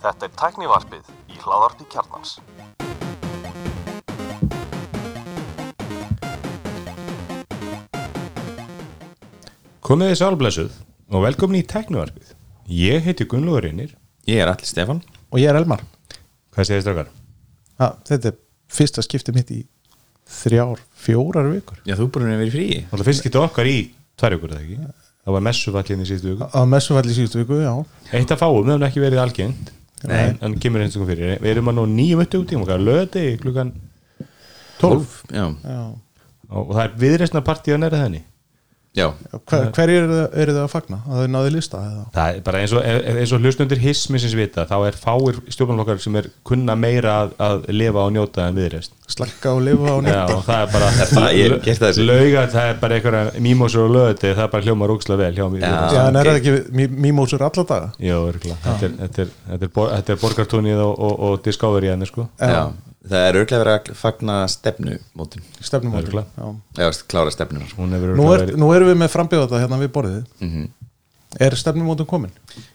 Þetta er tæknivarpið í hláðarpi kjarnans. Komið þið sálblessuð og velkomin í Teknovarpið. Ég heiti Gunnlóður Reynir. Ég er allir Stefan og ég er Elmar Hvað segir strákar? ha, þetta er fyrsta skipti mitt í þrjár, fjórar vikur Já, þú búin að vera í fríi Það finnst ekki okkar í tvær vikur, eða ekki? Það var messufallin í síðustu viku. á messufalli síðustu viku, já Eitt að fáum, við hefum ekki verið. Nei. En, kemur eins og fyrir. Við erum að nú nýjum öttu út í okkar, löði klukkan 12. Já, já. Og, og það er viðreysna partíða nærið þenni. já, Hver, hver eru þið, að fagna? að þau náðu? Það er bara eins og, eins og hlustundir hismisins vita, þá er fáir stjórnarflokkar sem er kunna meira að, að lifa og njóta en viðreysn. slakka og lifa á Já, nýtt og það er bara það- það lauga, það er bara einhverja mímósur og lögði, það er bara hljóma rúksla vel hjá mér Já. já, en er það ekki mí- mímósur alla daga? Þetta er, þetta er, þetta er, bor, þetta er borgartúnið og, og, og Discovery henni sko já Það er örglega verið að fagna stefnumótin stefnumóti Örugglega. já. Já, klára hefur nú, er, nú erum við með frambjóðata hérna við borðið Mhm. er stefnumótum komin?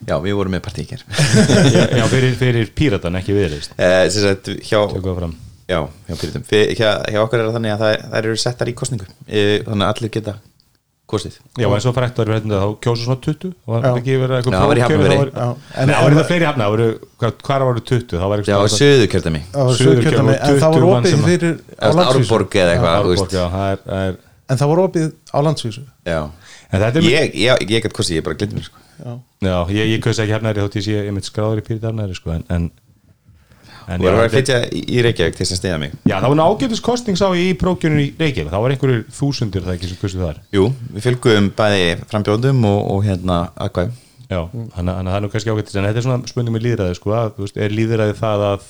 Já, við vorum með partíkir já, já, fyrir, fyrir píratan, ekki viðreist eh, sem sagt, hjá, Tökum það fram já, hjá Píritum Fyr, hjá, hjá okkur er það þannig að það, það eru settar í kostningu eh, Þannig að allir geta kostið Já, eins og við þá kjósa svona 20 og það var ekki verið eitthvað Já, það var í prófkjör, Hafnarfirði. þá var- Já. En það var það fleiri hafna, það voru, hvað, var 20 þá var Já, söðu Það og en það 20 var mann opið fyrir á landsvísu Árborg eða eitthvað, þú veist Já, það er, það er en það var opið á landsvísu Já, En þetta er ég, ég, ég get kostið, ég bara glindur mér sko. já. Já, ég, ég kausa ekki hafnari þótt ég sé ég mitt skráður í pírit hafnari sko en, en, en Þú voru að flytja í Reykjavík til þess að stiða mig? Já, það var ágætis kostning sá ég í prókjörnum í Reykjavík. Það var einhverjur þúsundir það ekki sem kustu þar. Jú, við fylgum bæði frambjóðum og, og hérna aðkvæm Já, þannig að það er nú kannski ágætis en þetta er svona spurning með líðræði sko að, veist, er líðræði það að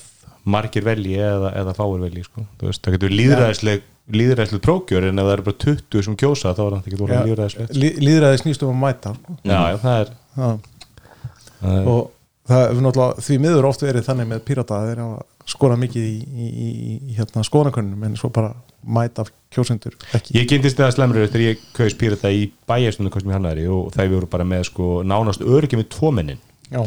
margir velji eða, eða fáir velji sko? Veist, það getur líðræðisleg líðræðisleg prókjör en ef það eru bara 20 sem kjósa þá er það ekki Já, það er, það það náttúrulega því miður oft verið þannig með pírata að þeir hafa skorað mikið í, í, í, í hérna skoðanakönnum en svo bara mæta kjósendur ekki. Ég kynntist það slemrið eftir ég kaus pírata í bæjarstundu kostum í hannari og það voru bara með sko nánast öryggi með tvo mennin já,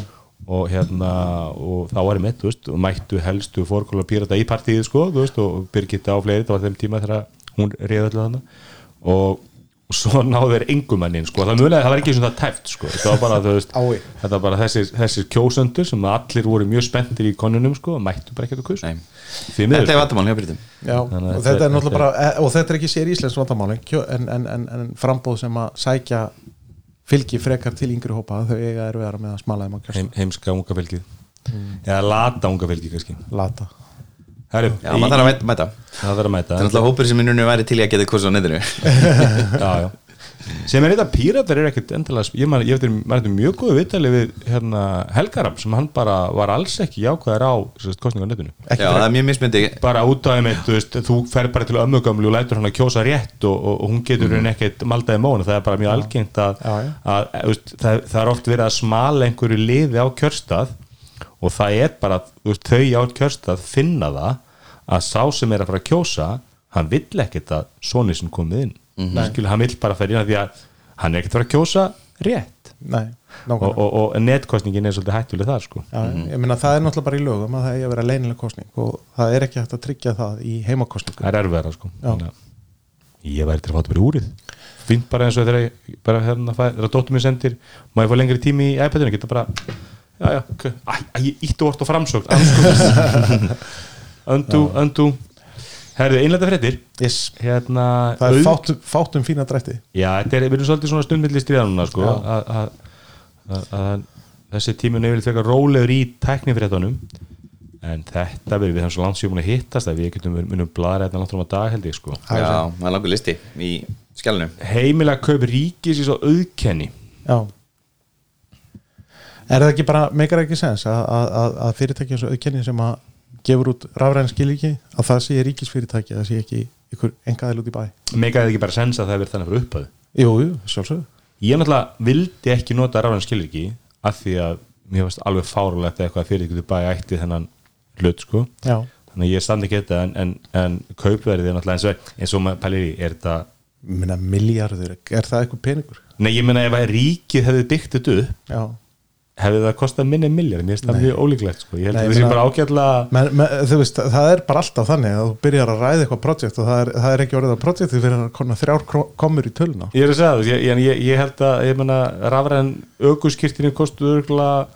og hérna og þá var ég með, þú veist, og mættu helstu fórkóla pírata í partíið, sko, þú veist og Birgitta á fleiri, það var þeim tíma þegar hún reyði öllu þannig og, og svo náðu þeir engumannin, sko. Það það var ekki svona tæft, sko. Þetta var bara, veist, þetta var bara þessir, þessir kjósöndur sem allir voru mjög spenntir í konunum, sko, mættu bara ekkert að miður, Þetta er vandamál og þetta þetta er er- náttúrulega bara e- og þetta er ekki sér íslensk vandamáli kjö- en, en, en, en frambóð sem að sækja fylgi frekar til yngri hópa þau eiga er með að smala þeim á kjörsta Heim, heimska unga fylgið. Eða lata unga fylgið, kannski. Lata Herru, Já, maður þarf að mæta- mæta. Það þarf að mæta. Það er alltaf hópur sem í nunni væri til í að geta kostið á netinu. Já, já. sem er þetta píratar er ekkert endilega ég þetta mjög góðu viðtali við hérna, Helgaram sem hann bara var alls ekki jákvæðar á kostninga á netinu. Já, það er mjög mismyndi bara út af einmitt, þú veist, þú fer bara til ömmugamlu og lætur hann að kjósa rétt og, og, og hún getur mm. ekkert maldaði mónu, það er bara mjög algengt að, Já, já. að þú veist, það, það er oft verið að smala einhverju liði á kjörstað og það er bara, veist, þau á kjörstað finna það að sá sem er að fara að kjósa hann vill ekkert að soni sem komið inn. Mm -hmm. hann vill bara fara inn að því að hann er ekkert að fara að kjósa rétt. Nei, og, og, og netkostningin er svolítið hættuleg þar sko. Já, ég meina það er náttúrulega bara í lögum að það eigi að vera leynileg kostning og það er ekki hægt að tryggja það í heimakostningu það er erfiðara sko. Að ég væri til að fá þetta bara úrið. Fínt bara eins og þegar ég bara hérna þegar dóttur mér sendir, má ég fá lengri tími í iPadinu, geta bara æ, æ, ég ítti vort framsókn anskotast öndu, öndu. Herðu, einlega fréttir. Yes. hérna, það er auð- fátt, fátt um fína drætti. Já, þetta er, við erum svolítið svona stundmilli stríðanuna sko, Já. að, að, að, að þessi tímun er frekar rólegur í tæknifréttunum. En þetta verður við þannig svo landsjóðum að hittast að við getum munum bladra þetta langt um að dag held ég sko. Já, það er langur listi í skjálinu heimilega kaup ríkis í svo auðkenni. Já er það ekki bara, meikar ekki sens að, að, að, að fyrirtæki eins og auðkenni sem að gefur út rafræn skilíki að það sé ríkisfyrirtæki, það sé ekki ykkur engaðil út í bæ? Meikaði ekki bara sens að það verður þannig fyrir upphæðu jú, jú, sjálfsögðu. Ég náttúrulega vildi ekki nota rafræn skilriki af því að mér varst alveg fárulegt að eitthvað fyrir ykkur bæ ætti þennan hlut sko. Já, þannig að ég standi ekki þetta en, en, en kaupverðið er náttúrulega eins og, eins og maður pælir í er þetta minna miljardur, er það eitthvað peningur? Nei ég meina ef að ríkið hefði byggt þetta upp hefði það kostað minni miljard, mér finnst það mjög ólíklegt sko. ég held Nei, bara ágætlega Men, men, þú veist, það er bara alltaf þannig að þú byrjar að ræða eitthvað projekt og það er, það er ekki orðið að projekt því fyrir að koma þrjár komur í töluna. Ég er að segja það, ég, ég, ég, held að menna, rafræðan aukuskirtinu kostuð örgulega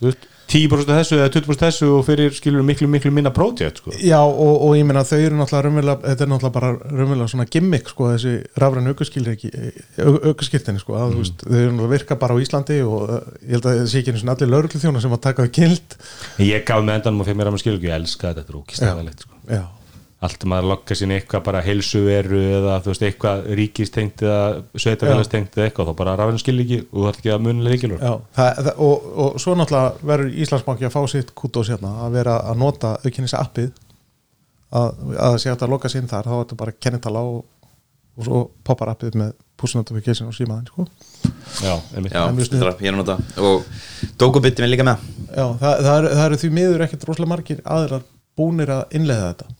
þú veist, 10% af þessu eða 20% af þessu og fyrir skilur miklu miklu minna projekt sko. Já, og, og ég meina þau eru náttúrulega raunverulega, þetta er náttúrulega bara raunverulega svona gimmick, sko, þessi rafræn aukaskiltinni, sko, að þú veist, þau eru náttúrulega virka bara á Íslandi og uh, ég held að það sé ekki eins og allir lauruglu þjóna sem að taka þau gild En ég gaf með endanum og fekk mér að maður skilur ekki, ég elska þetta, þetta er ókistæðalegt sko. Já, allt um að lokka sín eitthvað bara heilsuveru eða þú veist eitthvað ríkistengt eða sveitafélagstengt eða eitthvað þá bara rafinu skil ekki og þú ætti ekki að munlega líkilur já, það, það, og, og svo náttúrulega verður Íslandsbanki að fá sitt kútós hérna að vera að nota aukinnis appið að, að það sé hægt að loka sín þar, þá er þetta bara kennitala og, og svo poppar appið með push notification og símaðin, sko. Já, einmitt. Já, Það er er að nota. Og Dókubitti minn líka með. Já, það, það, er, það eru því miður ekkert rosalega margir aðrar búnir að innleiða þetta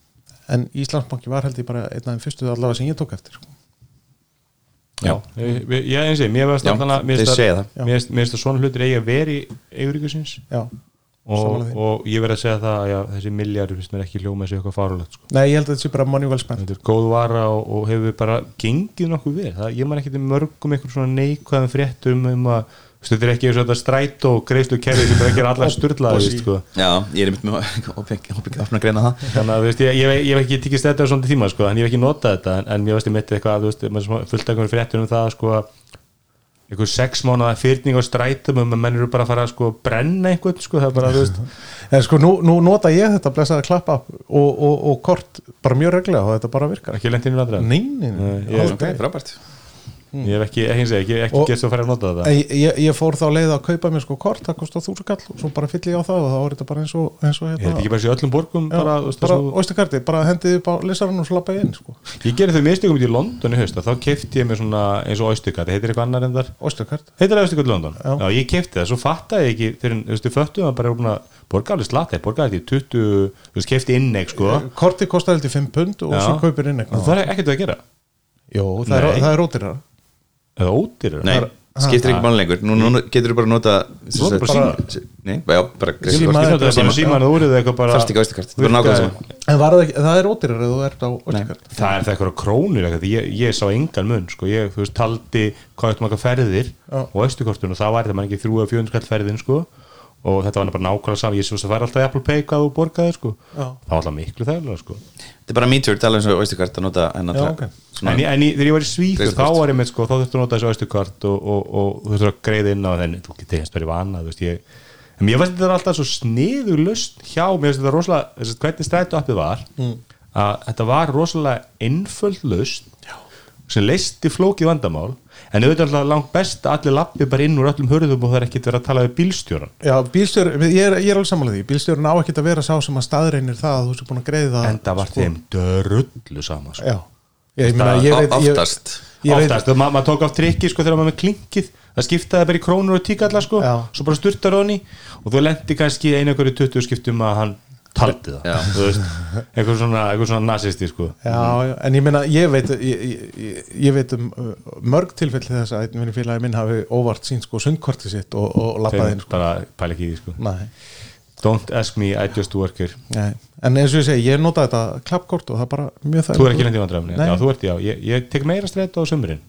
en Íslandsbanki var held ég bara einn af þeim fyrstu allavega sem ég tók eftir sko. já, ég, ég, ég eins og mér veist alltaf mér segja að- mér finnst að svona hlutir eigi að veri eiguríkusins Já, og, og ég verð að segja það að já, þessi miljardur finnst mér ekki hljóma þessu eitthvað farulegt sko. nei, ég held að þetta sé bara money well spent. Þetta er góð vara og, og hefur bara gengið nokkuð vel, það, ég man ekki til mörgum einhver svona neikvæðum fréttum um að veist, þetta er ekki eins og þetta stræt og greiðslu kerfi sem ekki er allar sturlaði sko. Já, ég er einmitt með opið opna greina það. Þannig að þú veist, ég, ég, ég hef ekki tikist þetta á svona tíma sko, en ég hef ekki notað þetta en, en mér veist ég mitt eitthvað, svona fullt einhverjum fréttur um það sko, að einhver sex mánuða fyrning á strætum og menn eru bara að fara að sko brenna einhvern sko, það er bara, þú veist. En sko nú, nú nota ég þetta blessaði klappa og, og, og kort bara mjög reglega og þetta bara virkar. Ekki í náttúrulega Nei, nei, nei, Nei, ég- hef ekki, ekki, ekki, ekki Og- gett svo að fara að nota þetta ég, ég, ég fór þá leið að kaupa mér sko kort það kostar þúsund kall og svo bara fyll ég á það og þá er þetta bara eins og, eins og ég held ekki bara sér öllum borgum Já, bara, bara svo- bara hendið upp á listarann og slappa inn sko. Ég gerði þau mistökum út í London í haust þá kefti ég mér svona eins og Oystercard, heitir eitthvað annar en þar oysterkart heitir það Oystercard London? Já. ég kefti það, svo fattaði ég ekki fyrir, þú veist, þau föttu bara að borga alveg slatt, þeir borgaði því 20 þú veist, kefti inneik, sko korti kostar heldur 5 pund og Já. svo kaupir inn það var ekkert að gera Jú, það er, Nei. það er rótirra eða ódýrar Nei, skiptir ekki máli lengur. Nú, nú getur þú bara nota sem sagt- bara Nei, já, bara Síma-. Ég notaði bara Síma. síman og úrið eitthvað bara Þarft ekki Oystercard, þetta er bara nákvæmlega sama. En var það, ekki, það er rótirra ef þú ert á oysterkart það er það eitthvað krónur eitthvað, ég, ég sá engan mun sko, ég þú veist, taldi hvað eftir maka ferðir Já. og austukortun og það var þetta mann ekki þrjú eða fjöndum skall ferðin sko og þetta var bara nákvæmlega saman, ég svo að það var alltaf Apple Pay hvað þú borgaði sko, Já. það var alltaf miklu þærlega sko. Þetta er bara too, tala eins og Oystercard að nota hennar Já, ok. en, ég- en ég, þegar ég var í Svíþjóð þá var ég með sko, þá þurftu að nota þessu austukort og, og, og, og þú þurftu að greiða inn á þenni þú getur þess bara í vana, þú veist ég en mér finnst þetta alltaf svo sniður lust hjá, mér. Finnst þetta rosalega, þess að hvernig strætu appið var að þetta var rosalega en auðvitað er alltaf langt best að allir lappi bara inn úr öllum hörðum og það er ekkert verið að tala við bílstjóran Já, bílstjór, ég er, ég er alveg samanlega því. Bílstjórun á ekkert að vera sá sem að staðreinir það að þú sér búin að greiða en það var þeim dörullu sama sko. Já, ég, meina, ég veit ég veit, oftast, ma maður tók á trikki sko þegar maður með klinkið. Það skiptaði bara í krónur og tíkalla sko. Já. svo bara styrtar honni og þú lendi kannski einu okkur í 20 skiptum að hann taldi það. Já. þú veist, eitthvað svona, eitthvað svona nazisti sko. Já, en ég meina, ég veit ég, ég, ég veit um uh, mörg tilfelli þess að einn vinni félagi minn hafi óvart sín sko sundkorti sitt og, og lappaði sko. bara pæla ekki í því sko. Nei, don't ask me, I just work here. Nei, en eins og ég segi, ég nota þetta klappkort og það er bara mjög það þú er ekki lendið vandræfni, Nei. já þú ert já. Ég, ég tek meira strætt á sömurinn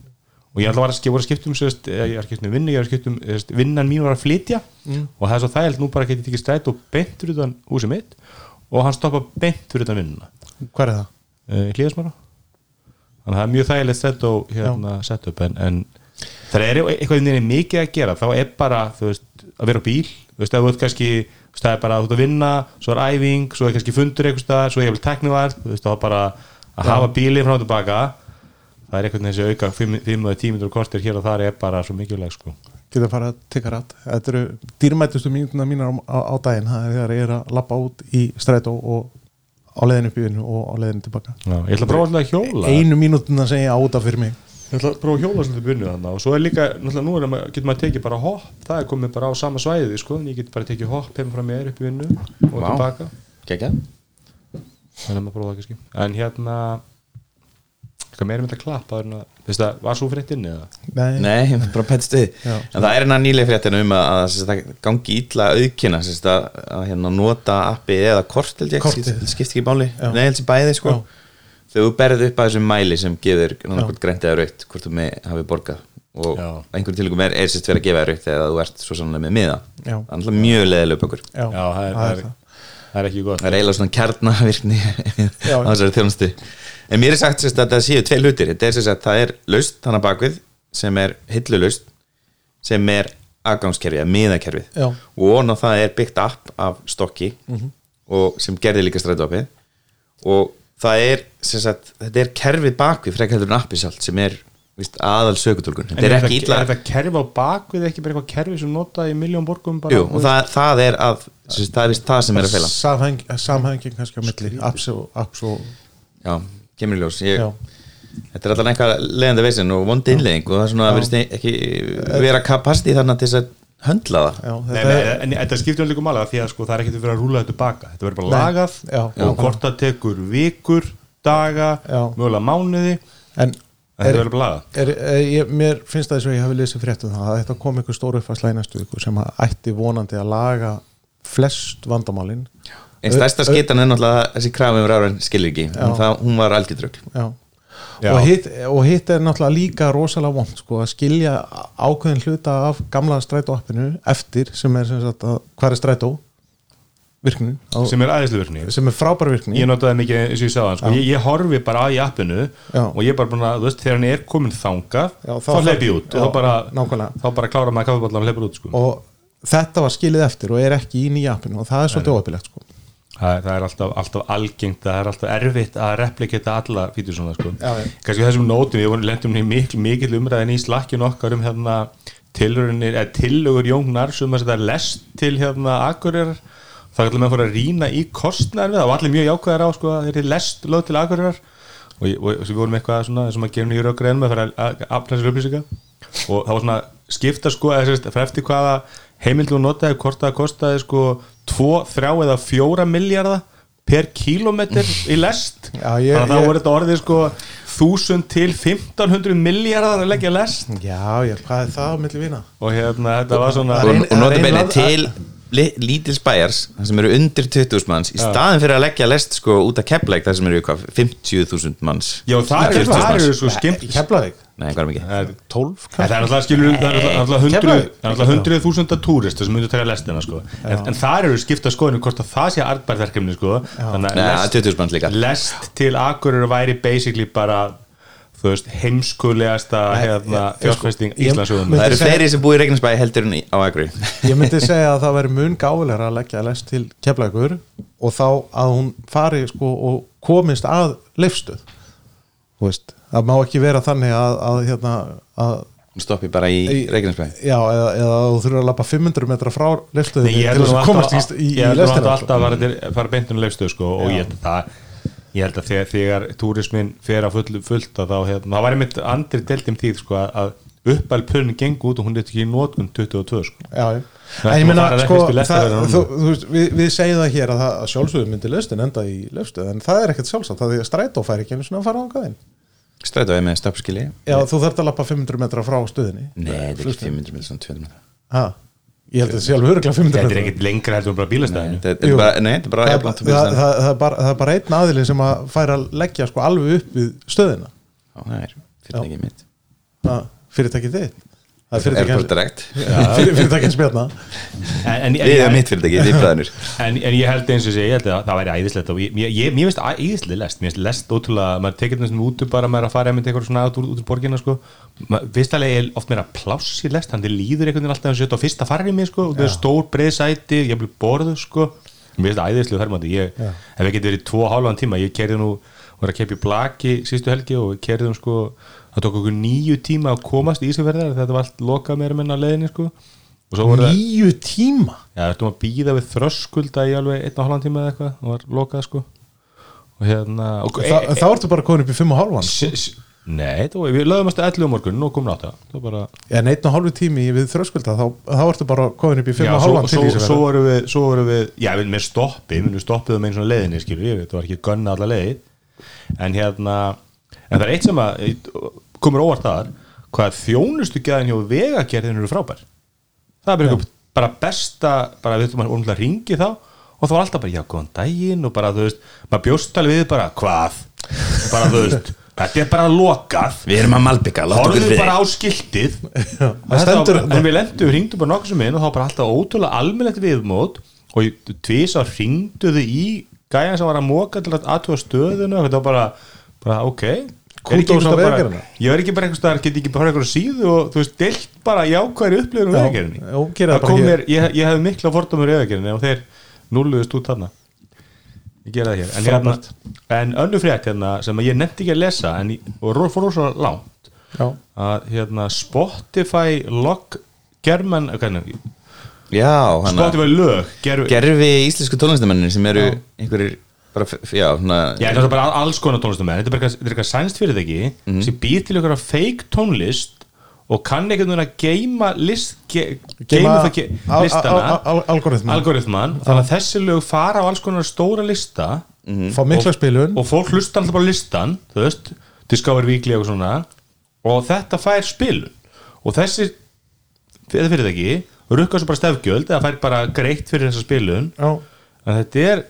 og ég ætla að vera að skipta, skiptum sérst, ég var að skipta um vinnu, ég var að skiptum vinnan mín var að flytja. Og það er svo þægilt nú bara getið tekið strætt og beint fyrir utan húsið mitt og hann stoppa beint fyrir utan vinnuna. Hvað er það? uh, hlýðasmára þannig að það er mjög þægilegt sett og hérna setup en, en það er eitthvað inni mikið að gera. Þá er bara þú veist, að vera á bíl. Þú veist, að þú ert kannski það er bara að þú ert að vinna, svo er æfing svo er kannski fundur eitthvað svo er ég vel teknivært þú veist, þá er bara að hafa bílið frá og tilbaka það er eitthvað þessi auka 5 eða 10 minnur kortir hér og þar er bara svo mikilvæg sko. Geta að fara að tikka rætt. Þetta eru dýrmætustu mínutuna mínar á, á, á daginn. Það er þegar ég er að lappa út í strætó og á í vinnu og á leiðinu tilbaka. Já, ég ætla að prófa alltaf að hjóla. Einu mínútuna sem ég áta fyrir mig. Ég ætla að prófa að hjóla svolítið bunnu þannig og svo er líka, náttúrulega nú er að maður- getur maður tekið bara hopp, það er komið bara á sama svæði sko, en ég get bara tekið hopp heim frá mér upp í vinnu og Vá. tilbaka. Gekja þannig að maður prófa það kannski. En hérna Hvað meira með þetta klapp áður en að- Þú veist það, var svo frétt inni eða? Nei, Nei. En það er hérna nýlega fréttina um að, að, að það gangi illa auðkina að, að hérna, nota appi eða kort held ég, Kortið. skipt, ekki máli Já. Nei, held ég bæði sko Já. Þegar þú berð upp að þessum mæli sem gefur grænt eða raukt, hvort þú með hafi borgað og Já. einhverjum tilugum er, er sérst verið að gefa raukt eða þú ert svo sannlega með miða Já. Það er alltaf mjög leðilega upp okkur já, það er, það er, það er ekki gott Það er eiginlega svona kjarnavirkni á þessari þjónustu En mér er sagt sérst, að það séu tvei hlutir. Þetta er sérst að það er laust þannig bakvið sem er hillulaust sem er aðgangskerfið, eða miðakerfið. Og ofan á það er byggt app af stokki og sem gerði líka strætópið. Og það er að þetta er kerfið bakvið frekar heldur en appi sjálf sem er víst, aðal sökutólkun En er Er þetta kerfi á bakvið ekki bara eitthvað kerfi sem notað í miljón borgum bara Jú, og það, það er að það er það sem er að feila Samheng, samhenging kannski á milli apps og, apps og Já, kemur í ljós. Ég, Þetta er alltaf eitthvað leiðandi veisin og vondi innlegging og það er svona að verðist ekki vera kapasti þannig til þess að höndla það. Já Nei, þetta nei, er en þetta skiptir alveg mála því að sko, það er ekkert að vera að rúla þetta baka. Þetta verður bara Nei. lagað Já. og hvort það tekur vikur, daga Já. mögulega mánuði en er, er, er, ég, mér finnst það eins og ég hafi lesið fréttum það að þetta kom einhver stóru uppfærsla í næstu viku sem að ætti vonandi að laga flest vandamálin Einn stærsta skitan er náttúrulega þessi krafum yfir ára skilur ekki, en það, hún var algjörðrögl já. Já. Og, hitt, og hitt er náttúrulega líka rosalega vond sko, að skilja ákveðin hluta af gamla strætóappinu eftir sem er sem sagt að hvað er strætó virknin á, sem, sem er aðeinslu virkni er frábæra virkni ég notaði mikið eins og ég sagði sko. ég, ég horfi bara að í appinu Já. og ég er bara búin að, þú veist, þegar hann er komin þangað Já, þá, þá- hleyp ég út Já, og þá bara, nákvæmlega. þá bara klára maður kaffeballan og hleypur út sko. og þetta var skilið eftir og er ekki í nýja appinu og það er svolítið óöpilegt sko. Það, er- það er alltaf, alltaf algengt það er alltaf erfitt að replikita alla fítur svona sko. Kannski þessum nótum við lendum í mikil, mikil umræðin í slakkinu okkar um hérna tilhörunir, eða tillögur Jóngnar sem að þetta er lest til hérna Akureyrar. Það er allir með að fara að rýna í kostnæður við það. Og allir mjög jákvæðar á sko að þeir eru lest lög til Akureyrar. Og, við vorum eitthvað svona sem að gera nýjur okkur enn með að fara að afla sér upplýsinga. Og það var svona skipta sko eða sérst, fyrir eftir hvaða heimild þú notaði hvort það kostaði sko 2, 3 eða 4 miljardar per kílómetr í lest. Já, ég- þannig að það ég- voru þetta orðið sko 1000 til 1500 miljardar að leggja lest. Já, hvað er það á milli vina? Og hérna þetta var svona og, og nota ein bene land- til lítils bæjars sem eru undir 20.000 manns í staðin fyrir að leggja lest sko út af keppleik það sem eru hvað, 50.000 manns. Já það eru 40.000 það eru manns. sko skimp Keflavík, Nei, hvað er mikið? það er 12 En það er alltaf skilur það er alltaf hundruð Keflavík. það er alltaf hundruð þúsunda túrist sem myndu að taka lestina sko. en, en það eru skipta skoðinu hvort að það sé artbærverkefni sko. þannig Nei, að lest, 20.000 manns líka lest til Akureyri væri basically bara þú veist, heimskulegasta hérna, fjárfesting ég- Íslandsöðum Það eru fleiri sem búi í Reykjanesbæ heldur en á Agri ég myndi segja að það veri mun gáfulegra að leggja lest til keflavíkur og þá að hún fari sko og komist að leifstöð þú veist, það má ekki vera þannig að, að hérna að, stoppi bara í Í- Reykjanesbæ. já, eða, eða þú þurfur að lappa 500 metra frá ég til held þess að komast í, alltaf, í, í ég held nú lestina alltaf að fara, til, fara beintinu leifstöð sko, og ég held að það ég held að þegar, þegar túrismin fer að full, fullt að þá, hérna, það var einmitt andri deltum tíð sko, að- að uppalpunni gengur út og hún er ekki í notkun 22 sko. já. Það ég meina sko, það, þú, þú við, við segjum það hér að, það, að sjálfsögum myndi lestin enda í leifstöð en það er ekkert sjálfsagt, það er því að strætó færi ekki einu svona að fara á inn. Strætó er með stoppskili já, þú þarft að lappa 500 metra frá stöðinni. Nei, þetta er ekki 500 með svona 200 metra. Ha, ég held að þetta sé alveg öruglega 500 þetta er metra. ekkit lengra heldur bara bílastæðinu. Þetta er Jú. bara, nei, þetta er bara það, það, það, það, það, er bara, það er bara einn aðilin sem að færa að leggja sko alveg upp við stöðina. Já, það er Ha, fyrirtækið þitt? Það er fyrirtækið spjarna en, en, Við erum mitt fyrirtækið, en, en ég held eins og sé, ég held að það væri æðislegt og ég, ég, mér finnst æðislega lest. Mér finnst lest ótrúlega, maður tekið þessum útu bara maður er að fara einmitt eitthvað svona út úr, út úr borginna sko. alveg er oft meira pláss í lest, hann líður einhvern veginn alltaf að setja á fyrsta farri mér sko, og það er stór breið sæti, ég blir borðu sko, mér finnst æðislega Já. ef ég geti verið tvo og hálfan tíma ég kerði nú, var að keppi blaki sístu helgi og kerði um sko það tók okkur nýju tíma að komast í Ísafjörðar þetta var allt lokað meira menna sko. Svo voru það nýju tíma? Já, þetta var að býða við þröskulda í alveg einn og halvan tíma eða eitthvað og var lokað sko. Og hérna og, Þa, þá ertu bara komin upp í 5 og halvan s, s, Nei, var, við lögum að 11 um morgun og komin átta. Það bara en einn og hálfu tími við þröskulda þá, þá ertu bara komin upp í 5 Já, og svo, halvan svo, sem svo voru við, svo voru við já, við með stoppi, við stoppiðum einn svona leiðinni skilur við, þetta var ekki gönna alla leið. En hérna en það er eitt sem að komur óvart þar hvað þjónustu gæðin hjá vegagerðin eru frábær. Það er bara, einhver, bara besta bara við þurfum að ringi þá. Og það var alltaf bara, já, góðan daginn og bara, þú veist, maður bjóst alveg við bara, hvað? Og bara, þú veist, þetta er bara lokað. Við erum að malbygga, horfðu fyrir bara á skiltið. Stendur en við lendum, ringdum bara nokkuð sem inn og þá bara alltaf ótrúlega almennlegt viðmót. Og tvís að ringduðu í gæjan sem var að móka til að aðtúa stöðuna. Og þetta var bara, bara ok Er einhvers ég er ekki bara einhvers staðar, get ekki bara einhverju síðu og þú veist, deilt bara jákværi kom hér. mér, ég, ég hefði mikla fordómur vegagerðinni og þeir núluðust út þarna. Ég gera það hér. En, hérna, en önnu frétt hérna sem ég nefndi ekki að lesa en, og fór rosa langt. Já, að hérna, Spotify log german hvernig, Já, hann Spotify lög gerfi, Gerfi íslensku tónlistamennir sem eru einhverjir bara, já, svona Já, það er bara alls konar er bara eitthvað- þetta er eitthvað sænst fyrir þeggi sem býr til ykkur fake tónlist og kann ekkert núna að geima list ge, geima það ge, al- listana. al- al- algoritman algoritman, þannig að þessi lög fara á alls konar stóra lista fá mikla spilun. og fólk hlusta alltaf bara á listan þú veist, Discover Weekly og svona og þetta fær spilun. Og þessi þetta fyrir þeggi, rukka svo bara stefgjöld eða fær bara greitt fyrir þessa spilun. Já, en þetta er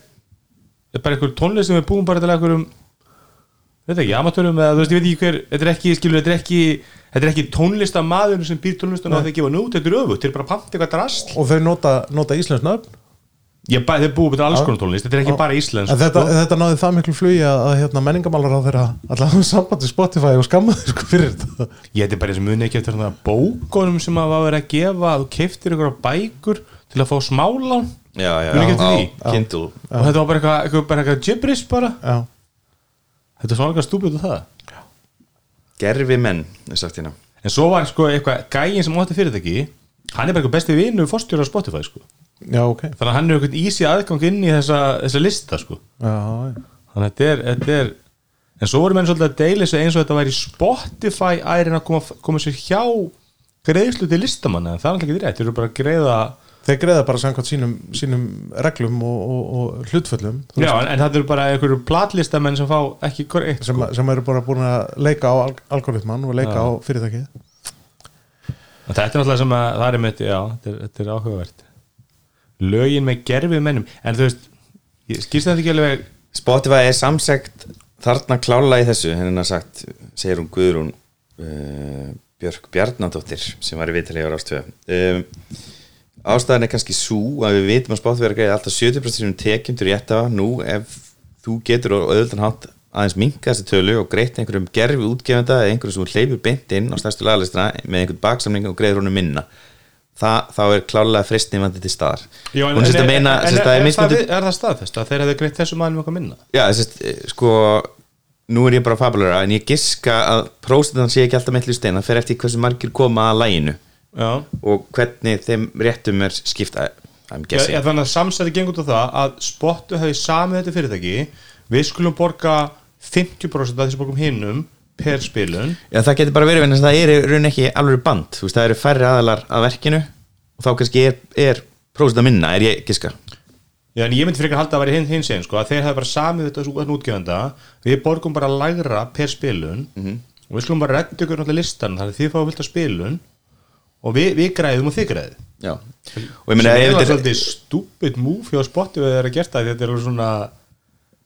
bara einhver tónlist sem við búum bara til einhverjum veit ekki, amatörum eða þú veist, ég veit ekki hver þetta er ekki, skilur, þetta er ekki þetta er ekki tónlistamaður sem býr tónlistan og þeir gefa nút, þetta er öfugt, þeir bara panta eitthvað drast og þau nota, nota íslensk nöfn ég bæ, þeir búum til alls konar tónlist, þetta er ekki bara en þetta, sko. þetta náði það miklu flugi að, hérna, menningamálar á þeirra allavega sambandi Spotify og skammaði sko fyrir þetta. Ég þetta er bara eins og muni ekki eftir þarna bókunum sem að verið að gefa að þú keiftir ykkur bækur til að fá smálán Já, já, Muni já, því? Kindle og þetta var bara eitthvað, eitthvað, bara eitthvað gibberish bara? Já, þetta er svona alveg stúpid og það. Gerfi menn, er sagt hérna. En svo var sko eitthvað gægin sem átti fyrirtæki hann er bara eitthvað besti vinnu fórstjóra á Spotify sko. já, ok. Þannig að hann er eitthvað ísi aðgang inn í þessa, þessa lista sko. Já, já. þannig að þetta er, þetta er en svo voru menn svolítið að deila þessu eins og þetta væri Spotify ærin að koma, koma sér hjá greiðslu til listamanna. En það er alltaf ekki rétt, þeir eru bara að greiða Þeir greiða bara samkvæmt sínum, sínum reglum og, og, og hlutföllum. Já, en, en það eru bara einhverju platlistamenn sem fá ekki korrekt sem, sem eru bara búin að leika á al algoritman og leika Já. á fyrirtækið. Og þetta er náttúrulega sem að það er með já, þetta er, þetta er áhugavert. Lögin með gerfið mennum en þú veist, ég skýrst þetta ekki alveg Spotify er samsegt þarna klála í þessu henni að sagt, segir hún Guðrún uh, Björk Bjarnadóttir sem var í viðtalið á rástöðu um, ástæðan er kannski svo að við vitum að Spotify er að greiða alltaf 70% sínum tekjum til rétta nú ef þú getur og auðvitað hátt aðeins minka þessi tölu og greitt einhverjum gerfi útgefenda eða einhverjum sem hleypur beint inn á stærstu lagalistina með einhvern baksamning og greiður honum minna Þa, þá er klálega fristni vandi til staðar. Já, en, sérst en, að meina en, sérst en, að er, er það, er það staðfest að þeir hefði greitt þessu mannum okkar minna? Já, þess að, sko nú er ég bara fabulera, en ég giska að prósentan sé ekki alltaf með stein það fer eftir hversu margir koma að læginu Já, og hvernig þeim réttum er skipta guessing. já, þannig að samsæði gengur út á það að spottu hefði samið þetta fyrirtæki. Við skulum borga 50% af þessu borgum hinnum per spilun. Já, það getur bara verið að það er raun ekki alveg band, veist, það eru færri aðalar að verkinu og þá kannski er, er prósentan minna, er ég giska Já, en ég myndi frekar halda að vera hinn hins einn sko, að þeir hefði bara samið þetta þessu útgefanda við borgum bara lægra per spilun. Og við skulum bara redda ykkur náttúrulega listan þannig að þið fáum fullt af spilun og við, við græðum og þið græðið. Já, og ég sem meina er þetta er svolítið stúpid move hjá spotti við þeirra gert það því þetta er alveg svona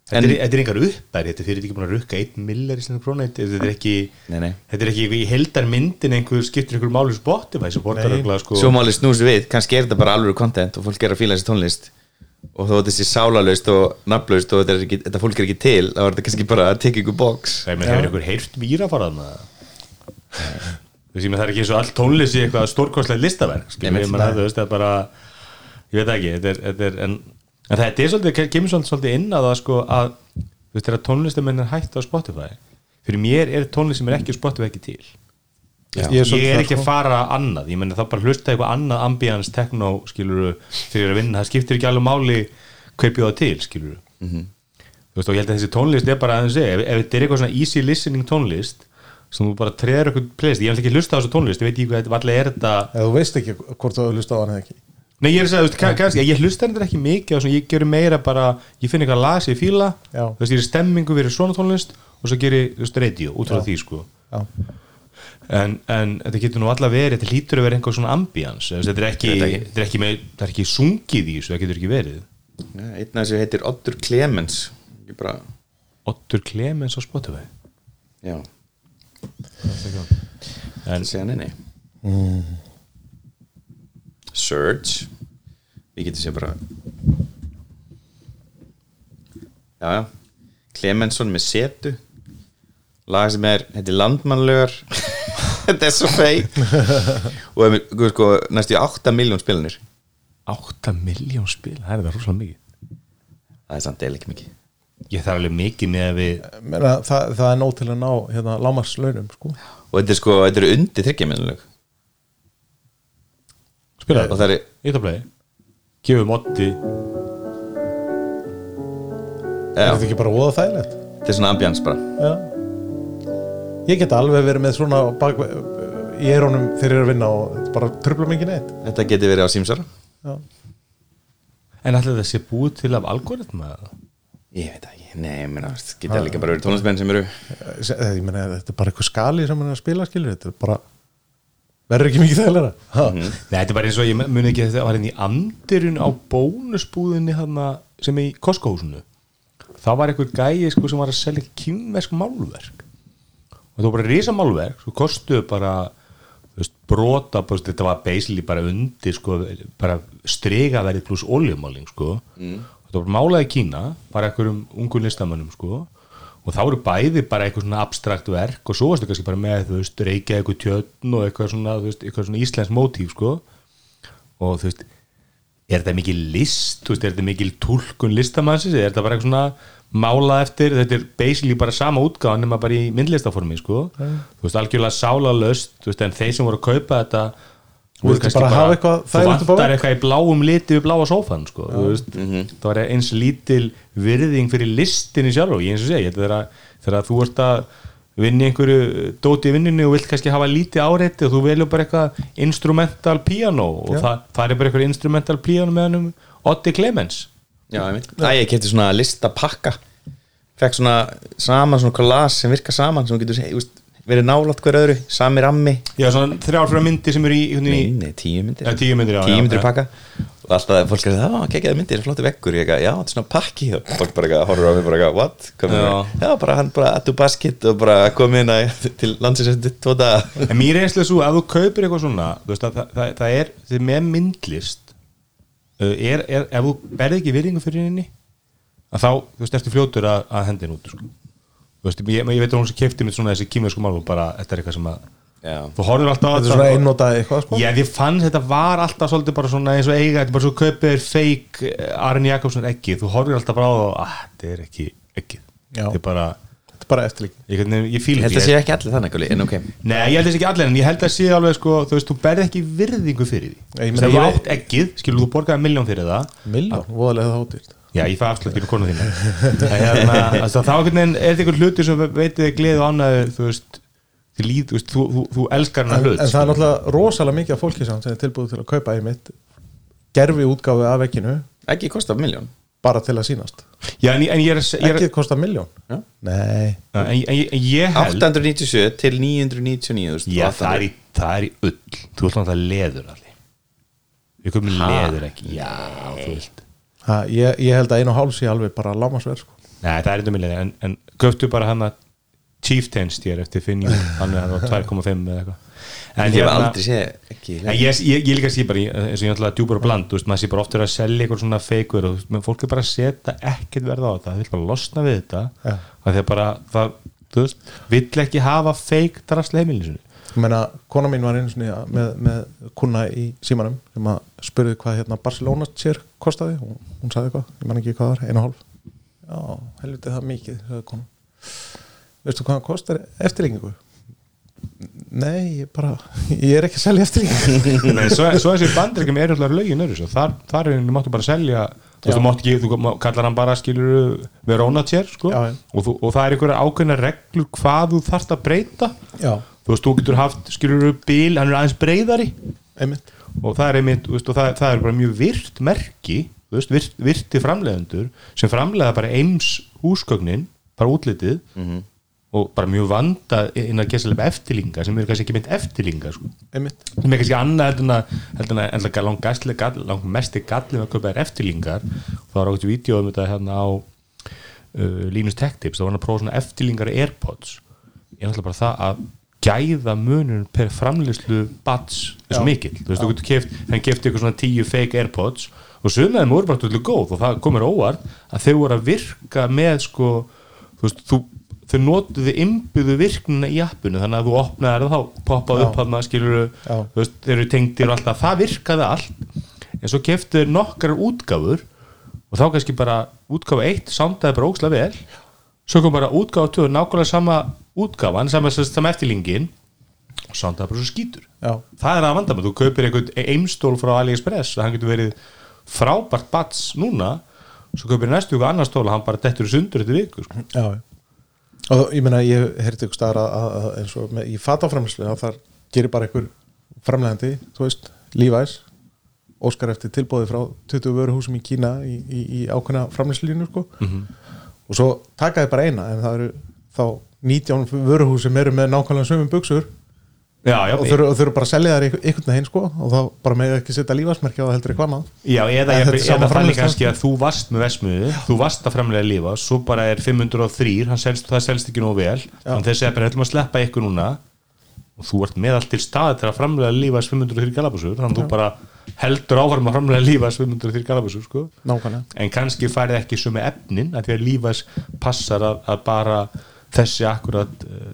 þetta En- er, þetta er engar uppbæri, þetta er fyrir ekki búin að rukka 1 millar í sinni krónu þetta er ekki Nei, nei. þetta er ekki í heldar myndin einhver skiptir einhver máli sem örugglega, sko, svo máli snús við, kannski er þetta bara alveg content og fólk er að fíla þessi tónlist. Og þó þetta sé sálalöst og nafnlaust og þetta, er ekki, þetta fólk er ekki til þá er þetta kannski bara að tekja ykkur box. Nei, menn hefur einhver heyrt víra farað með það það er ekki eins og all tónlist í eitthvað stórkostlega listaverk það er bara ég veit ekki, þetta er, þetta er en, en þetta er svolítið, kemur svolítið, inn að það sko að, þú veist, þegar tónlistamenn er hægt á Spotify, fyrir mér er tónlist sem er ekki Spotify ekki til Já. ég Ég er er, svolítið ekki að fara annað ég menn þá bara hlusta eitthvað annað ambience, techno skilur þegar ég er að vinna, það skiptir ekki alveg máli hver bjóða til, skilur Mhm. þú veist og ég held að þessi tónlist er bara aðeins ef, ef þetta er eitthvað svona easy listening tónlist sem þú bara treður eitthvað playlist, ég hef ekki hlusta á þessu tónlist ég veit ekki hvað allir er þetta eða þú veist ekki hvort þú hlusta á hann eða ekki. Nei ég er að segja, þú veist, kann- kannski, ég hlusta þetta ekki mikið og svona, ég gerir meira bara, ég finn eitthvað lag sem ég fíla, Já. þú veist, ég er stemmingu fyrir svona tónlist og svo geri þú veist, radio út frá Já. því sko. Já, en, en þetta getur nú alla verið þetta hlýtur að vera einhver svona ambians þetta er ekki, Ég veit ekki. þetta er ekki, með, það er ekki sungið í þessu, það getur ekki verið. Ja, einn af þessu heitir Oddur Clemens. Bara, Ottur Clemens á Spotify? Já, en segja henni Search. Við getum séð bara já, já. Clemensson með setu. Lag sem er, þetta er landmannlegar þetta er svo feik og ef við- sko, næstu 8 miljón spilanir. 8 miljón spil, það er það rosalega mikið. Það er samt eða ekki mikið ég þarf alveg mikið með að við Meina, það, það er nóg til að ná hérna, lámarslaunum sko. og þetta er sko, þetta eru undir þryggjaminnuleg spila og það er, Ítablaði gefum Otti er já, þetta ekki bara óða þægilegt þetta er svona ambiance bara já. ég get alveg verið með svona bak, í erónum þegar ég er að vinna og þetta bara tröfla mikið neitt þetta getur verið á Simsara já. en ætla þetta sé búið til af algoritma eða? Ég veit það ekki, nei, ég meina, þetta geta líka bara verið tónlistmenn sem eru Se- ég meina, þetta er bara eitthvað skali sem hann er að spila skilur, þetta er bara verður ekki mikið þægilega ha. Nei, þetta er bara eins og ég muni ekki að þetta var henni í andirun á bónusbúðinni hana, sem er í Costco-húsinu það var einhver gæi sko, sem var að selja kynversk málverk og það var bara risa málverk svo kostuðu bara veist, brota, bara, þetta var basically bara undir sko, bara stregaverið pluss oljumáling sko. mm. Þetta bara málaði Kína bara einhverjum ungun listamönnum sko. og þá eru bæði bara eitthvað svona abstrakt verk og svo varstu kannski bara með þú veist, reykja eitthvað tjötn og eitthvað svona, veist, eitthvað svona íslensk mótíf sko. og þú veist er þetta mikil list, þú veist, er þetta mikil túlkun listamannsins, er þetta bara eitthvað svona málað eftir, þetta er basically bara sama útgáðan nema bara í myndlistaformi sko. þú veist, algjörlega sálalöst þú veist, en þeir sem voru að kaupa þetta Viltu kannski bara hafa eitthvað þú vantar eitthvað í bláum liti við bláa sófan sko, þú veist, það var eins lítil virðing fyrir listinni sjálf og ég eins og segja, þetta að þegar þú ert að vinna í einhverju dóti í vinninu og vilt kannski hafa lítið áreiti og þú velur bara eitthvað instrumental piano og það, það er bara eitthvað instrumental piano með hennum Otti Clemens. Já, ég ég kefti svona listapakka. Fekk svona saman svona kolas sem virka saman sem þú getur seg- þú veist, verið nálátt hver öðru, sami rammi Já, svona þrjár fyrir myndir sem eru í, hérna nei, nei, tíu myndir Ja, tíu myndir, já, tíu myndir já. pakka og alltaf fólk er það, kekjaði myndir, flottu vekkur ég, eitthvað, já, þetta er svona pakki og fólk bara horfir á mig bara, what? Já. bara hann bara attu basket og bara komið inn að- til landsins eftir tvo daga En mér er einslega svo að þú kaupir eitthvað svona þú veist, að, það, það, það er, er með myndlist uh, er, er, ef þú berði ekki virðingu fyrir henni að þá, þú veist, ertu fljótur að, að hendin út sko. Þú veist, ég, ég veit að hún sem kefti mitt svona þessi kímversku mál og bara, þetta er eitthvað sem að já, þú horfir alltaf á þetta er svona einnotað eitthvað sko. Já, ég fann þetta var alltaf svolítið bara svona eins og eiga, þetta er bara svo kaupið er fake Arne Jakobsson ekki, þú horfir alltaf bara á það að þetta er ekki ekki Já. þetta er bara, er bara eftirlík ég, ég, ég fíl ég held að sé ekki allir þannig en ok. Nei, ég held þess ekki allir en ég held að sé alveg sko, þú veist, þú berði ekki virðingu fyrir því. Ég meina, veist, ef þú ég- átt eggið, skilur þú borgaði miljón fyrir það. Miljón, voðalega það hóttist Já, ég fæ afslutir í konu þínu En hérna, altså, þá einhvern veginn er þetta einhver hluti sem veitið þig gleði og annað þú veist, þú, líð, þú, veist, þú, þú, þú elskar en, hennar hlut en það er skilur. náttúrulega rosalega mikið af fólki samt sem er tilbúið til að kaupa einmitt gerfi útgáfi af vekkinu ekki kostar miljón bara til að sýnast. Já, en, ég- en ég er, ég er ekki kostar miljón Já. nei, en, en, ég held 897 til 999 þúsund Já, það er, 800. í, það er í ull. Þú vilt náttúrulega leður allir Við komum leður ekki. Já, ha, ég, ég held að einu og hálf sé alveg bara lámasverð sko. Nei, það er með leður En, en göftu bara hann að Chieftains stjér eftir Finnjú Hann er á 2,5 eða eitthvað En ég hef hérna- aldrei séð ekki ég, ég, ég líka sé bara, eins og ég ætla að djúpar og bland, þú veist, maður sé bara oftur að selja eitthvað svona feikur og veist, fólk er bara að setja ekkert verða á þetta, það vil bara losna við þetta Já. og því að bara, það, þú veist, vill ekki hafa feik drasl heimilinu sinni. ég meina, kona mín var einu svona með, með kuna í símanum sem að spurði hvað hérna Barcelona sér kostaði. Og hún sagði eitthvað, ég man ekki hvað það var, einu og hálf. Já, helviti það mikið, sagði konan. Veistu hvað það kostar eftirlengingu nei, ég bara ég er ekki að selja eftirlengingu Nei, svo, svo þessi bandreikum er alltaf lögin öðru svo, þar, þar er henni máttu bara selja þú veist, þú mátt ekki, þú kallar hann bara skilur Verona tjér, sko. Og, þú, og það er einhverja ákveðna reglur hvað þú þarft að breyta. Já, þú veist, þú getur haft, skilur bíl, hann er aðeins breyðari einmitt. Og það er einmitt, þú veist, og það, það er bara mjög virt merki, þú veist, virt, virti framleiðendur sem framleiða bara eims húsgögnin bara útlitið og bara mjög vanda innan gæstilega eftirlinga sem eru kannski ekki mynd eftirlinga sko. einmitt. Sem er kannski annað heldur en að langt langt mesti gallið að kaupa þær eftirlingar þá var ákveðt vídeo um þetta hérna á uh, Linus Tech Tips. Þá var hann að prófa svona eftirlingar Airpods. Ég er náttúrulega bara það að gæða munun per framleyslu bats er Já. mikill, þú veist, þú getur keft hann kefti eitthvað svona tíu fake Airpods og þeim voru bara tólið góð og það komur óvart að þau voru að virka með sko, þú veist, þú þau notuðu innbyðu virknina í appinu þannig að þú opnaði það þá poppaði upp hann skilur Já. þú veist, þeir eru tengdir og alltaf það virkaði allt en svo keftu þeir nokkrar útgáfur og þá kannski bara útgáfa eitt samdaði bara ókslega vel svo kom bara útgáfa 2 nákvæmlega sama útgáfan sama, sama eftirlingin og samdaði bara svo skítur Já. það er að vanda með, þú kaupir einhvern eimstól frá AliExpress og hann getur verið frábært bats núna svo kaupir næstu ykkur annar stól og hann bara dettur sundur þetta viku sko. Og ég meina ég heyrti ykkur staðar að, eins og með, í fataframlæslu að þar gerir bara einhver framlegandi, þú veist, Levi's óskar eftir tilbóði frá 20 vöruhúsum í Kína í, í, í ákveðna framlæslínu sko. og svo takaði bara eina en það eru þá 19 vöruhús sem eru með nákvæmlega sömum buksur já, já, og og þau eru bara að selja þær einhvern veginn sko, og þá bara með ekki setja lífasmerki á það heldur eitthvað annað. Já, eða, eða, eða þannig kannski að þú varst með vesmiðu, þú varst að framlega lífa svo bara er 503, hann selst, það selst ekki nóg vel, þannig þessi er bara ætlum að sleppa ykkur núna. Og þú ert með allt til staði til að framlega lífa 503 galabusur, þannig að þú bara heldur áfram að framlega lífa 503 galabusur sko. nákvæmlega. En kannski færið ekki sömu efnin að því að lífas passar að, að bara þessi akkurat uh,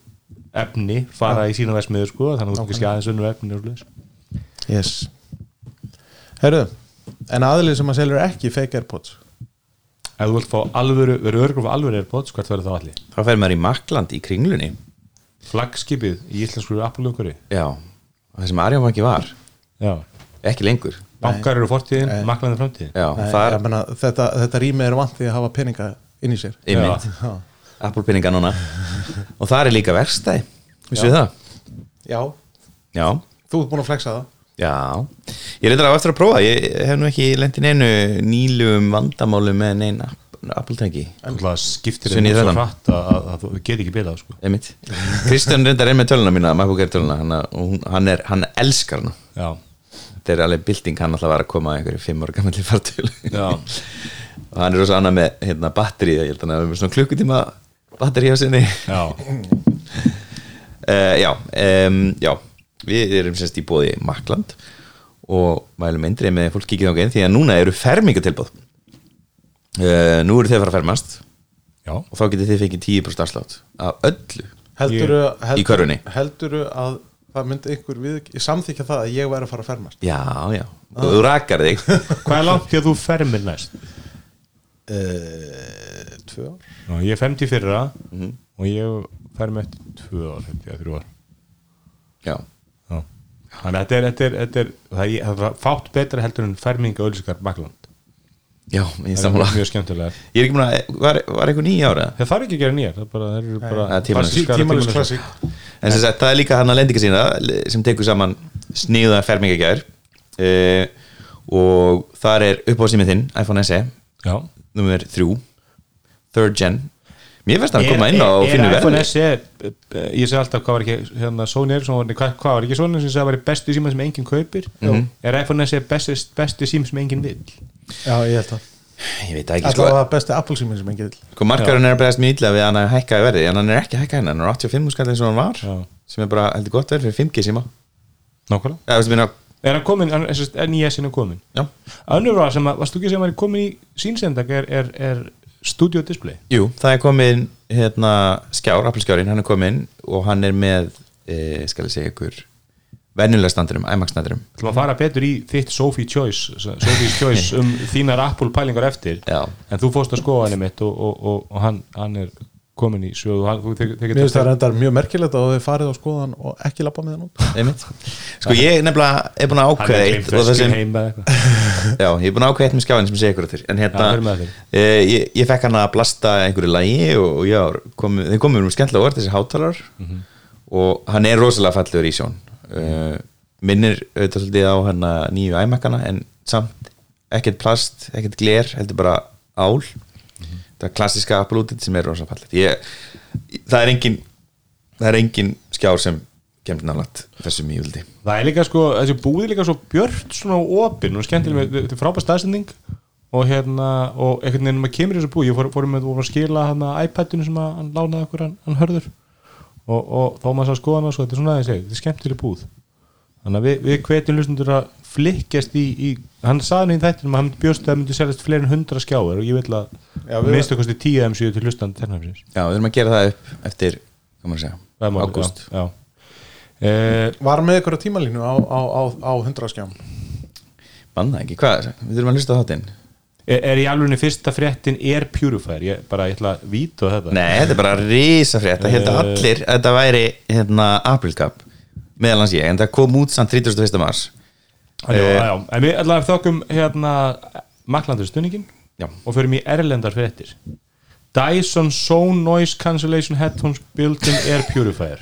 efni fara í sína vesmiðu sko, þannig að þú kannski aðeins önnur efni og svoleiðis. yes. Herru, en aðlið sem að selur ekki fake airpods? Ef þú vilt fá alvöru, verið örgur á alvöru airpods, hvert verður þá allir? þá fer maður í Makland í kringlunni. Flaggskipið í íslensku Apple-umhverfi já, og það sem Arjónbanki var. Já. ekki lengur. Bankar eru fortíðin, maklandi framtíðin. Já, Nei, það ég meina, þetta, þetta rými er vant því að hafa peninga inn í sér. Er einmitt Já. Apple pinninga núna. Og það er líka verstæði vissu það? Já, já, þú ert búin að flexa það. Já. Ég reyndar á eftir að prófa, ég hef nú ekki lent í neinu nýlum vandamálu með neina Apple tengi það skiptir þeim svo hratt að, að, að þú get ekki bilað sko. Kristján reyndar er með töluna mína MacBook Air töluna. Hana, hún, hann, er, hann elskar hana. Já, þetta er alveg bilding, hann alltaf var að koma einhverju fimm ára gammalli fartölu já, og hann er rosa annað með hérna, batteri ég held að hann hafi með svona klukkutíma batteri á sinni. Já, uh, já, um, já. Við erum semst í bóði Makland og mælum eindrið með fólk kikið á geinn því að núna eru fermingatilbóð uh, nú eru þið að fara að fermast já. og þá getið þið fengið 10% afslátt af öllu Helduru, Í körfunni. helduru að það myndi einhver við samþykja það að ég væri að fara að fermast? Já, já, og þú rakar þig. Hvað er langt því að þú fermir næst uh, Tvö ár. Já, ég er 50 fyrra og ég fermi eftir 2 ár, held ég, 3 ár. Já, þannig að þetta er, þetta er, þetta er það er, það er fátt betra heldur en ferminga ölliskar makland já, ég það samla er mjög skemmtilega ég er ekki búin að, var, var eitthvað nýja ára það þarf ekki að gera nýjar það er bara, það eru bara er tímalausar. klassík. En sem sagt, það er líka hann að lendinga sína sem tekur saman sníða fermingagjær uh, og þar er upp á símið þinn iPhone SE, já nummer 3 third gen. Mér finnst hann að koma inn á er, verði. SE eh, ég segi alltaf hvað var ekki hérna, Sony Ericsson hvað, hvað var ekki Sony sem sagði að var bestu síma sem enginn kaupir. Er iPhone SE besti, besti síma sem enginn vill? Já, ég held að ég veit það ekki sko, sem vil sko markarinn er að bregðast mjög illa við hann að hækka í verði en hann er ekki að hækka hennar, hann er 85 skall eins og hann var Já. sem er bara heldur gott verð fyrir 5G síma. Nákvæmlega er hann komin, hann- er nýja sinni komin já, önnur var sem að, varst þú ekki sem að hann er komin í sínsendag er, er, er Studio Display? Jú, það er komin hérna skjár, Apple skjárin, hann er komin og hann er með, e, skal ég segja ykkur venjulega standurum, IMAX standurum Þú maður fara betur í þitt Sophie Choice Sophie's Choice um þínar Apple pælingar eftir. Já. en þú fórst að skoða henni mitt og, og, og, og hann, hann er komin í þeg, Mér finnst það reyndar mjög merkilegt að þið farið á skoðan og ekki lappa með hann út Einmitt. sko ég nefnilega er búin að ákveða eitt og það sem, heim eða eitthvað já, ég er búin að ákveða eitt með skjáin sem sé ykkur eftir en hérna, e, ég, ég fekk hann að blasta einhverju lægi og, og já, komu, þeir komum um skemmtilega orð þessi hátalar Mhm. og hann er rosalega fallegur í sjón uh, minnir auðvitað svolítið á hann nýju æmakkana en samt ekkert plast, ekkert gler heldur bara ál. Það klassiska Apple útið sem er ég, það er engin það er engin skjár sem kemur nálægt þessum í vildi það er líka sko, þessi búið er líka svo björt svona opinn og skemmtileg með, þetta er frábæð staðsending og hérna, og einhvern veginn maður kemur í þessu búið, ég fór, fór með að skila hann iPadinu sem að hann lánaði okkur hann, hann hörður. Og, og þá maður sá skoðan og svo, þetta er svona aðeins, þetta er skemmtileg búð. Þannig að við, við hvetjum hlustundur að flikkjast í, í hann saði nú í þættinum að hann bjóst að það myndi seljast fleiri en hundra skjáður og ég vil að Já, við- minnstu kosti tíu M7 til hlustan ternafisins Já, við erum að gera það upp eftir, hvað maður að segja, ágúst. Eh, Var með ykkur tímalínu á, á, á, á 100 skjám? Banna ekki, hvað, við þurfum að hlusta á þáttinn. Er, er í alveg fyrsta fréttin Air Purifier, ég bara ég ætla að víta þetta. Nei, þetta er bara risa frétt Það held allir að þetta væri hérna, April Cup meðal hans ég, en það kom út samt 31. mars. En við allavega þokkum hérna maklandur stunningin Já. og förum í erlendar fréttir. Dyson Zone Noise Cancellation Headphones Built-in Air Purifier.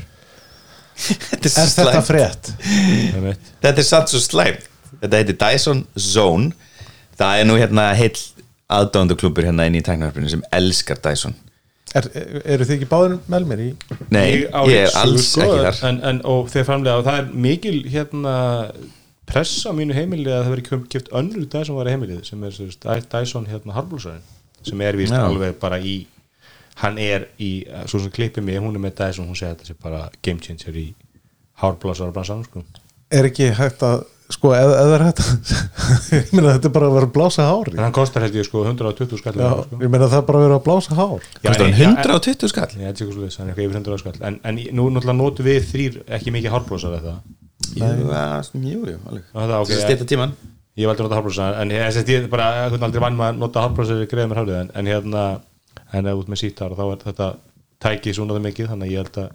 Þetta er, Er svo þetta slæmt. frétt? Þetta er samt svo slæmt. Þetta heitir Dyson Zone. Það er nú hérna heill aðdónduklubur hérna inn í tæknarfinu sem elskar Dyson. Er, eru þið ekki báður með mér í? Nei, Ég er alls ekki þar. En, en, og þeir framlega, og það er mikil hérna pressa á mínu heimili að það veri kipt önnur Dyson var í heimilið sem er sem sagt, Dyson hérna harbúlsarinn sem er vist Já. alveg bara í hann er í, svo sem klippið mig hún er með Dyson, hún segir að þetta sé bara game changer í bransan sko. Er ekki hægt að sko, ef það er hægt ég meina þetta er bara að vera að blása hár en hann kostar held ég sko 120 skall Já, sko. ég meina það er bara að vera að blása hár Já, Kostar en- hann 120 skall Ég held sér eitthvað svoleiðis, hann er eitthvað yfir 100 skall en, en nú náttúrulega notum við þrýr ekki mikið hárblásar eða Jú, að- jú, jú, alveg. Það ok, Þessi stýta tíman Ég hef aldrei notað hárblásar en ég, ég, ég bara, ég aldrei vann maður að nota hárblásar í greiðum mér hárið en, en hérna, en ef út með sítar þá er þetta tæki svona það mikið þannig að ég held að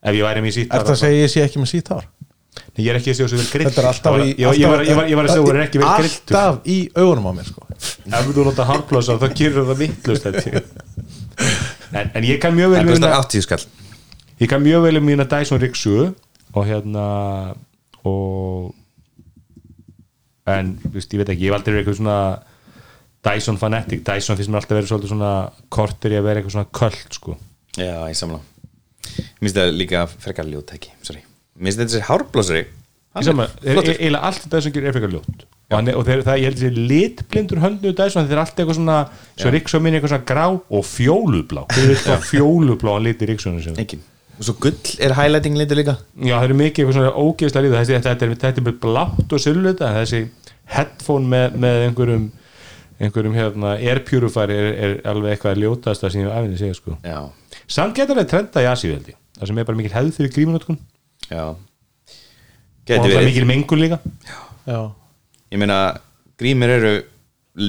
ef ég væri með sítar Er það að segja ég sé ekki með sítt hár? Nei, ég er ekki að segja þessu vel grill Þetta er alltaf í ég, ég, var, ég, var, ég var að segja þú er ekki vel grilltur Alltaf í augunum á mér sko. Ef þú nota hárblásar þá gerur það vittlust en, en ég kann mjög vel Það við kostar 80 skall. Ég kann mjög vel um mína Dyson Rixu og hérna og en viðst, ég veit ekki, ég verið eitthvað svona Dyson fanatic, Dyson finnst mér alltaf verið svolítið svona kortur í að vera eitthvað svona köld sko. Já, ég samla Mér finnst það líka frekar ljótæki Sorry. Mér finnst þetta sér hárblásari Ég sama, er, er, eiginlega allt þetta sem gerir er frekar ljótt. Og, hann, er- og þeir, það ég held þessi litblindur höndu Dyson, þeir er alltaf eitthvað svona svo Rixu minni eitthvað svona grá og fjólublá þeir eru eitthvað fjólublá hann liti Rixunum sem Engin Og svo gull er highlighting litur líka. Já, það eru mikið eitthvað svona ógeðslega líða þessi, þetta, er, þetta er með blátt og silluta þessi headphone með, með einhverjum einhverjum hérna air purifier er, er alveg eitthvað ljótast að sem ég afinni segja sko. Já, samt getur það trenda í Asíu held ég það sem er bara mikil hefð fyrir grímunótkun og já það Gæti er verið mikil mengun líka. Já, Ég meina, grímur eru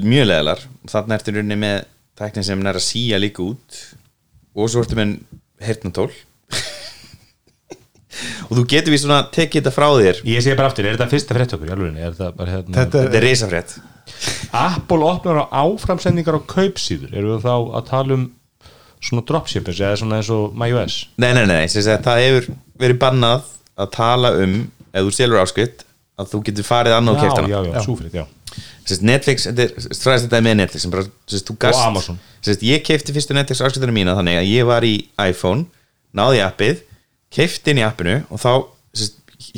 mjög leðalar. Þannig ertu í rauninni með tæknin sem er að síja líka út. Og svo ertu með heyrnatól Og þú getur við svona tekið þetta frá þér. Ég segi bara aftur, er þetta fyrsta frétt okkur er þetta bara hérna Þetta Þetta er risafrétt. Apple opnar á áframsendingar á kaupsíður. Eru við þá að tala um svona dropshippers eða svona eins og MyOS? Nei, nei, nei, það hefur verið bannað að tala um ef þú selur áskrift að þú getur farið annað og já, keft hana já, já, súfrið, já. Sest, Netflix, þetta er stræðist þetta með Netflix sem bara, sest, gast, Amazon. Sest, ég keifti fyrstu Netflix áskriftinu mína þannig að ég var í iPhone náði appið, keifti inn í appinu og þá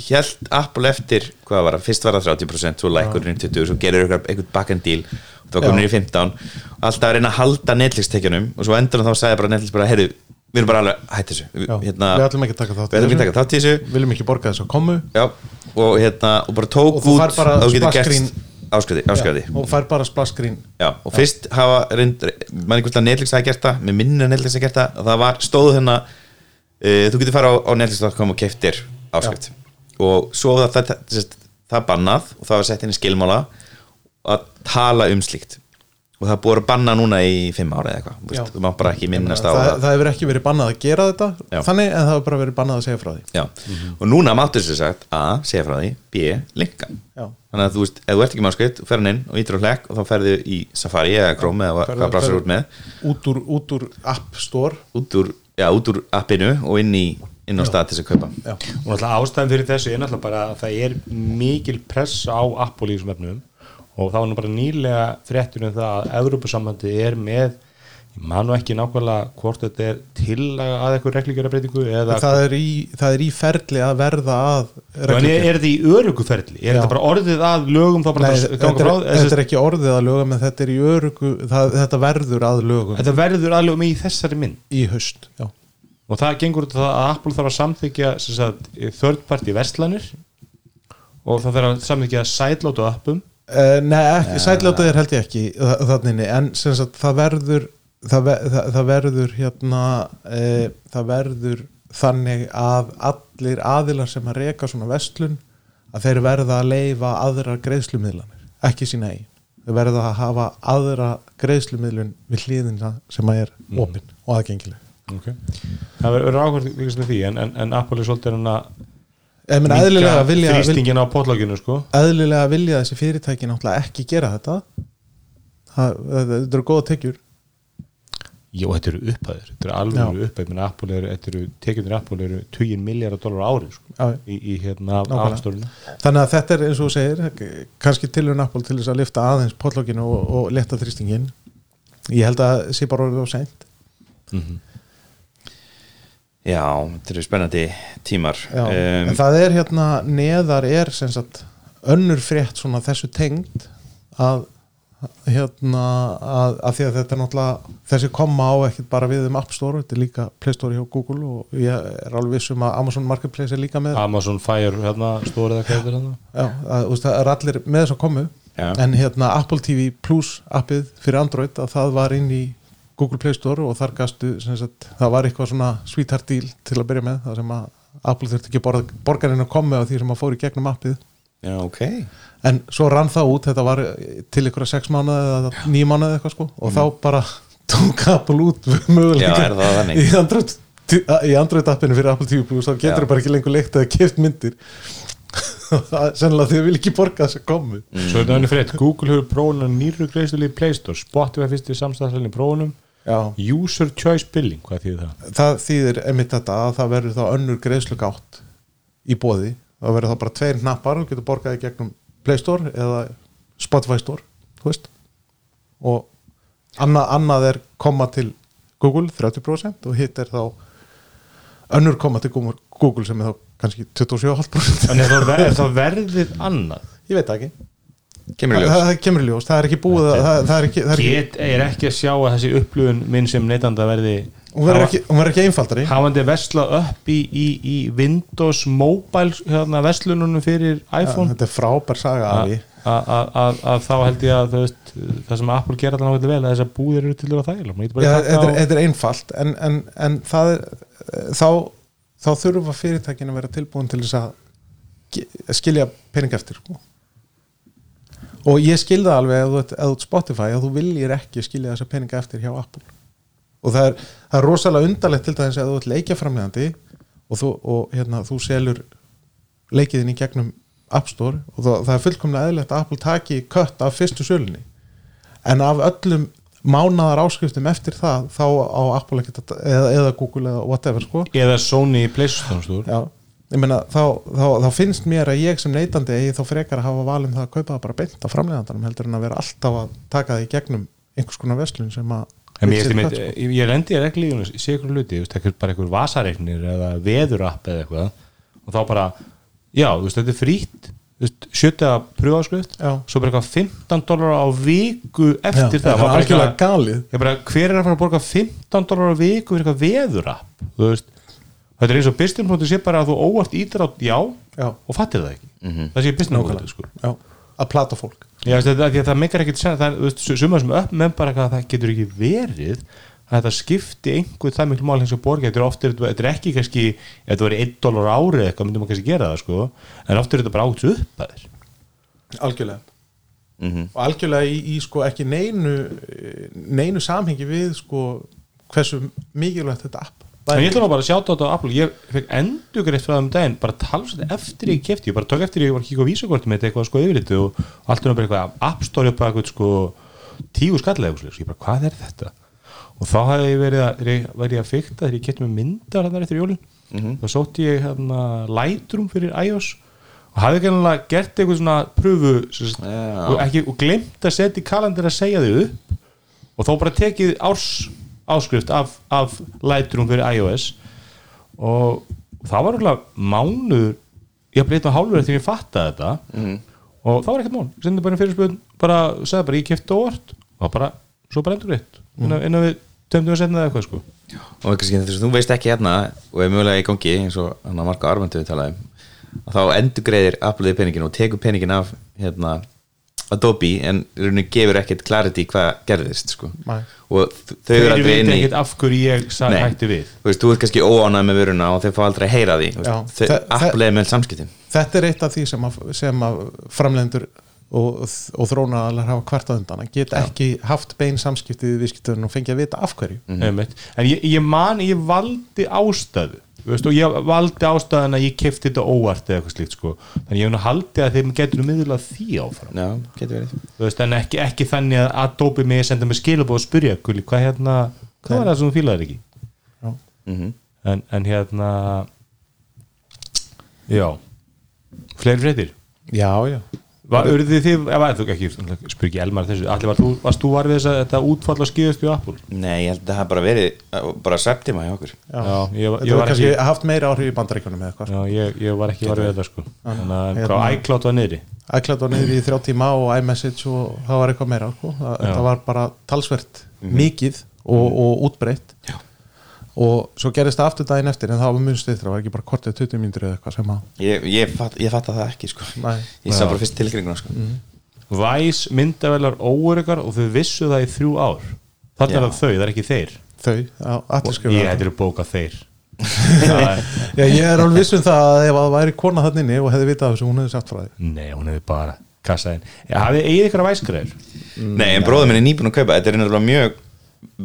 held Apple eftir, hvað var það, fyrst var það 30% svo lækurinn 20, svo gerir eitthvað backend deal og það var komin í 15 og alltaf að reyna að halda Netflix tekjunum og svo endur þá sagði bara Netflix bara, heyrðu, við erum bara alveg hætti þessu. Já. hérna, við ætlum ekki að taka þátt við að í þessu. Viljum ekki borga þess að komu. Já, og hérna og bara tók Og út að þú getur gert áskriði, áskriði. Og fær bara splasskrín Já, og fyrst hafa mann einhvern veginn Netflix hafa gert það, með minni að Netflix hafa gert það og það var, stóðu þennan uh, þú getur fara á, á netflix.com og keftir áskrift og svo það, það, það, það bannað og það var sett inn í skilmála að tala um slíkt. Og það búið að banna núna í fimm ára eða eitthvað, þú Já. má bara ekki minnast á það, það það hefur ekki verið bannað að gera þetta Já. Þannig en það hefur bara verið bannað að segja frá því. Já, og núna máttu þessu sagt A, segja frá því, B, linka Já. þannig að þú veist, ef þú ert ekki með áskrift þú fer hann inn og ítir á hlekk og þá ferðu í Safari eða Chrome eða hvað brásar út með. út úr, út úr App Store. Út úr, já, út úr appinu og inn í inn á þess að kaupa. Já. og náttúrulega ástæðan fyrir þessu er náttúrulega bara að það er mikil press á þessum efnum. Og það var nú bara nýlega fréttur um það að Evrópusambandi er með Ég man nú ekki nákvæmlega hvort þetta er tillaga að eitthvað eða það það er í ferli að verða að en er, þetta í öruguferli? Er Já. þetta bara orðið að lögum Nei, að þetta, er, frá þetta er ekki orðið að lögum en þetta er í örugu það, þetta verður að lögum Þetta verður að lögum í þessari mynd í haust já. og það gengur út á það að Apple þarf að samþykja party verslanir og það þarf að samþykja á appum Uh, nei, ekki, sætljótað er held ég ekki þa- þannig, en sagt það verður það, það, það verður hérna uh, það verður þannig að allir aðilar sem að reka svona vestlun að þeir verða að leifa aðrar greiðslumiðlanir, ekki sína eigin. Þeir verða að hafa aðra greiðslumiðlun við hliðina sem að er opinn og aðgengileg. Okay. Það verður áhverð því en, en, en Apple er svolítið hann að Ég meina, eðlilega vilja, vil, þrýstingin á potlokinu sko. Eðlilega vilja þessi fyrirtæki náttúrulega ekki gera þetta. Það, þetta eru góða tekjur Jó, þetta eru upphæðir, þetta eru alveg upphæðir. Menn Apple eru, þetta eru, tekjunir Apple eru 20 miljardar dólar ári sko, Já. í, í hérna afstórinu þannig að þetta er eins og þú segir kannski tilhörn Apple til þess að lifta aðeins potlokinu og, og leta þrýstingin ég held að sé bara orðið á seint. Já, þetta eru spennandi tímar. Já, um, en það er hérna neðar er sem sagt önnur frétt svona þessu tengd að hérna að, að því að þetta er náttúrulega þessi koma á ekkert bara við um App Store þetta er líka Play Store hjá Google og ég er alveg viss um að Amazon Marketplace er líka með. Amazon Fire hérna stórið að hvað er hérna? Já, að, veist, það er allir með þess að komu Já. en hérna Apple TV Plus appið fyrir Android að það var inn í Google Play Store og þar gastu sagt, það var eitthvað svona sweetheart deal til að byrja með það sem að Apple þurfti ekki borga, borgarinn að koma á því sem að fór í gegnum appið Já, ok. En svo rann það út, þetta var til ykkur sex mánuði eða nýjum mánuði eitthvað sko. Og þá bara tók Apple út möguleika Já, er það þannig? í Android, í Android appinu fyrir Apple TV Plus þá getur það bara ekki lengur leikt eða kipt myndir. Það sennilega því að vil ekki borga þess að komu Svo er þetta henni frétt, Google hefur prófunum nýru greiðstölu í Play Store, Spotify fyrst í samstæðslega í prófunum, Já, User Choice Billing, hvað þýðir það? það þýðir einmitt þetta að það verður þá önnur greiðslu gátt í bóði það verður þá bara tveir hnappar og getur borgaði gegnum Play Store eða Spotify Store þú veist. Og annað, annað er koma til Google 30% og hitt er þá önnur koma til Google- sem er þá kannski 27,5% En er það, ver, er það verðið annað? ég veit ekki. Kemur í það, ljós. það kemur í ljós, það er ekki búið að, það, það er ekki, það er ekki, Get er ekki að sjá að þessi upplöfun minn sem neytanda verði hún verður ekki, ekki einfaldari. hafandi vesla upp í, í, í Windows Mobile hérna, veslununum fyrir iPhone. þetta er frábær saga að- að að- að þá held ég að veist, það sem Apple gera allan ákveðlega vel að þessar búðir eru til að getur bara Já, taka þetta, er, á- þetta er einfalt en, en, en það er þá, þá þurfa fyrirtækin að vera tilbúin til þess að skilja pening eftir sko. og ég skilða alveg ef þú ert Spotify að þú viljir ekki skilja þessa peninga eftir hjá Apple og það er, það er rosalega undarlegt til dæmis að þú ert leikjaframlegandi og, þú, og hérna, þú selur leikiðin í gegnum App Store og það, það er fullkomlega eðlilegt að Apple taki kött af fyrstu sölunni. En af öllum mánaðar áskriftum eftir það þá á Apple að, eða, eða Google eða whatever sko. Eða Sony Playstation Store Já, ég meina þá, þá, þá finnst mér að ég sem neytandi eigi þá frekar að hafa valum það að kaupa það bara beint á framleiðandanum heldur en að vera alltaf að taka það í gegnum einhvers konar verslun sem að En ég, ég, ég, ég lendi í reglíðunum, ég sé ykkur hluti, þú veist, ekkert bara einhver vasareiknir eða veðurapp eða eitthvað. Og þá bara, já, þú veist, þetta er frýtt sjötta pröfaskrift svo bara eitthvað 15 dólar á viku eftir Já, það, það er bara eitthvað- galið. Ég bara, hver er að fara að borga 15 dólar á viku fyrir eitthvað veðurapp þetta er eins og business sé bara að þú óvart ítir á já Já. og fattir það ekki. Það sé business Nákvæmlega. sko. Að plata fólk Já, veist, þetta, því að það meikar ekkert sen það, veist, sumar sem upp með bara að það getur ekki verið að þetta skipti einhver það miklu mál eins og borga þetta er er ekki kannski ef þetta verið 1 dólar á ári eitthvað myndum maður kannski gera það sko. En oft er þetta bara átt upp að þér. Algjörlega. Og algjörlega í, í sko ekki neinu neinu samhengi við sko hversu mikilvægt þetta app ég ætla nú bara að sjáta þetta á Apple. Ég fekk endur greitt frá það um daginn bara talsvægt eftir ég kefti, ég bara tók eftir ég var að kíka á vísakortum með þetta eitthvað sko yfir þetta og allt er nú bara eitthvað App Store upp að eitthvað sko tíu skallega og ég bara hvað er þetta? Og þá hafði ég verið að, ég að fykta þegar ég kefti með myndar hann eftir jólin. Þá sótti ég hérna Lightroom fyrir iOS og hafði ekki alveg gert eitthvað svona pröfu sagt, Já. og, ekki, og glemt að setja í kalendur að segja þau upp. Og þá bara tekið árs áskrift af, af Lightroom fyrir iOS. Og það var alveg mánuður ég hafði eitthvað hálfur þegar ég fattaði þetta. Mhm. og það var ekkert mál. Sendi bara fyrir spöðun, bara sagði bara ég kefti óvart. Og bara, svo bara endur rétt innan, Mhm. innan við tömdum við setna eða eitthvað sko. Og kannski þess að þú veist ekki hérna og er mögulega í gangi eins og hann að marka armandu við talaði um að þá endur greiðir Appleiði peningin og tekur peningin af hérna Adobe en í rauninni gefur ekkert clarity hvað gerðist sko. Nei. og þau eru aldrei inn í af hverju ég Nei. hætti við þú veist, þú ert kannski óánað með vöruna og þau fá aldrei að heyra því Já. Þau- er með samskiptin þetta er eitt af því sem að, sem að framlendur og, og þrónaðalar hafa kvartað undan að geta ekki haft bein samskiptið við viðskiptunum og fengið að vita af hverju Einmitt. en ég, ég man, ég valdi ástæðu þú veist, og ég valdi ástæðan að ég kefti þetta óvart eða eitthvað slíkt sko. þannig ég hef nú haldið að þeim getur miðlað því áfram. Já, getur verið. Þú veist, en ekki, ekki þannig að Adobe mig senda mig skilabóð og spyrja Gulli, hvað hérna, hvað var það sem þú fílaðir ekki? Mm en, en hérna já. Fleiri fréttir? Já, já, var, urðið þið, ef að þú ekki spyr ekki Elmar þessu, allir var þú, varst þú var við þess að þetta útfall að skýðast við Apple? Nei, ég held að það bara verið uh, bara septima hjá okkur. Já. já, ég, ég var var kannski ekki haft meira áhrif í bandaríkunum eða eitthvað. Já, ég, ég var ekki var við þetta sko. Þannig að Hérna- hvað iCloud var niðri? iCloud var niður í þrjá tíma og iMessage og það var eitthvað meira sko. það, var bara talsvert mikið og, og útbreytt Já. Og svo gerist það aftur daginn eftir en það var eftir, það var ekki bara kortið 20 mínútur eða eitthvað sem að ég, ég, fatt, ég fatt það ekki sko. Nei. ég sá bara fyrst tilkringuna sko. Væs myndavelar óöryggar og þau vissu það í þrjú ár. Já. er það þau, það er ekki þeir. Þau, allir skrifa ég hættir að bóka þeir. Já, ég er alveg viss um það að ef það væri kona þannig inni og hefði vitað þessu, hún hefði sagt frá því. Nei, hún hefði bara kassaðin hafið eigið ykkur að væsgræður Nei, en bróður minn er nýbúin að kaupa. Þetta er nefnilega mjög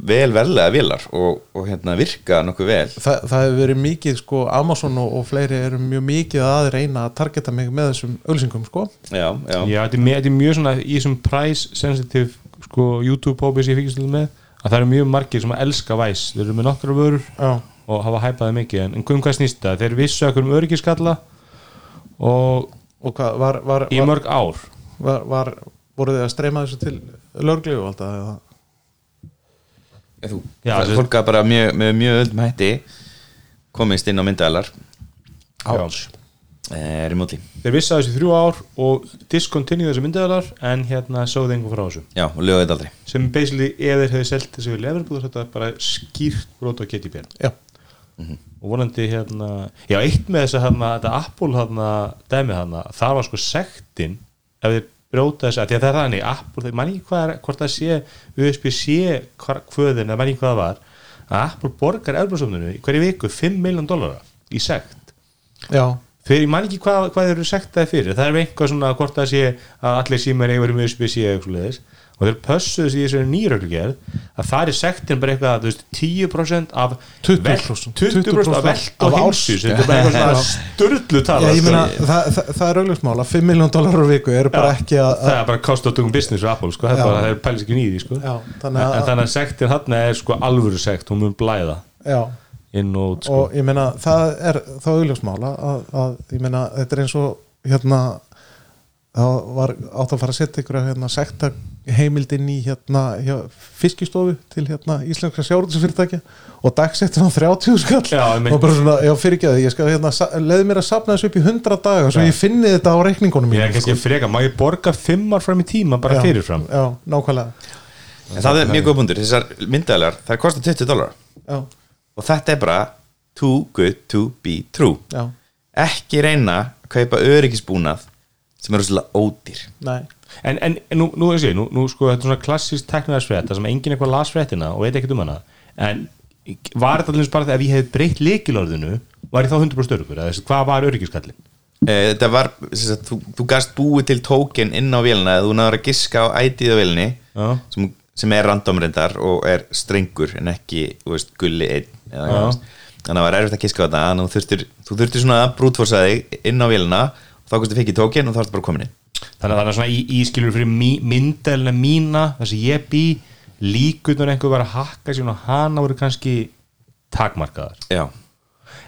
vel verðlega vilar og, og hérna virka nokkuð vel. Þa, það hefur verið mikið, sko, Amazon og, og fleiri eru mjög mikið að reyna að targeta mig með þessum ölsingum, sko. Já, já, Já, þetta er, mjög- þetta er mjög svona í þessum price sensitive sko, YouTube-hópi sem ég fíkist með að það eru mjög margir sem að elska væs þeir eru með nokkra vörur Já, og hafa hæpaði mikið. En, en um hvað snýst það? Þeir vissu okkur um öryggiskalla og og hvað, var, var, í mörg ár. var, var voru þið að streyma þessu til og alltaf eða? Þú, Já, það, þessi- fólk að bara mjög, með mjög öllum hætti komist inn á myndaðalar Ouch. eh, remotely. Þeir vissu að þessu í þrjú ár og discontinue þessu myndaðalar en hérna sóðu engu frá þessu. Já, og lögðu þetta aldrei. Sem basically ef þeir hefði selt þessu við lefurbúður þetta er bara skýrt brot á GDPR Já, og vonandi hérna já eitt með þess að hérna, þetta Apple hérna, dæmi hérna, það var sko sektin ef þeir brjóta þess að því að það er þannig Apple, mann ekki hvað er, hvort það sé USB-C hvöðin, það mann ekki hvað það var að Apple borgar Európa-sofnunu í hverju viku 5 miljón dólara í sekt. Já, þeir ég man ekki hvað, hvað eru sektaði fyrir. Það er einhvað svona hvort það sé að allir símar með USB-C eða eitthvað. Og þeir pössuðu sig í þessari nýröglugerð að það er sektin bara eitthvað veist, 10% af 20%, vel- 20% af velt af og heimsins þetta er bara eitthvað störlu tala Já, ég sko. meina, það, það, það er augljósmál að 5 miljón dólar á viku eru bara Já, ekki að, það er bara cost of doing business fyrir Apple sko. það er Já. bara, það er pælis ekki nýði sko. Þannig að- en þannig að sektin hann er sko alvöru sekt, hún mun blæða já, inn og út sko. og ég meina það er þá augljósmál að, að ég meina þetta er eins og hérna það var átt að fara að setja ykkur hérna sekta heimildin í hérna hjá, fiskistofu til hérna íslenska sjárútisfyrirtækja og dagsettin á 30 skall. Já, og bara svona, já fyrir ekki að ég skal hérna, leði mér að sapna þessu upp í 100 daga svo ég finni þetta á reikningunum ég er mínum, kannski freka, má ég borga fimmar fram í tíma bara Já, fyrirfram? já, nákvæmlega. En það er mjög góð bundur, þessar myndaðalar það kostar 20 dólar já, og þetta er bara too good to be true. Já, ekki reyna að kaupa öryggisbúnað sem er rosalega ódýr. Nei. En, en, nú, nú, er sé, nú, nú sko, þetta er svona klassísk teknaðarsfrétta sem enginn eitthvað las fréttina og veit ekkert um hana. En var þetta alveg bara þegar ef ég hef breytt leikilorðinu var ég þá 100% öryggur eða hvað var öryggiskallin? Eh, þetta var, sem sagt, þú, þú gast búið til tóken inn á vélina eða þú náður að giska á ætið á vélinni Já. sem, sem er random reyndar og er strengur en ekki, þú veist, gulli einn þannig að það var erfitt að giska á þetta þú þurftir, þú þurftir svona að brútforsa þig inn á vélina þá kostu fikk í tóken og þá ertu bara komin inn. Þannig að það er svona í, ískilur fyrir mí, myndelina mína þess að ég bý líkunar einhver var að hakka sér og hana voru kannski takmarkaðar. Já,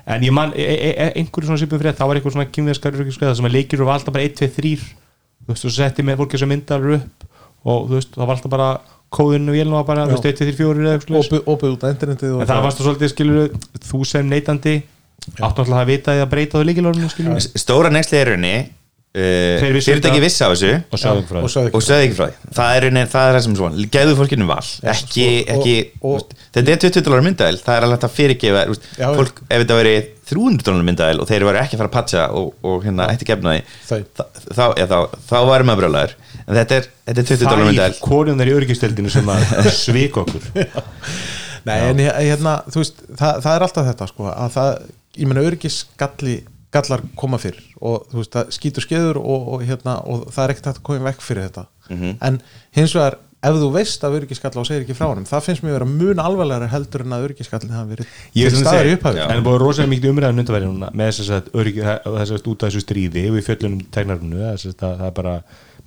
en ég man, e, e, e, einhverju svona sýpum frétt þá var einhver svona öryggiskeiða sem að leikir og valda bara 1, 2, 3 þú veist, og setti með fólki sem myndar upp og þú veist, það var alltaf bara kóðinu vélum var bara, þú veist, 1, 2, 3, 4 eða eitthvað svoleiðis. opið opið út á internetið og en það varst svolítið, skilur þú sem neytandi áttu alltaf að vita að breyta á líkilorðinu, stóra nexli er raunni uh, fyrirtæki þetta. vissi af þessu. Og sögðu ekki frá því. það er, það er það sem svona, geðu fólkinu val. Ekki, ekki þetta er 20 dólar myndæl, það er alveg að fyrirgefa fólk, ef þetta veri 300 dólar myndæl og þeir eru ekki að fara að patcha og, og hérna ætti gefna því Þau. þá, þá, já, þá, þá varum maður brjólaður. En þetta er, þetta er 20 dólar það myndæl er konunnar í örgistöldinu sem að svik okkur Nei, en ég- hérna, þú veist, það, það er alltaf þetta sko, að það, ég meina örgisgalli gallar koma fyrir og þú veist, það skýtur skeður og, og hérna og það er ekkert að koma vekk fyrir þetta Mhm. en hins vegar, ef þú veist af örgisgalla og segir ekki frá honum, það finnst mér vera mun alvarlega heldur en að örgisgallin hafa verið Ég staðar í segja, upphafi Já. en það er búið rosalega mikið umræðan undanverði núna með þess að öryggi, þess að út af þessu stríði við fjöllunum tegnarinu þess að það er bara,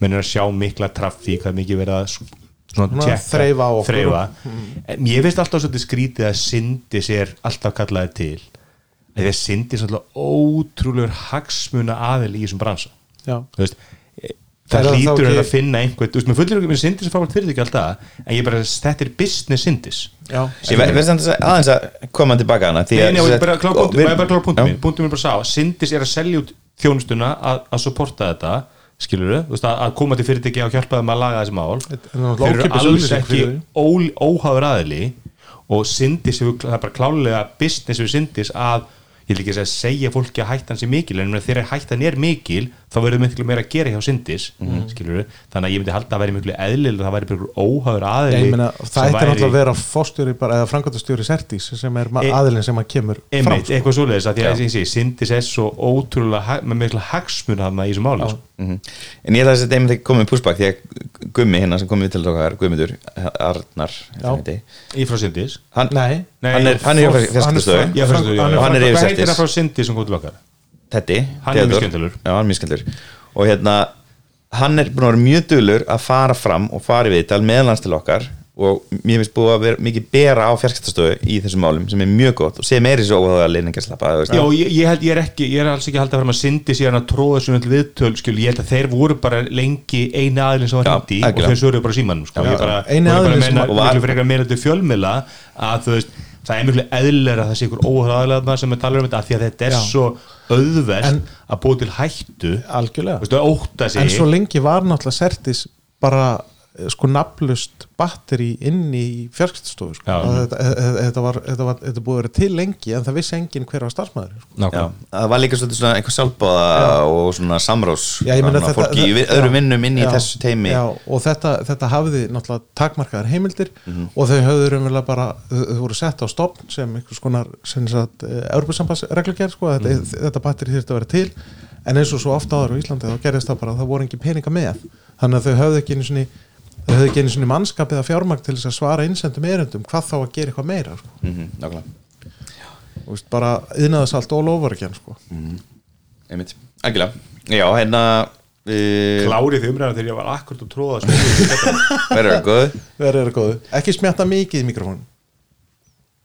menn er að sjá mikla trafík, það er mikið verið að þreifa okkur. þreifa. en ég veist alltaf svolítið skrítið að syndi sér alltaf kallaði til. Að því að syndi er svolítið ótrúlegur hagsmuna aðil í þessum bransa. Já, þú veist e, Það er hlýtur ekki... að finna einhvern, þú veist, með fullir ekki með syndis að fá fyrir ekki alltaf, en ég bara, þetta er business syndis já, ég að- aðeins að koma tilbaka hana og ég og ég bara klára punktum punktum minn. Bara sá, Sindis er að selja út þjónustuna að supporta þetta skilur veist, að, að koma til fyrirtæki og hjálpa þeim að laga þessi mál. Þeir eru alls ekki óháður aðili og hefur- það er bara klálega business við Sindis að ég vil ekki að segja fólki að hættan sé mikil en þegar hættan er mikil þá verður miklu meira að gera hjá Sindis Mhm. skilur þannig að ég myndi halda að vera miklu eðlil það væri aðili ég meina, það ætti væri- náttúrulega að vera fórstjóri bara, eða framkvæmtastjóri Sertís sem er E- aðilinn sem að kemur fram Einmitt, sko. eitthvað svoleiðis að því að ég sé, Sindis er svo ótrúlega með mikla hagsmuna þarna í þessu máli sko. Mhm. En ég ætla að þetta einmitt komið púsbak því að Gummi hérna sem komið til okkar, Guðmundur Arnar, í frá Nei, hann er, Og heitir það frá Sindis sem kom til okkar? Tetti Hann er mjög skemmtilegur. Já, hann er mjög skemmtilegur og hérna, hann er búin að vera mjög dulur að fara fram og fara í viðtal meðlans til okkar og mér finnst búið að vera mikið bera á fjarskastöðu í þessum málum sem er mjög gott og sem er í svo óháða leiningarslappa Já, ég, ég, held, ég er ekki, ég er alls ekki að halda að fara með Sindis ég er að tróða þessum öll viðtöl skil, ég held að þeir voru bara lengi eini aðilin sem var hindi og þeir svöruðu bara símanum sko. Og bara aðilinn sem var- miklu frekar meira til fjölmila að þú veist, það er miklu það sé ykkur óháður aðilega sem er talað um þetta af því að þetta er Já. svo auðvelt En- að búa til hættu. Algjörlega. Að ótta sig. En svo lengi var náttúrulega Sertis bara sko nafnlust batteri inn í fjarskiptastofu sko. Þetta, þetta, þetta, var, þetta, var, þetta búið að vera til lengi en það vissi enginn hver var starfsmæður sko. Það var líka svona einhver sjálfbóða og svona þetta- fólki í já, vinnum inn í já, þessu teimi já, og þetta, þetta hafði náttúrulega takmarkaðar heimildir Mhm. og þau höfðu raunverulega bara þau þau voru sett á stopn sem einhvers konar sem sagt, Európa-sambandsreglugjör sko, þetta, Mhm. þetta batteri þurfti að vera til en eins og svo ofta áður á Íslandi þá gerðist það bara að það voru engin peninga með þannig að þau höfðu ekki einu svona þau höfðu ekki einu svona mannskapið að fjármagn til þess að svara einsendum erindum, hvað þá að gera eitthvað meira sko. Mhm, nákvæmlega. Þú veist, bara yðnaðast allt all over again sko. einmitt, algjörlega. Já, hérna uh, klárið því umræðan þegar ég var akkurat að tróða verður það góð verður það góðu, ekki smjatta mikið í mikrofónu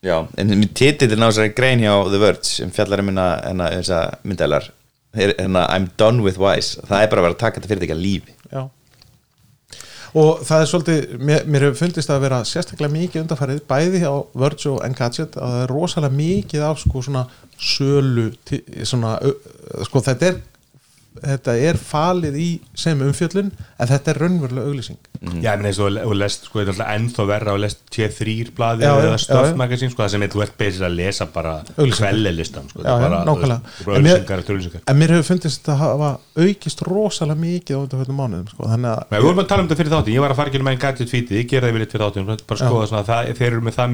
já, en titillin á þessari grein hjá The Verge sem fjallar um hérna, hérna þessa myndælar hérna I'm done with wise. Það er bara að vera að taka þetta fyrir ekki að lífi. Já og það er svolítið, mér, mér hefur fundist að vera sérstaklega mikið undarfærið bæði á Verge og Engadget að það er rosalega mikið af sko svona sölu svona, sko þetta er þetta er falið í sem umfjöllun en þetta er raunverulega auglýsing. Já, menn eins og og lest, sko, þetta er ennþá verra og lest T3 blaði Já, eða stöfmagasin, sko, það sem er, þú ert beðis að lesa bara kvellilistan, sko, Já, já, En mér- auglýsingar eftir auglýsingar. en mér hefur fundist að hafa aukist rosalega mikið á þetta mánuðum sko. þannig að við vorum að tala um þetta fyrir þáttin, ég var að fara ekki með einn gadget fítið, ég gerði við litt fyrir þáttin, bara skoða þeir eru með það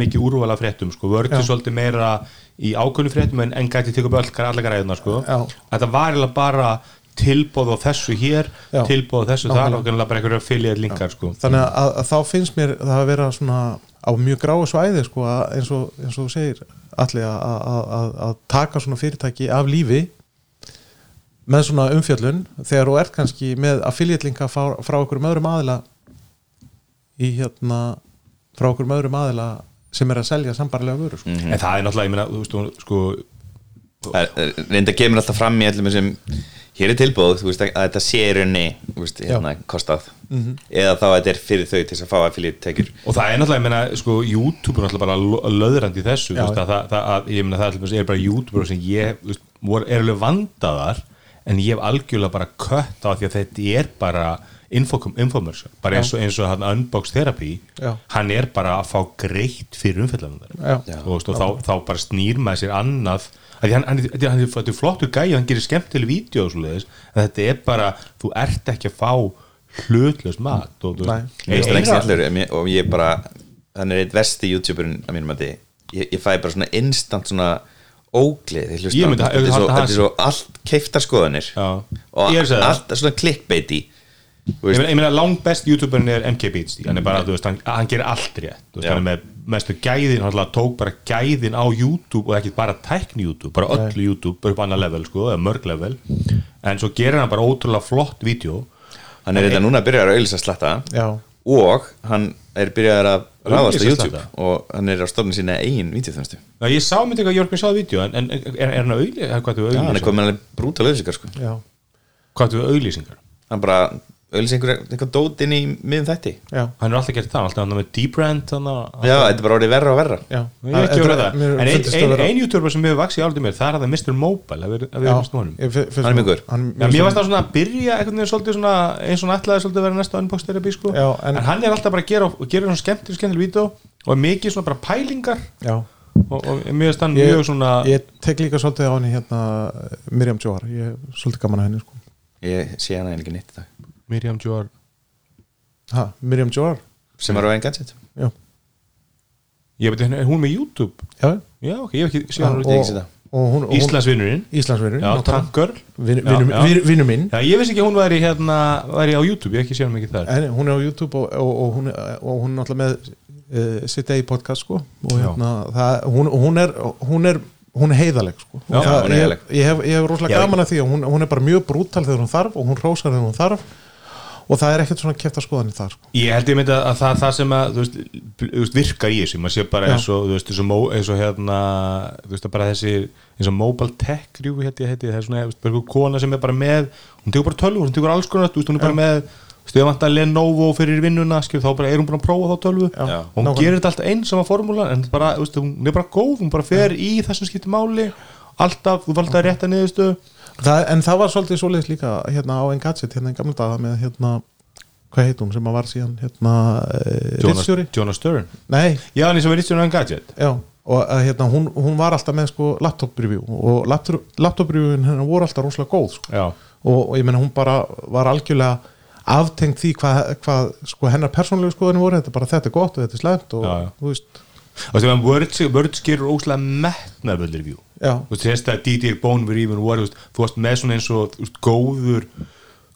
tilbóð á þessu hér, Já. tilbóð á þessu þar, Nákvæmlega. og kannilega bara einhverju affiliate linkar, sko. þannig að, að þá finnst mér það að vera svona á mjög gráu svæði sko, að eins, og, eins og þú segir allir að, að, að, að taka svona fyrirtæki af lífi með svona umfjöllun þegar þú ert kannski með affiliate linka frá, frá okkur öðrum aðila í hérna frá okkur öðrum aðila sem er að selja sambarlega vörur sko. En það er náttúrulega, ég meina, þú veist, þú- sko, Það er- reynda kemur alltaf fram í allum þessum hér er tilbúð, þú veist, að þetta sé í rauninni, þú veist, hérna, kostað Mhm. eða þá að þetta er fyrir þau til þess að fá affiliate tekjur og það er náttúrulega, ég meina, sko, YouTube er náttúrulega bara löðrandi í þessu, Já. þú veist, að það, að, ég meina, það er, bara YouTube sem ég, þú veist, er alveg vandaðar en ég hef algjörlega bara kött á því að þetta er bara infomercial, bara eins og, eins og hann unbox therapy, Já. hann er bara að fá greitt fyrir Já. og, veist, og þá, þá bara snýr maður sér annað hann er flottur gæi hann gerir skemmtileg vídeo þetta er bara, þú ert ekki að fá hlutlust mat og, og ég bara, hann er eitt versti youtuberinn að mínum að þið, ég, ég fæ bara svona instant svona óglið þetta er svo, þetta er allt keiftar skoðanir. Já. og allt svona clickbaity Ég meina, langt best youtuberin er MK Beats hann er bara, þú veist, hann, hann gerir allt rétt hann er með mestu gæðin hann tók bara gæðin á YouTube og ekki bara tækni YouTube, bara öllu YouTube bara upp annar level, sko, eða mörg level en svo gerir hann bara ótrúlega flott vídeo hann er þetta núna að byrja að auðlýsa slatta Já. og hann er byrjað að ráðast á YouTube slatta? og hann er á stofnun sína eigin vídeoþjónustu Já, ég sá myndi eitthvað Jörgur sáði vídeo en, en er, er hann að hvað Já, hann er komin alveg brútal auðlýsingar sko. Já. Hvað er auðlýsingar? hann bara auðlýsa einhver, einhver dót inn í miðum þætti Já. Hann er alltaf gert það, alltaf hann er með deep brand þannig að Já, þetta er bara orðið verra og verra Já. Ég hef ekki verið það, Mér en ein, það ein, vera- ein youtuber sem hefur vaksið áldur mér, það er að það Mr. Mobile, að við Já. erum fyrst honum Ég fi- finnst Hann er mjög góður. hann- Já, mér varst það svona að byrja einhvern veginn svolítið svona eins og hann ætlaði svolítið að vera næsta unbox therapy sko. Já, en- en, hann er alltaf bara að gera, og gera svona skemmtileg skemmtileg vídeo og er mikið svona bara pælingar Já. og, og mér finnst hann mjög svona ég tek líka svolítið á henni hérna Miriam Johar, ég er svolítið gaman að henni sko. Ég sé hana eiginlega ekki neitt í dag Miriam Joar ha, Miriam Johar sem var á einn gadget já, ég veit, er hún með YouTube? já, Já, ok, ég hef ekki séð hann hún, og hún Íslandsvinnurinn vinnu minn. Já, ég veist ekki að hún væri hérna væri á YouTube, ég hef ekki séð hann mikið þar. En hún er á YouTube og, og, og, hún, er- og hún er náttúrulega með uh, sitt eigi podcast sko. Og hérna, það, hún, hún er hún er hún er heiðaleg sko. Já, Og það, hún er ég, ég, hef, ég hef rosalega gaman að því að hún, hún er bara mjög brútal þegar hún þarf og hún rósar þegar hún þarf og það er ekkert svona kæft að skoðanir þar sko. Ég held ég myndi að það, það sem að þú veist, þú veist, virkar í þessu, maður sé bara Já. eins og, veist, eins og, mó- eins og hérna, þú veist, bara þessi eins og mobile tech rjúfi heiti, heiti, það er svona, einhver kona sem er bara með hún tekur bara tölvu, hún tekur alls konar, hún er bara með að Lenovo fyrir vinnuna, skil, þá bara er hún bara að prófa þá tölvu Já. Já. og hún Nákvæmlega. gerir þetta alltaf eins sama formúla en bara, hún er bara góð, hún bara fer í þessum skipti máli, alltaf, þú valda að rétta niðurstu það, en það var svolítið svoleiðis líka hérna á Engadget hérna í gamla daga með hérna hvað heit hún sem að var síðan hérna Jonas, Ritstjóri? Jonas Stern Nei, Já, hann er sem er Ritstjóri Gadget já og uh, hérna, hún, hún var alltaf með sko laptop review og laptop, reviewin hennar voru alltaf rosalega góð sko. Já, og, og ég menna hún bara var algjörlega aftengt því hvað, hvað sko, hennar persónlegu skoðinu voru þetta er bara þetta er gott og þetta er slæmt og Já, já. þú veist Words gerur óslega metnaðvöldir review þú veist, að DJ Bone even war, þú veist, þú varst með svona eins og veist, góður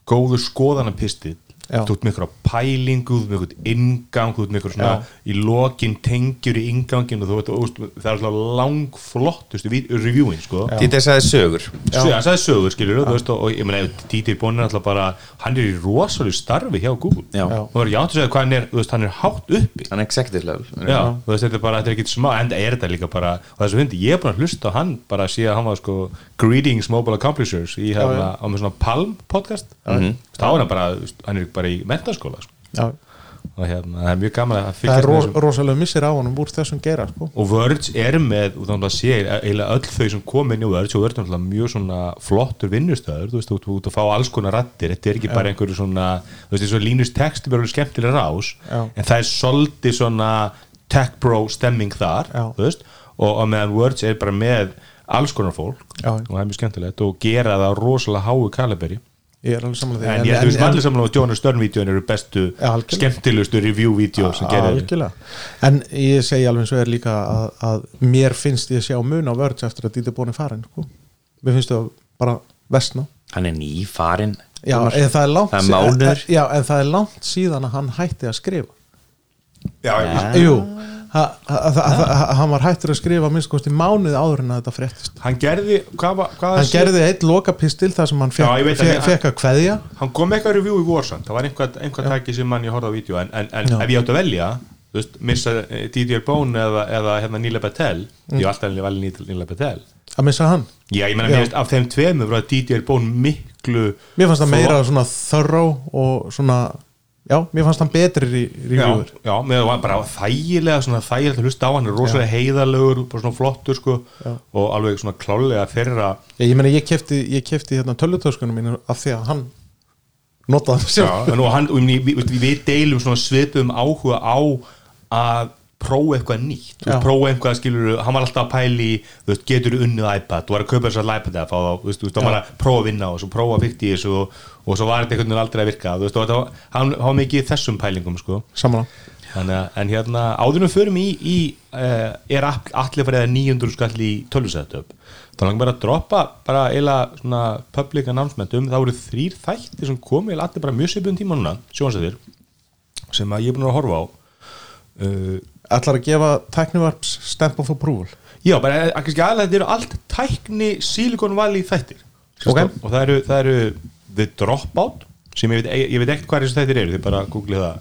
góður skoðanapistill. Þú veist með eitthvað pælingu, þú veist með eitthvað ingang, þú veist með eitthvað svona Já. í lokin tengjur í ingangin og þú þú veist það er alltaf langflottustu reviewin, sko. Dítir sagði sögur hann sagði sögur, skilur þú veist, og, og ég meina, DJ Bone er alltaf bara hann er í rosalega starfi hjá Google Já. Já. og það er játt að segja hvað hann er, þú veist, hann er hátt uppi Hann er executive level Já, þú veist, þetta er bara, þetta er ekkit smá en er þetta líka bara, og þessu hundi, ég er búin að hlusta á hann bara að sé að hann var sko Greetings Mobile Accomplishers í hérna, á með svona Palm podcast þá er hann bara, hann er bara í mentaskóla sko. já. og hérna, það er mjög gaman að það er ro þessum rosalega missir á honum úr þessum gera sko. og Words er með, og þannig að sé eiginlega öll þau sem kom inn í Words og Words er mjög svona flottur vinnustöður þú veist, þú ert að fá alls konar rattir þetta er ekki bara einhverju svona, þú veist, og Línus text bara alveg skemmtilega rás Já. en það er svolítið svona tech bro stemming þar, Já. þú veist og, og meðan Words er bara með alls konar fólk Já. og það er mjög skemmtilegt og gera það rosalega háu kaliberi ég er alveg samanlega en ég að sem allir saman á Jonas Stern-vídeóin eru bestu Já, algjörlega. skemmtilegustu review-vídeó sem gerir en ég segi alveg eins og er líka að, að mér finnst ég að sjá mun á vörds eftir að Díti búin farin sko. mér finnst það bara vestna Hann er nýfarin já, en það er langt Það er sí- mánuður. já, en það er langt síðan að hann hætti að skrifa Já, Ja. jú, hann var hættur að skrifa minnst kosti mánuði áður en að þetta fréttist. Hann gerði hvað, var- hvað hann gerði eitt lokapistil þar sem hann fekk, að kveðja. Hann kom eitthvað review í Warsand það var einhvað, tæki sem mann ég horfði á vídeo en, en, en ef ég átti að velja þú veist, missa eh, Didier Bone eða, eða hérna Nila Betel ég hef alltaf valið Nila- Betel að missa hann? Já, ég meina, Já. mér veist, af þeim tveimur var Didier Bone miklu mér fannst það meira svona thorough og svona, já, mér fannst hann betri í já, reviewer. Já, mér var bara þægilega svona þægilegt að hlusta á hann, er rosalega heiðalegur bara svona flottur sko Já. og alveg svona klálega þeirra. Ég, ég meina ég kefti, ég kefti hérna tölvutöskunum mínu af því að hann notaði hann sjálf Já, en og hann, við, við deilum svona svipum áhuga á að prófa eitthvað nýtt veist, prófa eitthvað skilur, hann var alltaf að pæli þú veist, getur unnið iPad? Þú var að kaupa þess að iPad að fá þá, þú veist, þú var að prófa að vinna og svo prófa að fyrta í þessu og, og svo var þetta einhvern veginn aldrei að virka þú veist, var, hann, var mikið þessum pælingum sko. Þannig, en hérna, áðurum förum í, í uh, er all- allir farið að 900 skall í tölvusættöp þá langar bara að droppa bara eiginlega svona public announcement um það voru þrýr þættir sem komi eða allir bara mjög svipum tíma að er að ætlar að gefa tæknivarps stamp of approval? Já, bara að kannski aðlega þetta eru allt tækni Silicon Valley þættir. Sem Ok. sagt, og það eru, það eru The Dropout sem ég veit, ég veit ekkert hvað þessi þættir eru þið bara googlið það.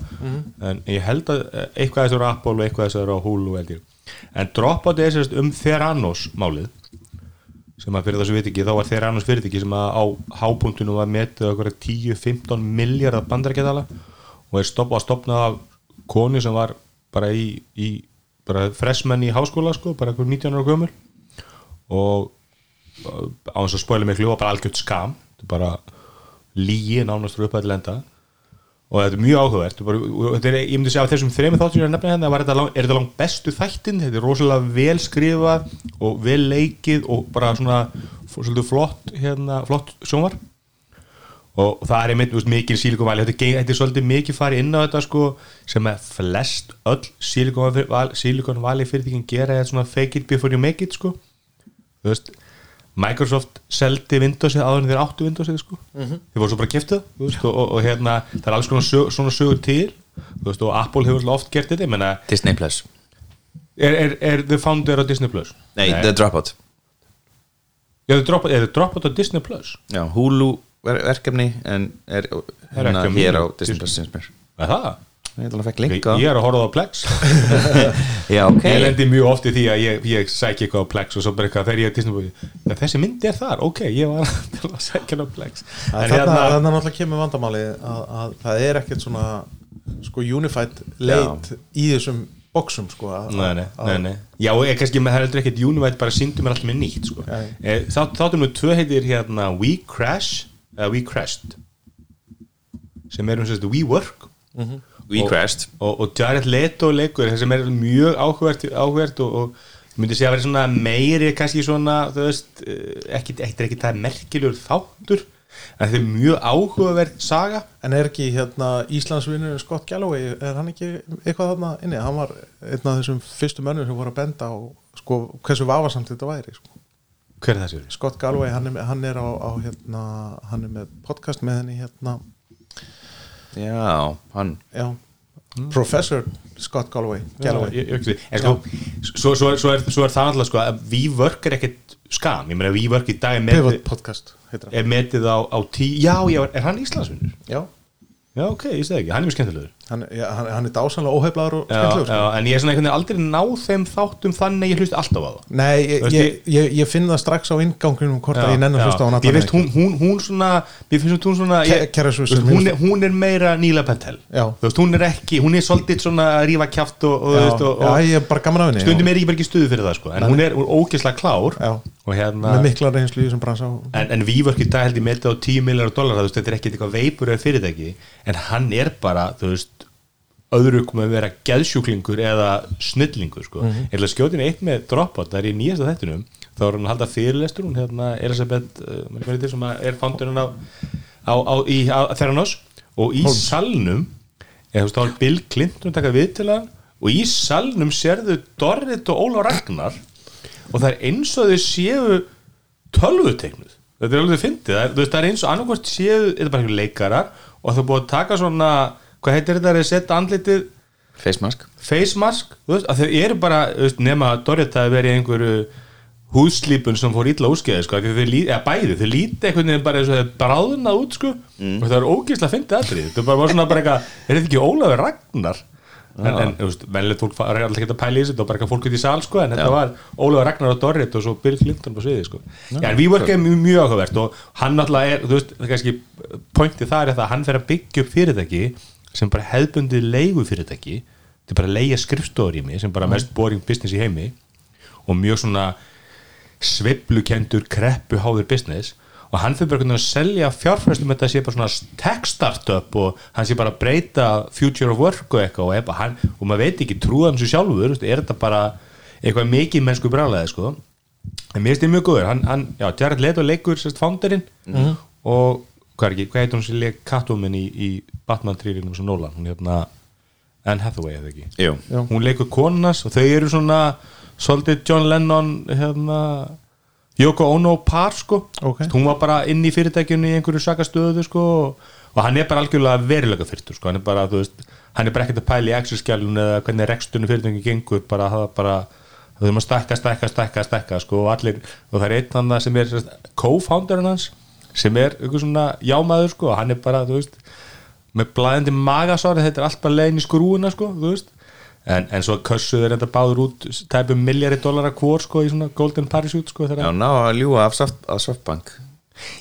En ég held að eh, eitthvað þessu eru á Apple og eitthvað þessu eru á Hulu en Dropout er sérst um Theranos málið sem að fyrir það sem veit ekki þá var Theranos fyrirtæki sem að á hápunktinu var metið okkur 10-15 miljardar bandarækjadala og er stopp, stopnað af konu sem var bara í, í bara freshman í háskóla sko, bara einhver 19 ára gömur og á þess að spóla miklu og bara algjört skam. Bara lígi nánast frá upphæði lenda. Og þetta er mjög áhugavert. Er bara, er, ég myndi segja að þessum þreymur þáttum ég er þetta lang, langt bestu þættin? Þetta er rosalega vel skrifað og vel leikið og bara svona flott hérna, flott sjónvar og það er einmitt þú veist, mikil Silicon Valley þetta, er er svolítið mikið farið inn á þetta sko, sem að flest öll Valley fyrirtækin gera er svona fake it before you make it sko. þú veist Microsoft seldi Windowsið áður en þeir áttu Windowsið sko. þeir voru svo bara veist, og, og, og hérna, það er alls konar sög, svona sögur til þú veist, og Apple hefur svona oft gert þetta ég menna, Disney Plus er, er, er The Founder á Disney Plus? Nei, The Dropout Já, er það dropat á Disney Plus? Já, Hulu verkefni en er hérna ekki á hér á Disney. Plus sinns mér. Er það? Ég að Ég, er að horfa á Plex. Já, ok. Ég lendi mjög oft í því að ég, ég sækja eitthvað á Plex og svo bara eitthvað þegar ég er Já, þessi mynd er þar, ok, ég var að sækja á Plex. En Þarna, hérna, þarna náttúrulega kemur vandamáli að, að það er ekkert svona sko unified leit í þessum boxum sko að, Nei, nei, að- nei, nei. Já, og ég kannski með það er heldur ekkert Univæt bara síndu mér alltaf með nýtt sko. Nei. Eh, þá, Þáttum við tvö heitir hérna We Crash eða We Crashed. Sem er um sérst We Work. We Og- crashed. og, og Jared Leto leikur sem er mjög áhugavert, áhugavert og, og myndi segja að vera svona meiri kannski svona, þú veist eh, ekki, ekki, ekki það merkilegur þáttur en þetta er mjör áhugavert saga. En er ekki hérna Íslandsvinnur Scott Galloway, er hann ekki eitthvað þarna inni? Hann var einn af þessum fyrstu mönnum sem voru að benda á sko hversu vafasamt þetta væri sko. Hver er það sér? Scott Galloway, hann er, hann er á, á hérna, hann er með podcast með henni hérna, Já, hann. Já. Professor Scott Galloway, Galloway. Já, ég, ég, ég, sko, svo, svo, er, svo, er, svo er það alltaf sko að VWork er ekkert skam ég meina VWork í dag er Pivot metið, podcast heitir hann. er metið á, á tí já, já, er hann Íslandsvinnur? Já, Já, ok, ég segi ekki, hann er mjög skemmtilegur hann, já, hann, hann er dásanlega óheflaður og já, skemmtilegur sko. en ég er svona einhvern veginn aldrei náð þeim þáttum þannig ég hlusti alltaf á það Nei, ég, Veist, ég, ég, ég finn það strax á inganginum hvort að ég já. hlusta á hann allan finnst hún, hún, hún svona hún svona ég, veist, hún, er, hún er meira Níla Pentel. Veist, Hún er ekki, hún er svolítið svona að rífa kjátt og, og, veist, og, já, og ég er stundum er ég bara ekki stuðu fyrir það sko. En hún er hún er ógeðslega klár hérna með mikla reynslu í þessum bransa En, í dag held ég metið á 10 miljar dólar Þetta er ekkert eitthvað veipur eða fyrirtæki En hann er bara, þú veist öðru komið að vera geðsjúklingur eða snillingur sko. mm -hmm. eða skjótin eitt með dropout, það er í nýjasta þettunum þá er hann að halda fyrirlestur hún hérna Elisabeth, uh, maður þetta sem er fándurinn á, á, á, í, Theranos og í salnum eða þú veist, þá er Bill Clinton að taka við til hann og í salnum sérðu Dorrit og Óla Ragnar og það er eins og þau séu tölvuteknuð þetta er alveg fyndið, það er, eins og annarkvort séu, þetta er bara leikarar og það búið að taka svona, hvað heitir þetta? Að setja andlitið? Face mask. Face mask, þú veist, að þau eru bara veist, nema að Dorrit hafi verið í einhverju húslípun sem fór illa úskeið sko, þau eða bæði, þau líti einhvern veginn bara eins og þau bráðnað út sko, og það er ógeðslega fyndið aðrið, þetta er bara, bara svona bara eitthvað, er þetta ekki Ólafur Ragnar? En, en þú veist, venlega fólk er alltaf ekki að pæla í þessu þetta var bara eitthvað fólk út í sal sko en þetta Já. var Ólafur Ragnar og Dorrit og svo Bill Clinton á sviði sko. Já, en WeWork er mjög, mjög áhugavert og hann náttúrulega er, þú veist, það er kannski pointið það er það að hann fer að byggja upp fyrirtæki sem bara hefðbundið leigu fyrirtæki er bara að leigja skrifstofur í mig sem bara mest boring business í heimi og mjög svona sveiflukendur kreppuháður business og hann fyrir bara að selja fjárfærstum þetta sé bara svona tech startup og hann sé bara að breyta future of work og eitthvað og, eitthvað, hann, og maður veit ekki trúða hans sjálfur, er þetta bara eitthvað mikið mennsku brálaði sko. En mér finnst þetta mjög góður, hann, hann já, Jared Leto leikur sérst founderinn og hvað er ekki, hvað heitir hún sem leik Catwoman í, í Batman 3 sem Nolan, hún er hérna Anne Hathaway eða ekki? Jú, hún leikur konunas og þau eru svona svolítið John Lennon hérna, Yoko Ono par sko. Ok. hún var bara inn í fyrirtækjunni í einhverju svaka stöðu sko og, og hann er bara algjörlega verulega fyrtur sko. Hann er bara, þú veist, hann er bara ekkert að pæla í Excel-skjálun eða hvernig rekstunni fyrirtækjunni gengur bara það bara þau þurfum að stækka, stækka, stækka, stækka sko og allir, og það er einn hann sem er co-founderinn hans sem er einhver svona jámaður sko hann er bara, þú veist með blæðandi magasár þetta er allt bara leiðin í skrúuna sko, þú veist. En, en svo kössuður þetta báður út tæpum miljari dólara hvort sko í svona golden parachute sko já, ná að ljúa af, soft, af softbank.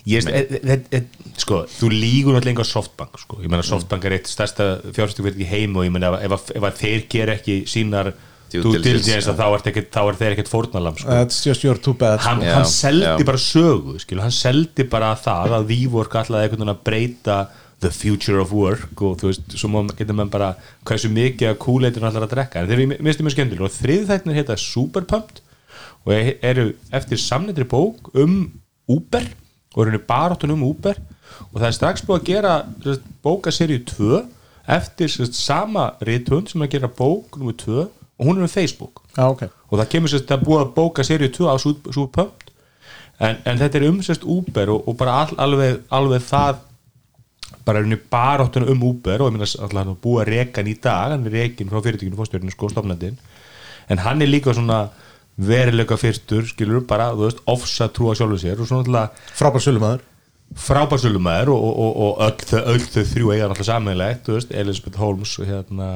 Ég veist, e, e, e, sko, þú lígur náttúrulega enga softbank sko, ég meina softbank er eitt stærsta fjárstugverð í heim og ég meina ef, ef, að- ef að þeir ger ekki sínar Due diligence, þá, er þeir ekkert fórnalam sko That's just your too bad hann, Já, hann seldi já. bara sögu skilu, hann seldi bara það að Vívork ætlaði einhvern veginn að breyta the future of work og þú veist, svo getur maður bara hversu mikið að kúleitur hann ætlar að drekka en þeir eru minnstu mjög skemmtilega og þriðþættin heita Superpumped og eru eftir samnættri bók um Uber og eru baráttun um Uber og það er strax búið að gera bókaserju 2 eftir sérst, sama rithund sem að gera bók nr. 2 og hún er um Facebook. Já, ok. Og það kemur sérst að búa að bóka serið 2 á Súpömpt en, en þetta er um sérst Uber og, og bara all, alveg, alveg það bara henni baráttuna um Uber og ég minna alltaf hann er búið að reka hann í dag hann er rekin frá fyrirtækinu fórstjórinu sko stofnandinn en hann er líka svona veruleika fyrstur skilur bara, ofsa trúa sjálfur sér og svona alltaf Frábær sölumæður frábærsölumæður og, og, og, og öll, þau, þrjú eiga alltaf samanlegt, Elizabeth Holmes og hérna,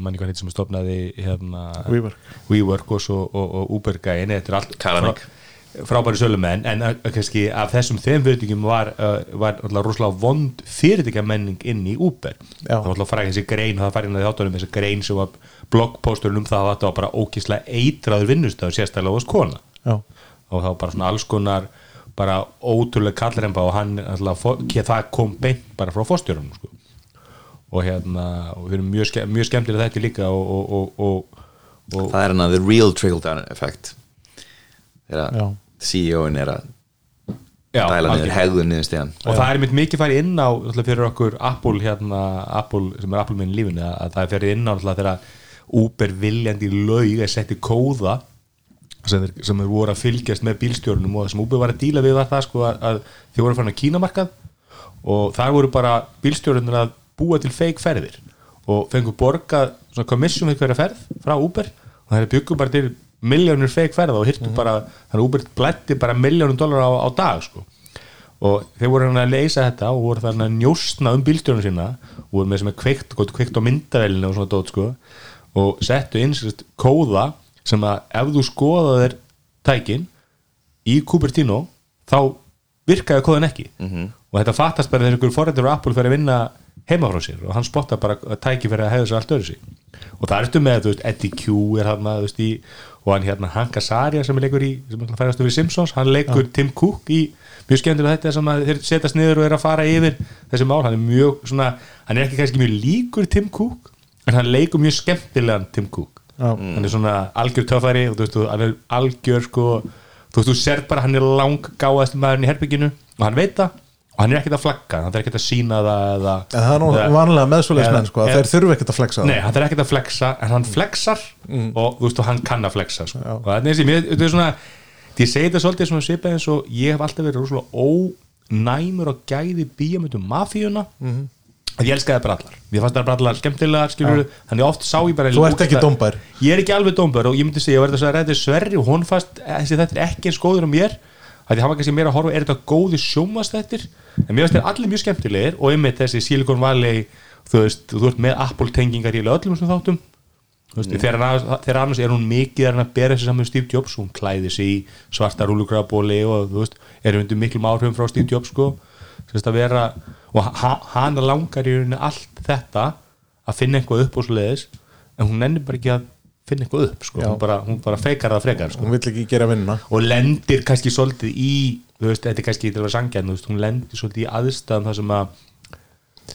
manni hvað hitt sem stofnaði hérna, WeWork. WeWork og, svo, og, og Uber-gæin, þetta er allt Kalanick. frá, frábæri sölumenn, en uh, kannski af þessum þeim fyrirtækjum var, uh, var alltaf rosalega vond fyrirtækjamenning inn í Uber, Já. það var alltaf fræði þessi grein, það farið inn að þáttunum þessi grein sem var bloggposturinn um það að þetta var bara ókíslega eitraður vinnustöður sérstaklega og skona Já, og þá bara svona alls konar bara ótrúlega kallremba og hann alltaf, það kom beint bara frá fórstjórunum sko. Og hérna og við erum mjög, ske, mjög skemmtilega þetta líka og, og, og, og, og það er hann að the real trickle down effect. Þegar. CEO-in er að dæla niður hegðun niður stíðan og það er mitt mikið farið inn á fyrir okkur Apple hérna Apple, sem er Apple minn í lífinu að það er farið inn á þegar Uber viljandi laug að setja kóða sem þeir, sem þeir voru að fylgjast með bílstjórnum og það sem Uber var að díla við var það sko að, að þið voru að fara á kínamarkað og þar voru bara bílstjórnir að búa til fake ferðir og fengu borgað svona komissjum við hverja ferð frá Uber og það er byggum bara til miljónur fake ferða og hirtu bara, þannig að Uber blætti bara miljónum dólar á, á dag sko. Og þeir voru hann að leysa þetta og voru þannig að njóstna um bílstjórnum sína og voru með sem er kveikt, kveikt á myndavælinu og svona dót sko og settu inn sérst kóða sem að ef þú skoðaðir tækin í Cupertino þá virkaði kóðan ekki. -hmm. og þetta fattast bara þegar einhver forrættur og Apple fyrir að vinna heima frá sér og hann spotta bara að tæki fyrir að hefða sér allt öðru sig. Og það ertu með, þú veist, Eddie Q er hann þú veist, í, og hann hérna Hank Azaria sem er leikur í, sem er færastu fyrir Simpsons hann leikur Tim Cook í mjög skemmtilega þetta sem að þeir setjast niður og er að fara yfir þessi mál, hann er mjög svona hann er ekki kannski mjög líkur Tim Cook en hann leikur mjög skemmtilegan Tim Cook. Já. hann er svona algjör töffari og þú veist, hann er algjör sko, þú veist, þú sér bara hann er langgáðast maðurinn í herbygginu og hann veit það og hann er ekkert að flagga, hann er ekkert að sína það eða, En það er nú vanlega meðsvoleismenn eða- sko, þeir þurfu ekkert að flexa Nei, hann er ekkert að flexa en hann flexar og þú veist og hann kann að flexa sko. Og það er mér, þetta er svona ég segi þetta svolítið svona svipað eins og ég hef alltaf verið rosalega ónæmur og gæði bíamöndum mafíuna. Mhm. að ég elskaði brallar ég fannst það brallar skemmtilegar skilur þannig oft sá ég bara Þú ert ekki dómbær. ég er ekki alveg dómbær og ég myndi segja ég var þetta að ræða sverri og hún fannst þessi þetta er ekki eins góður á mér að því hann var kannski meira að horfa er þetta góði sjómastættir en mér finnst þeir allir mjög skemmtilegir og einmitt þessi Silicon Valley þú veist, þú ert með Apple tengingar í öllum þessum þáttum. Veist, þegar, annars, þegar annars er hún mikið að bera þessi saman með Steve Jobs hún klæði sig í svarta rúlugrafbóli og þú veist, er undir miklum áhrifum frá Steve Jobs sko. Sest að vera, og ha, hann langar í rauninni allt þetta að finna eitthvað upp og svo leiðis en hún nennir bara ekki að finna eitthvað upp sko. Hún, bara, hún bara feikar það frekar sko. Hún vill ekki gera vinnuna og lendir kannski svolítið í þú veist, þetta er kannski til að vera sangjarn hún lendir svolítið í aðstæðum þar sem að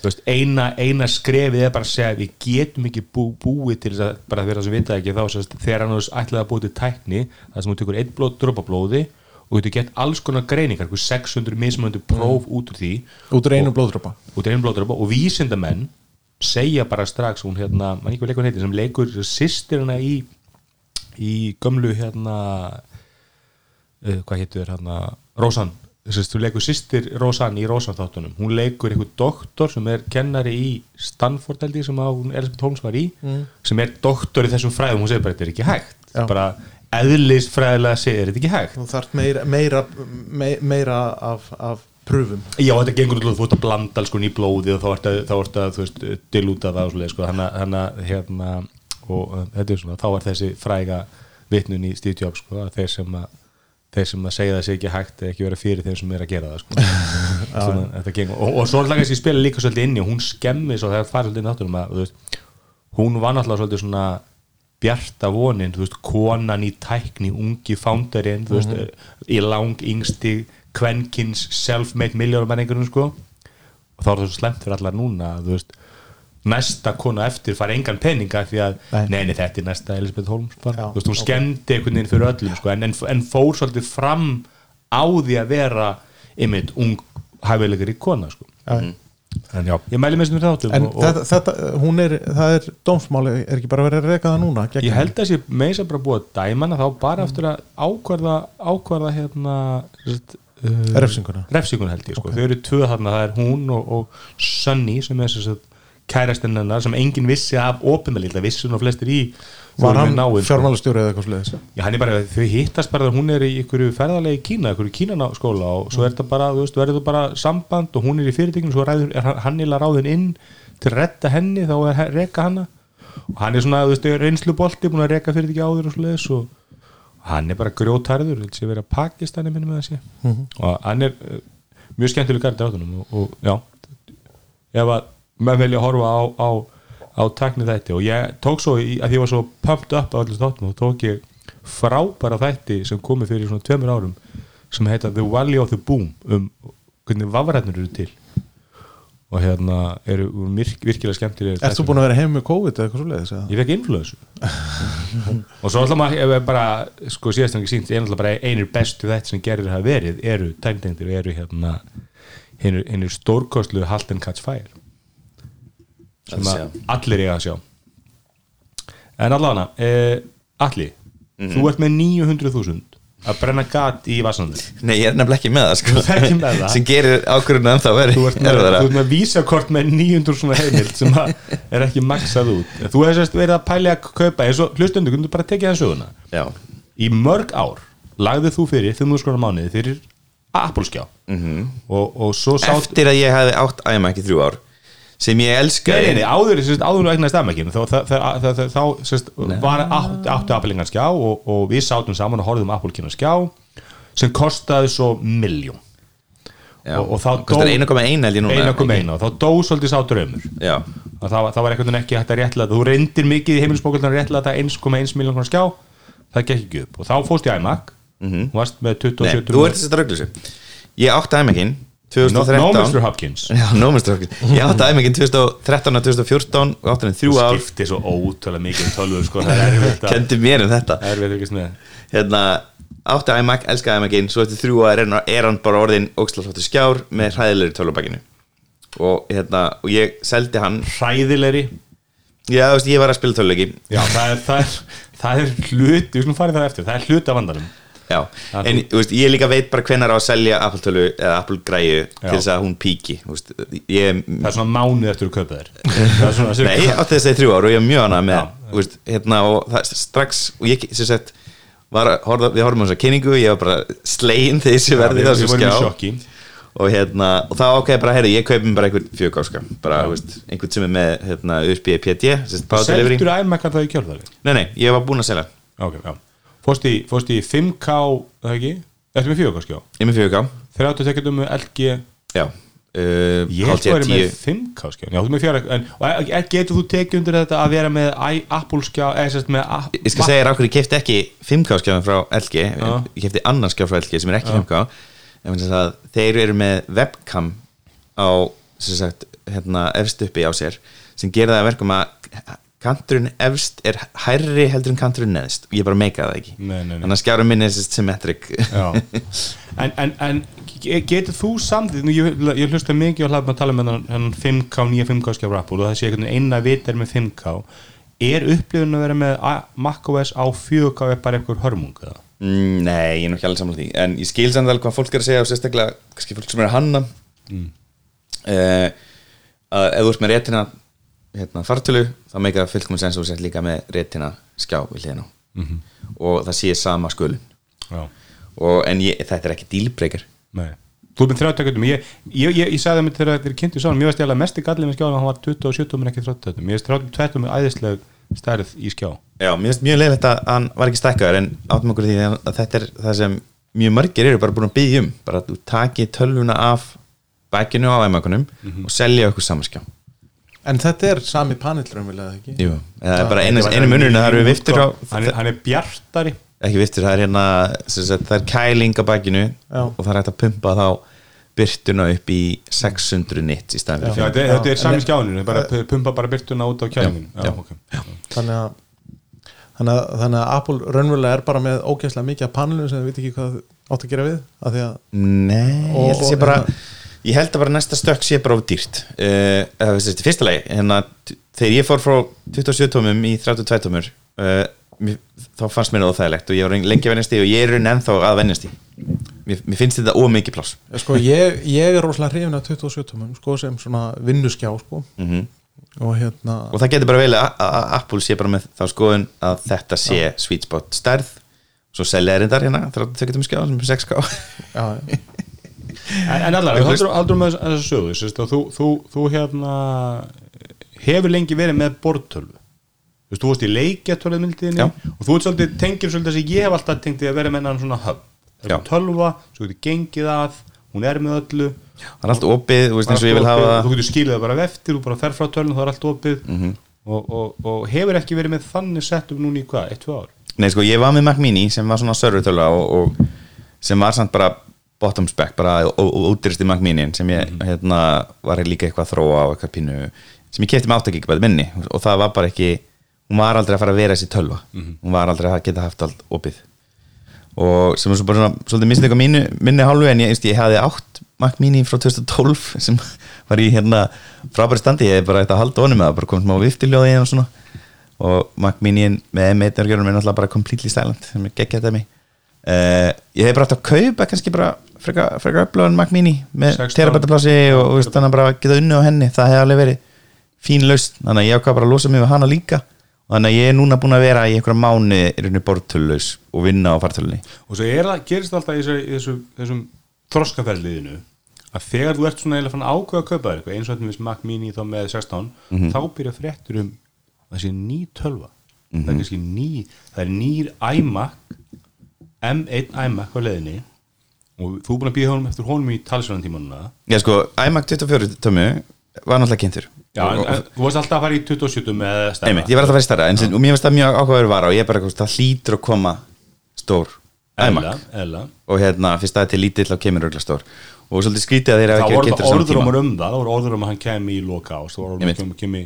veist, eina, eina skrefið er bara að segja við getum ekki bú, búið til þess að bara það sem vita ekki þá sérst, þegar hann ætlaði að búið til tækni þar sem hún tekur einn blóð dropa blóði og getur gett alls konar greiningar einhver 600 mismöndu próf út úr því út úr einu blóðdropa. blóðdropa. Og vísindamenn segja bara strax hún hérna, mann ekki hvað leikur heitir sem leikur sýstirina í í gömlu hérna uh, hvað heitir hérna Rósan, þess að þú leikur sýstir Rósan í Rósan þáttunum, hún leikur einhver doktor sem er kennari í Stanford held ég sem að hún Elisabeth Holmes var í sem er doktor í þessum fræðum. Hún segir bara þetta er ekki hægt. Já. bara eðlist fræðilega segir þetta ekki hægt. Þú þarf meira, meira, me- meira af, af pröfum. Já, þetta gengur út, þú ert að blanda alls í blóði og þá ert að, þá ert að þú veist, dilúta það og svoleið, sko, hann að, hérna, og uh, þetta er svona, þá er þessi fræga vitnun í Jobs, sko, að þeir sem að þeir sem að segja það sé ekki hægt eða ekki vera fyrir þeim sem er að gera það, sko. Svona, og, og svo er kannski spila líka svolítið inni og hún skemmi svo þegar farið svolítið inn áttunum að, veist, hún var náttúrulega svolítið svona bjarta vonin, þú veist, konan í tækni, ungi founderinn, þú veist, í lang yngsti kvenkins self-made milljónumenningurinn, sko og þá er það svo slemt fyrir allar núna að, þú veist, næsta kona eftir fara engan peninga því að, Nei. nei, nei, þetta er næsta Elisabeth Holmes bara, Já, þú veist, hún ok. skemmdi einhvern veginn fyrir öllum, sko, en, en, en fór svolítið fram á því að vera einmitt ung hæfilegur í kona, sko Já. en já, ég mæli með þessum þáttum en og, og, þetta, þetta, hún er það er dómsmáli, er ekki bara verið að reka það núna gegn Ég held að sé meins að bara búið að dæma hana þá bara eftir að ákvarða ákvarða hérna uh, Refsinguna. refsinguna held ég sko. þau eru tvö þarna, það er hún og, og Sunny sem er sem kærastinn hennar sem enginn vissi af opinbelið, það vissi hún og flestir í var hann sko. fjármálastjóri eða eitthvað sluðis Já, hann er bara, þau hittast bara hún er í ferðalegi í Kína, ykkur Kínaskóla og svo er þetta bara, þú veist, verður bara samband og hún er í fyrirtekinu, svo ræður, er hann- er ráðin inn til að retta henni þá er reka hana og hann er svona, þú veist, reynslu bolti búin að reka fyrirteki áður og svoleiðis og hann er bara grjótarður, þetta sé verið að Pakistani minni með þessi. Og hann er uh, mjög skemmtileg gardi átunum og, og já, ef að maður velja að horfa á, á, á takni þætti og ég tók svo í, að ég var svo pumped up á allir þáttum og tók ég frábæra þætti sem komi fyrir svona tveimur árum sem heita The Valley of the Boom um hvernig vafrætnir eru til og hérna eru virk, virkilega skemmtilega Ert þú búin að vera heim með COVID eða eitthvað sluðis? Ég fekk influensu. Og svo alltaf maður ef við bara sko síðast ekki sínt, einnig bara einir bestu þetta sem gerir hafa verið eru tæmtengdir og eru hérna er stórkostlu Halt and Catch Fire. Sem Að allir eiga að sjá. En allavega eh, Alli, þú ert með 900.000 að brenna gat í Vassandur Nei, ég er nefnilega ekki með það sko. Ekki með það? sem gerir ákvörðinu ennþá veri þú ert með, þú ert með vísakort með 900 svona heimild sem að er ekki maksað út. Þú hefði sérst verið að pæli að kaupa eins og hlustundu, kundu bara tekið það söguna. Já, í mörg ár lagðið þú fyrir 500 skrónar mánuði fyrir Apple skjá Mhm. og, og svo sátt eftir að ég hefði átt iMac í þrjú ár sem ég Nei, elskaði nei, nei, áður, áður eignast aðmækjum þá, var átt, áttu Apple-ingan skjá og, og við sátum saman og horfðum Apple-kynna skjá sem kostaði svo miljón og- og þá dó- 1,1 held ég núna 1,1 og þá dó svolítið sá og það, það var einhvern veginn ekki hægt að réttlega þú reyndir mikið í heimilisbókultan að réttlega þetta 1,1 miljón skjá það gekk ekki upp. Og þá fóst ég iMac Mhm. og varst með nei, 27 þú ert þess að röglu sig Ég átti iMac-in no, 2013 no Mr. Hopkins. Já, no Mr. Hopkins. Ég átti iMac-in 2013 og 2014 og átti hann í þrjú ár. skipti svo ótrúlega mikið um tölvu sko, það er erfitt að Kendi mér um þetta. Það er að fylgjast með. Hérna, átti iMac, elskaði iMac-in svo eftir þrjú að er, hann bara orðin ógslaflóttu skjár með hræðilegri tölvubækinu. Og hérna, og ég seldi hann. Hræðilegri? Já, þú veist, ég var að spila tölvuleiki. Já, það er, það er, það er hlut við skulum farið það eftir, það er hlut af vandanum já, Það en þú veist, ég líka veit bara hvenar á að selja Apple tölvu eða Apple græju Já. til þess að hún píki veist, ég, það er svona mánuð eftir að kaupa þér. Það nei, ég átti þess að þrjú ár og ég er mjög hana með, veist, hérna og það, strax, og ég, sem sagt var að horfa, við horfum á þessa kynningu, ég var bara slegin þessi verði vorum í skjá. og hérna, og þá ákveði bara, heyrðu, ég kaupi mér bara einhvern fjögkáska bara, þú veist, einhvern sem er með hérna, USB PD, sérst, power delivery. Seldur æmakar það í kjálfari? nei, nei, ég var búinn að selja. Ok, já Fórst í, fórst í 5K, það ekki? Ertu með 4K skjá? ég er með fjögká, 30 sekundum með LG já uh, Ég held að vera með 5K skjá. Já, þú með 4K en, og e- e- Getur þú tekið undir þetta að vera með Apple skjá eða sérst með a- ég skal segja þér ákveð, ég kefti ekki 5K skjáðum frá LG ég kefti annan skjáð frá LG sem er ekki 5K en þeir eru með webcam á sem sagt, hérna, efst uppi á sér sem gera það að verkum að kanturinn efst er hærri heldur en kanturinn neðst og ég bara meika það ekki Nei, nei, nei. þannig að skjárum minn er sérst symmetric Já. en, en, en ge- getur þú nú ég, ég hlusta mikið og hlaðum að tala með hann 5K, nýja 5K skjá Apple og það sé einhvern veginn eina vit er með 5K er upplifun að vera með macOS á 4K er bara einhver hörmung eða? Mm, Nei, ég er nú ekki alveg samlega því En ég skil samt alveg hvað fólk er að segja og sérstaklega kannski fólk sem er að hanna mm. að ef þú ert með réttina hérna, fartölu þá meikar það fullkomum sens og sett líka með réttina skjá við hliðina -hmm. og það sé sama og, en ég, þetta er ekki dílbreykar nei. Þú er með 30 sekundum, ég, ég, ég, ég sagði það mér þegar þetta er kynntu saman, mér veist ég alveg mest í gallið með skjáðan hann var 27 en ekki 30 mér veist 32 með æðisleg stærð í skjá. Já, mér finnst mjög leiðilegt að hann var ekki stækkaður en áttum okkur því að þetta er það sem mjög margir eru bara búin að byggja um. Bara að þú taki tölvuna af bækinu á æmakunum og selja okkur samanskjá En þetta er sami panel raunverulega ekki? Jú, það er bara einu, munurinn að það eru viftur á hann er, hann er bjartari. Ekki viftur, það er hérna það er kæling á bakinu og það er hægt að pumpa þá byrtuna upp í 600 nits í staðan Já, fyrir þetta, þetta er sami skjáninu, bara pu- pumpa bara byrtuna út á kjælingin Já, já. okay. þannig að Þannig að, þannig að Apple raunverulega er bara með ógæslega mikið af panelum sem þið veit ekki hvað átt að gera við af því að Nei, ég held að sé og- bara ég held að bara næsta stökk sé bara of dýrt. Uh, fyrsta lagi hérna, þegar ég fór frá 27 tómum í 32 tómur uh, þá fannst mér það óþægilegt og ég var lengi að vennast í og ég er ennþá að vennast í mér, mér finnst þetta ómikið pláss. Sko, ég, ég er rosalega hrifin af 27 tómum sko, sem svona vinnuskjá sko. mm og hérna og það getur bara vel að Apple sé bara með þá skoðun að þetta sé sweet spot stærð. Svo selja er þetta hérna 32 tómum skjá sem er 6k já, já. En, allar, haldur, með þessu sögu sérst, þú, þú, þú hérna hefur lengi verið með bortölvu þú veist, þú varst í leikjatölvumildiðinni Já. og þú ert svolítið tengir svolítið þess að ég hef alltaf tengt því að vera með hennan svona höfn. Það er tölva, svo getur gengið að hún er með öllu. Það er allt opið, þú veist eins og ég vil hafa þú getur skilið það bara eftir, þú bara fer frá tölvun það er allt opið. Mhm. og, og, og hefur ekki verið með þannig settum núna í hvað, 1-2 ár? Nei, sko, ég var með Mac Mini sem var svona servertölu og, og sem var samt bara bottom spec, bara útyrsti Mac Mini sem ég, hérna, var líka eitthvað að þróa á eitthvað pínu, sem ég kefti með áttakíkabæði minni. Og það var bara ekki hún var aldrei að fara að vera þessi tölva. Hún var aldrei að geta haft allt opið. Og sem er svo bara svona svolítið mistið eitthvað mínu, minni hálfu en ég, ég, ég hafði átt Mac Mini frá 2012 sem var í hérna frábæri standi, ég hef bara eitthvað að halda honum með það, bara komið smá viftiljóði og svona. Og Mac Mini með M1 er náttúrulega bara completely silent sem er geggjað þetta mig uh, ég hef bara átt að kaupa kannski bara frekar freka upplöðan Mac Mini með 16. terabætaplassi og, þannig að bara geta unni á henni það hefði alveg verið fín laust þannig að ég ákvað bara að losa mig við hana líka. Þannig að ég er núna búin að vera í einhverja mánu í rauninni bortölulegs og vinna á fartölunni. Og svo er það, gerist það alltaf í, þessu, í þessu, þessum þroskaferliðinu að þegar þú ert svona eiginlega fann ákveða að kaupa þér eitthvað eins og þetta með Mac Mini þá með 16 Mhm. þá byrja fréttur um sé ný tölva. Það er kannski ný það er nýr iMac M1 iMac á leiðinni og þú er búin að býða honum eftir honum í talsverðan tímanuna Já sko, iMac 24 tömu var náttúrulega kynntur. Já, en, en, þú varst alltaf að fara í 27 með stærra Einmitt, ég var alltaf að fara í stærra en, mér finnst það mjög áhugaður vara og ég er bara, það hlýtur að koma stór eðla og hérna, fyrst er til lítill og kemur örgla stór. Og svolítið skrítið að þeir hafa það ekki kynntur saman tíma. um það voru orðrumur að hann kemi í loka ást það kemi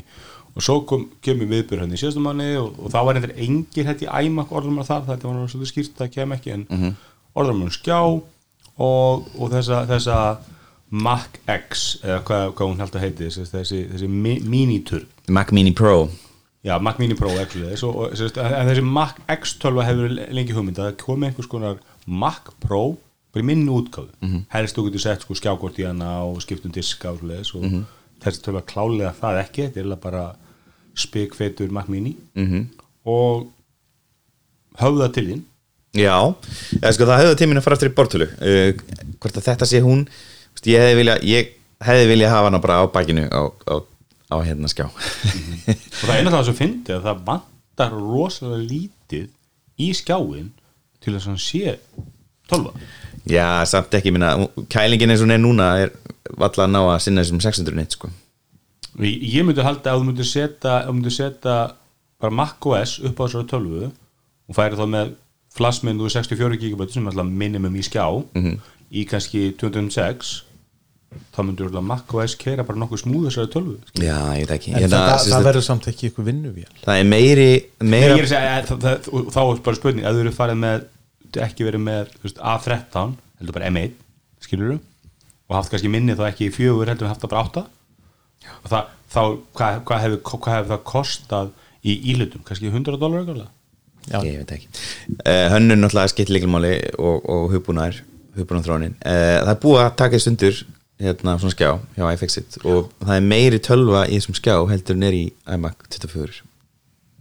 og svo kom, kemi viðbjör hann í síðastum manni og, og það var einhver engir hætti æmak orðrumur þar það var svolítið skýrt að það kem ekki en Mhm. orðrumur skjá og, og þessa, þessa Mac X eða hvað, hvað hún held að heiti þessi, þessi, þessi mi, minitur Mac Mini Pro Já, Mac Mini Pro actually svo, og, þessi Mac X 12 hefur lengi hugmynd að komi einhvers konar Mac Pro bara í minni útgáðu Mhm. -hmm. helst þú getur sett sko skjákort í hana og skiptum diska og Mhm. þessi 12 klálega það ekki þetta er bara spikfeitur Mac Mini Mhm. -hmm. og höfða til þín Já, sko, það hefði tíminn að fara eftir í bortölu uh, hvort að þetta sé hún Vist, ég hefði vilja ég hefði vilja hafa hana bara á bakinu á, á, á hérna skjá. Og það er eina það sem fyndi að það vantar rosalega lítið í skjáin til þess að hann sé tölva já, samt ekki, minna, kælingin eins og er núna er valla að ná að sinna þessum 600 neitt sko. ég, ég myndi halda að þú myndi setja, myndi setja bara macOS upp á þessari tölvu og færi þá með flassmyndu 64 GB sem er alltaf minimum í skjá í kannski 2006 þá myndur alltaf macOS keira bara nokkuð smúð þessari tölvu. Já, ég veit ekki. En hérna, það, það sagt, verður samt ekki ykkur vinnuvél. það er meiri, Nei, meira ég er að segja, að það, það, þá er bara spurning ef þú eru farið með, ekki verið með þú veist, A13, heldur bara M1 skilur og haft kannski minni þá ekki í fjögur, heldur haft það bara átta? Og það, þá, hvað, hvað hefur hvað hefur það kostað í ílutum kannski 100 dólar eitthvað. Ég veit ekki. Uh, hönnun náttúrulega skipt líkilmáli og, og hugbúnaður hugbúnaðþrónin uh, það er búið að taka þessu undur hérna svona skjá hjá iFixit og það er meiri tölva í þessum skjá heldur en er í iMac 24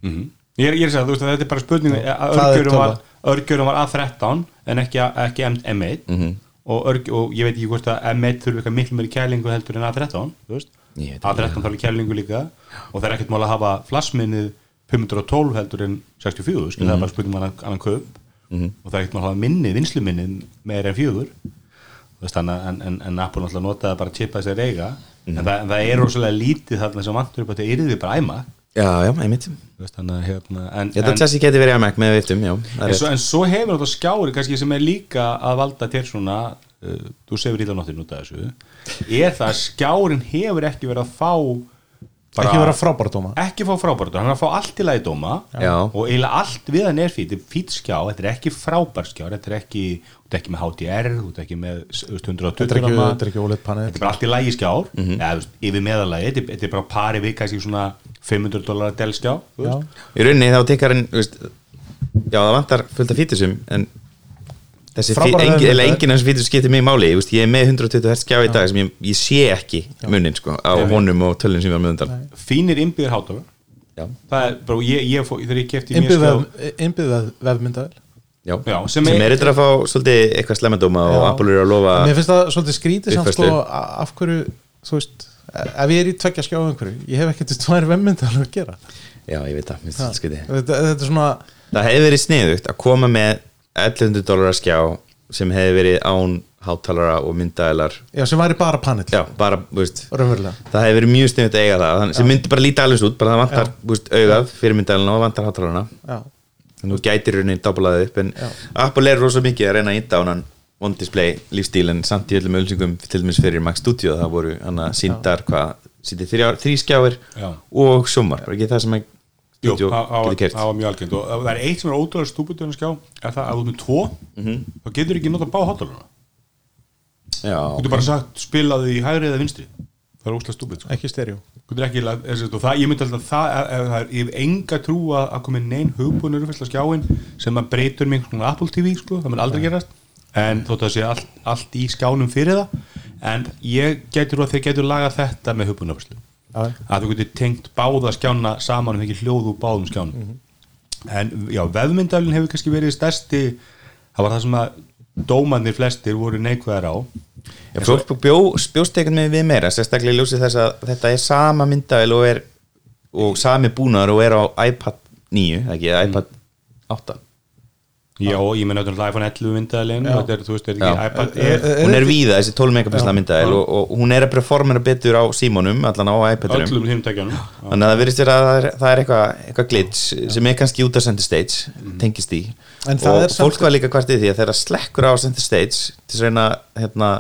mm ég, er, ég er að þú veist að þetta er bara spurning að Hvað er örgjörum var, var A13 en ekki, ekki M- M1 og, örg, og ég veit ekki hvort að M1 þurfi eitthvað miklu meiri kælingu heldur en A13 þú veist. Ég veit ekki. A13 þarf kælingu líka. Og það er ekkert mál að hafa flassminnið 512 heldur en 64 skil, það er bara spurning um annan, annan kaup. Og það er ekkert mál að hafa minnið, vinsluminnið meira en fjögur. Að- en, en, en Apple náttúrulega notaði bara að chipa þessi reyga en, það, en það er rosalega lítið þarna sem vantur upp að það yrði bara æma já, já, einmitt. Að hérna að en, þessi geti verið iMac með viftum, já það en, svo, en svo hefur þetta skjári kannski sem er líka að valda til svona uh, þú sefur út af þessu. Er það að skjárin hefur ekki verið að fá bara, ekki vera frábæra dóma ekki fá frábært hann er að fá allt að í dóma. Já. og eiginlega allt við hann er fýtt þetta er fýtt skjá, þetta er ekki frábær skjár. Þetta er ekki, þú ert ekki með HDR þú ert ekki með þú veist, 120 þetta er ekki, þetta er ekki OLED panel þetta er bara allt í lægi skjár. Eða, þú veist, yfir meðalagi, þetta, er- þetta er bara pari við kannski svona 500 dólar del skjá þú Já. veist. í rauninni þá tekkar hann já, það vantar fullt af fítusum en þessi engin, enginn af þessum fítusum skiptir mig máli. Veist, ég er með 120 Hz skjá í dag sem ég, ég sé ekki munnin sko, á honum og tölun sem ég var með undan. Fínir það er ég, ég fó, þegar ég kefti mér innbyggð vefmyndavel já. Já, sem, sem er eitthvað að fá svolítið eitthvað slemmadóma og eru að lofa mér finnst það svolítið skrítið samt sko a- af hverju þú veist, ef ég er í tveggja skjá einhverju, ég hef ekkert tvær vefmyndavel að gera. Já, ég veit það, minnst þetta skriði þetta, þetta er svona það hefði verið sniðugt að koma með 1100 dólar skjá sem hefði verið án hátalara og myndaðilar já, sem væri bara panel, já, bara, veist raunverulega. það hefði verið mjög sniðugt að eiga það. Þannig, sem myndi bara líta alveg út, bara það vantar veist, augað fyrir myndaðilina og vantar hátalarana já, þannig þú gætir rauninni dáblaðið upp en Apple er rosa mikið að reyna að íta á hann on display lífstíl en samt í öllum ölsingum til dæmis fyrir Mac Studio það voru hann að síndar hvað sýndi þrý skjáir Já. og var ekki það sem að Jú, það það var það mjög algengt. Og það er eitt sem er ótrúlega stúbut skjá, er það að ert með tvo þá getur ekki nota bá hátaluna já, þú getur bara sagt spilaðu í hægri eða vinstri. Það er ótrúlega stúbut sko. ekki stereo. Þú getur ekki, er, er, það, ég myndi alltaf það, það er, ég hef enga trú að, að komi neinn hugbúinur uppfærsla skjáin sem að breytur mig svona Apple TV sko, það mun aldrei gerast. En þótt að sé allt, allt í skjánum fyrir það. En ég getur að þeir getur lagað þetta með hugbúinu uppfærslu Já. Að þú getur tengt báða skjána saman og fengið hljóð úr báðum skjánum. En já, vefmyndalinn hefur kannski verið stærsti það var það sem að dómanir flestir voru neikvæðar á. Já, fólk bjó, bjóst ekkert með við meira sérstaklega í ljósi þess að þetta er sama myndavel og er og sami búnaður og er á iPad 9 ekki, iPad 8 já, og ég menn auðvitað iPhone 11 myndalinn þetta er, þú veist, er ekki Já. iPad Er- Air? hún er víða þessi 12 megapiksla myndavel og, og hún er að performera betur á símónum allan á tækjanum þannig að það verðist vera að það er, eitthvað, eitthvað glitch sem er kannski út af center stage tengist í En það og er samt- fólk var líka hvart í því að þegar slekkur á center stage til að reyna hérna,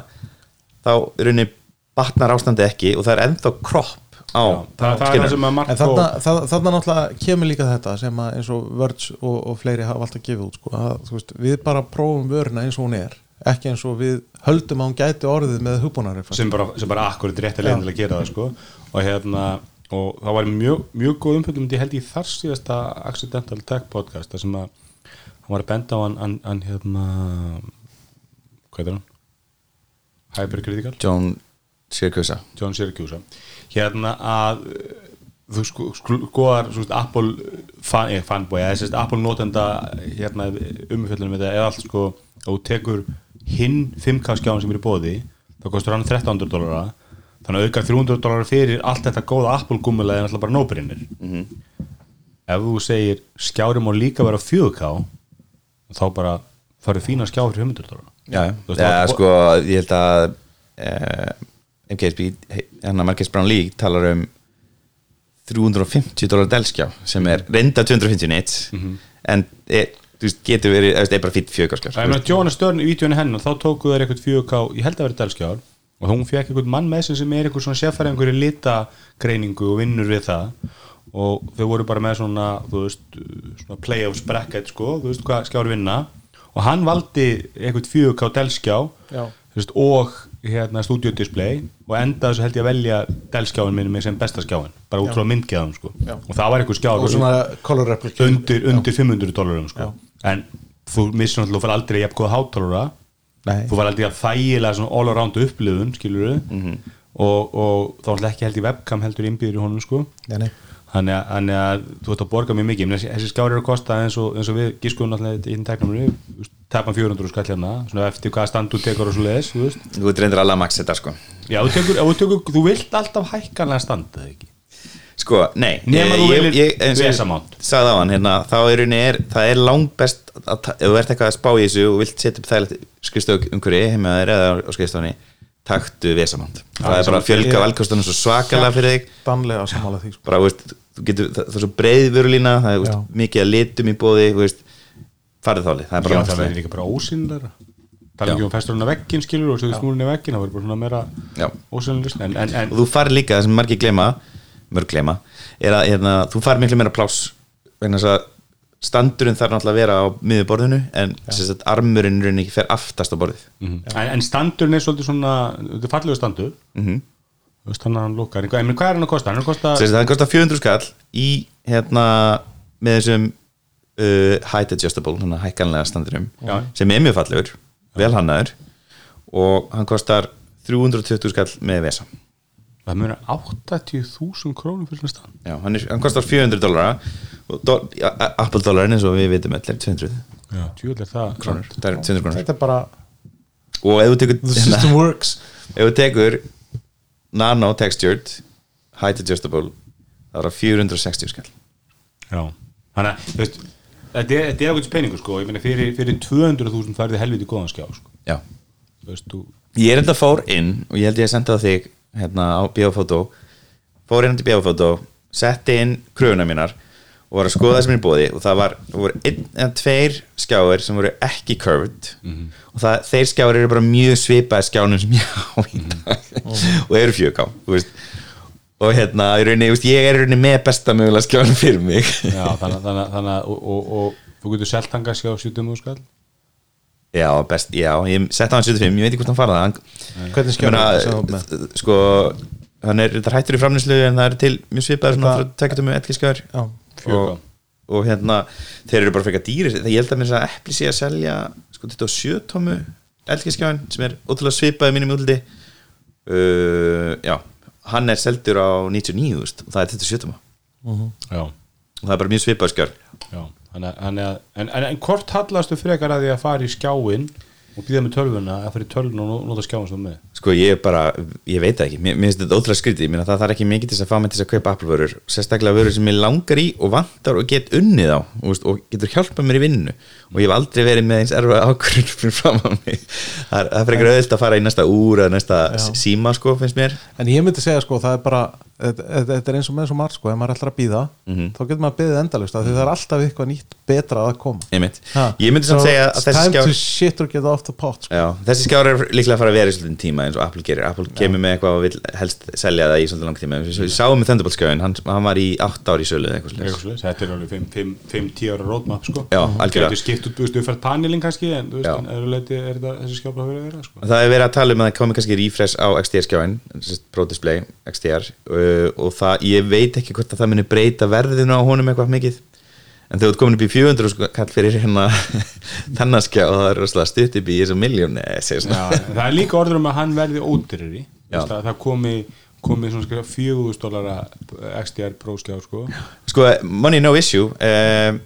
þá í rauninni batnar ástandi ekki og það er ennþá kropp á Já, það, það er það sem að Marko þarna, það, þarna náttúrulega kemur líka þetta sem að eins og Verge og, og fleiri hafa alltaf gefið út sko, að, þú veist, við bara prófum vöruna eins og hún er ekki eins og við höldum að hún gæti orðið með hugbúnari sem bara, sem bara akkurat rétt að leiðin til að gera það sko. og hérna og það var mjög, mjög góð umfjöldum ég held í þar síðasta Accidental Tech podcast þar sem að hann var að benda á hann, hann, hann hérna hvað er hann? Hypercritical? John Sirkusa John Syracuse hérna að uh, þú sko, skoðar sko, Apple fan, eh, fanboy eða sérst Apple notenda hérna umfjöldunum þetta eða allt sko og tekur hinn 5K skjáin sem er í bóði þá kostur hann 1300 dólara þannig að auka 300 dólara fyrir allt þetta góða Apple gummilega er náttúrulega bara nóbrinnir ef þú segir skjári má líka vera 4K þá bara farið fína skjá fyrir 100 dólara Já, ja, sko, ég held að uh, MKSB, hérna Marcus Brown League talar um 350 dólar delskjá sem er reynda 250 nits en er, veist, getur verið, eða, er bara fýtt fjögurskjár Það er með Jóhannes Störn í vídjónu hennar þá tóku þeir eitthvað 4K, ég held að vera delskjár og hún fekk eitthvað mann með sem sem er eitthvað svona sérfæri einhverju litagreiningu og vinnur við það. Og þau voru bara með svona, þú veist, svona playoffs bracket sko, þú veist hvað skjár vinna. Og hann valdi eitthvað 4K delskjá og hérna stúdíodisplay og enda þessu held ég að velja delskjáin minni með sem besta skjáin bara út frá myndgeðum sko. Já. og það var eitthvað color replica. undir, undir 500 dólarum sko. en þú missir náttúrulega þú fær aldrei jafn góða hátalara Nei. þú fær aldrei að þægilega svona all around upplifun skilur og, og þá er ekki held í webcam heldur innbyrður í honum sko. Nei, nei. Þannig að, að þú ert að borga mjög mikið. Þessi, skjári eru að kosta eins og, eins og við gískuðum náttúrulega í þinn teknumri tapan 400 skall hérna. Eftir hvaða stand þú tekur og svo leiðis þú. Þú reyndir alveg að max þetta sko. Já, þú, tekur, þú, tekur, þú vilt alltaf hækkanlega stand eða ekki? Sko, nei þú eins og ég vesamount. Sagði á hann, hérna, þá er er það er langbest að, ta- ef þú ert eitthvað að spá í þessu og vilt setja upp þægilegt skrifstofu umhverju heima eða á skrifstofunni taktu vesamánt það er bara að fjölga valkostunum svo svakalega fyrir þig. Danlega sammála því sko. bara, þú veist, þú getur, það, það er svo breið vörulína það er þú Já. veist, mikið að litum í bóði þú veist, farið þáli það er já, bara verður líka bara ósynlega tala ekki um festurinn að veggin skilur og svo smúlinn í veggin það verður bara svona meira Já. ósynlega en, en, en og þú farið líka, það sem margir glema mörg glema, er að hérna, þú farið miklu meira pláss vegna þess að standurinn þarf náttúrulega að vera á miðuborðinu en sagt, armurinn rauninni ekki fer aftast á borðið Mhm. en, en standurinn er svolítið svona þetta er fallegu standur mm -hmm. þú veist þannig að hann lukkar en hvað er hann að kosta? hann er að kosta það kostar 400 skall í hérna með þessum uh, height adjustable, svona hækkanlega standurum Já. sem er mjög fallegur, vel hannaður og hann kostar 320 skall með vesa það mjög 80.000 krónum fyrir stand Já, hann, er, hann kostar 400 dólara og do, ja, Apple dólarin eins og við vitum öll er 200 já, tjóðlega það. Krónur, það er 200 krónur. Þetta er bara og ef þú tekur The system works. Ef þú tekur nano textured height adjustable það er að 460 skall. Já, þannig að þú veist þetta er, þetta ákveðs peningur sko. Ég meina fyrir, fyrir 200.000 færði helviti góðan skjá sko. Já. þú veist, þú ég er enda fór inn og ég held ég að senda það þig hérna á biofótó fór inn til biofótó setti inn kröfuna mínar og var að skoða það sem er í bóði og það var, það voru einn eða tveir skjáir sem voru ekki curved og það, þeir skjáir eru bara mjög svipaði skjánum sem ég á í dag. Og eru fjögá og hérna, þú veist, ég er í rauninni með besta mögulega skjánum fyrir mig. Já, þannig, að og, og, og þú getur selt hann kannski á 70 skall? Já, best, já, ég setti á hann 75 ég veit ekki hvort hann farað hann Hvernig með? sko hann er, þetta er hættur í framlýslu en það er til mjög svona Þetta- frá tekjatum með etkiskjör Já, Fjögurká. Og, og hérna þeir eru bara frekar dýri það ég held að mér að eppli sé að selja sko þetta á sjötómu etkiskjörn sem er ótrúlega svipaði mínum útliti. Uh, já hann er seldur á 99 úst, og það er þetta sjötóma já, og það er bara mjög að, þannig að en, en, en hvort hallastu frekar að því að fara í skjáin og býða með tölvuna að í tölvuna og nota skjáin sem með. Sko ég bara, ég veit ekki. Mér, mér finnst þetta ótrúlega skrítið, ég meina það þarf ekki mikið til þess að fá mig til þess að kaupa Apple vörur sérstaklega vörur sem ég langar í og vantar og get unnið á og getur hjálpað mér í vinnu og ég hef aldrei verið með eins erfa ákvörður fyrir fram á mig það er, það er frekar auðvilt að fara í næsta úr eða næsta Já. síma sko finnst mér En ég myndi segja sko, það er bara þetta er eins og með svo margt sko, ef maður er alltaf að býða Mhm. þá getur maður að býða endalust af því það er alltaf eitthvað nýtt betra að koma Einmitt. Ha. ég myndi samt segja að þessi time skjár to shit or get off the pot sko. Já, þessi skjár er líklega að fara að vera í svolítið tíma eins og Apple gerir Apple kemur með eitthvað og vil helst selja það í svolítið lang tíma við við sáum með Thunderbolt skjáin, hann, hann var í 8 ári í sölu eða eitthvað Eitthvað slags svoleiðis. þetta er alveg 5-10 ára roadmap sko. Skipt út, þú veist, uppfært panelin kannski en þú veist, en öðru leiti er þetta þessi skjápa að vera að vera sko. Það er verið að tala um að það komi kannski refresh á XDR skjáin Pro Display XDR uh, og það, ég veit ekki hvort að það muni breyta verðinu á honum eitthvað mikið en þegar þú komin upp í 400 sko, kall fyrir hérna þennaskjá og það er rosalega stutt upp í þessu en það er líka orður um að hann verði ódyrri Já. það, komi komi svona 4000 dólara XDR Pro skjá sko. Sko, money no issue um,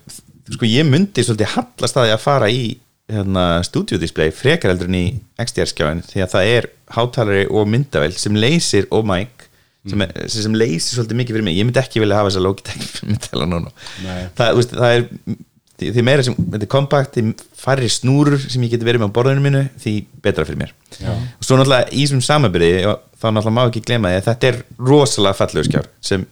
Sko, ég myndi svolítið hallast að því að fara í hérna, studio display frekar heldur en í XDR skjáin því að það er hátalari og myndavel sem leysir og mic sem, er, sem leysir svolítið mikið fyrir mig. Ég myndi ekki vilja hafa þessa Logitech myndavela núna. Það, veist, það er því, meira sem, þetta er kompakt því færri snúrur sem ég geti verið með á borðinu mínu því betra fyrir mér. Já. og svo náttúrulega í þessum samabyrði þá náttúrulega má ekki glema því að þetta er rosalega fallegu skjár sem,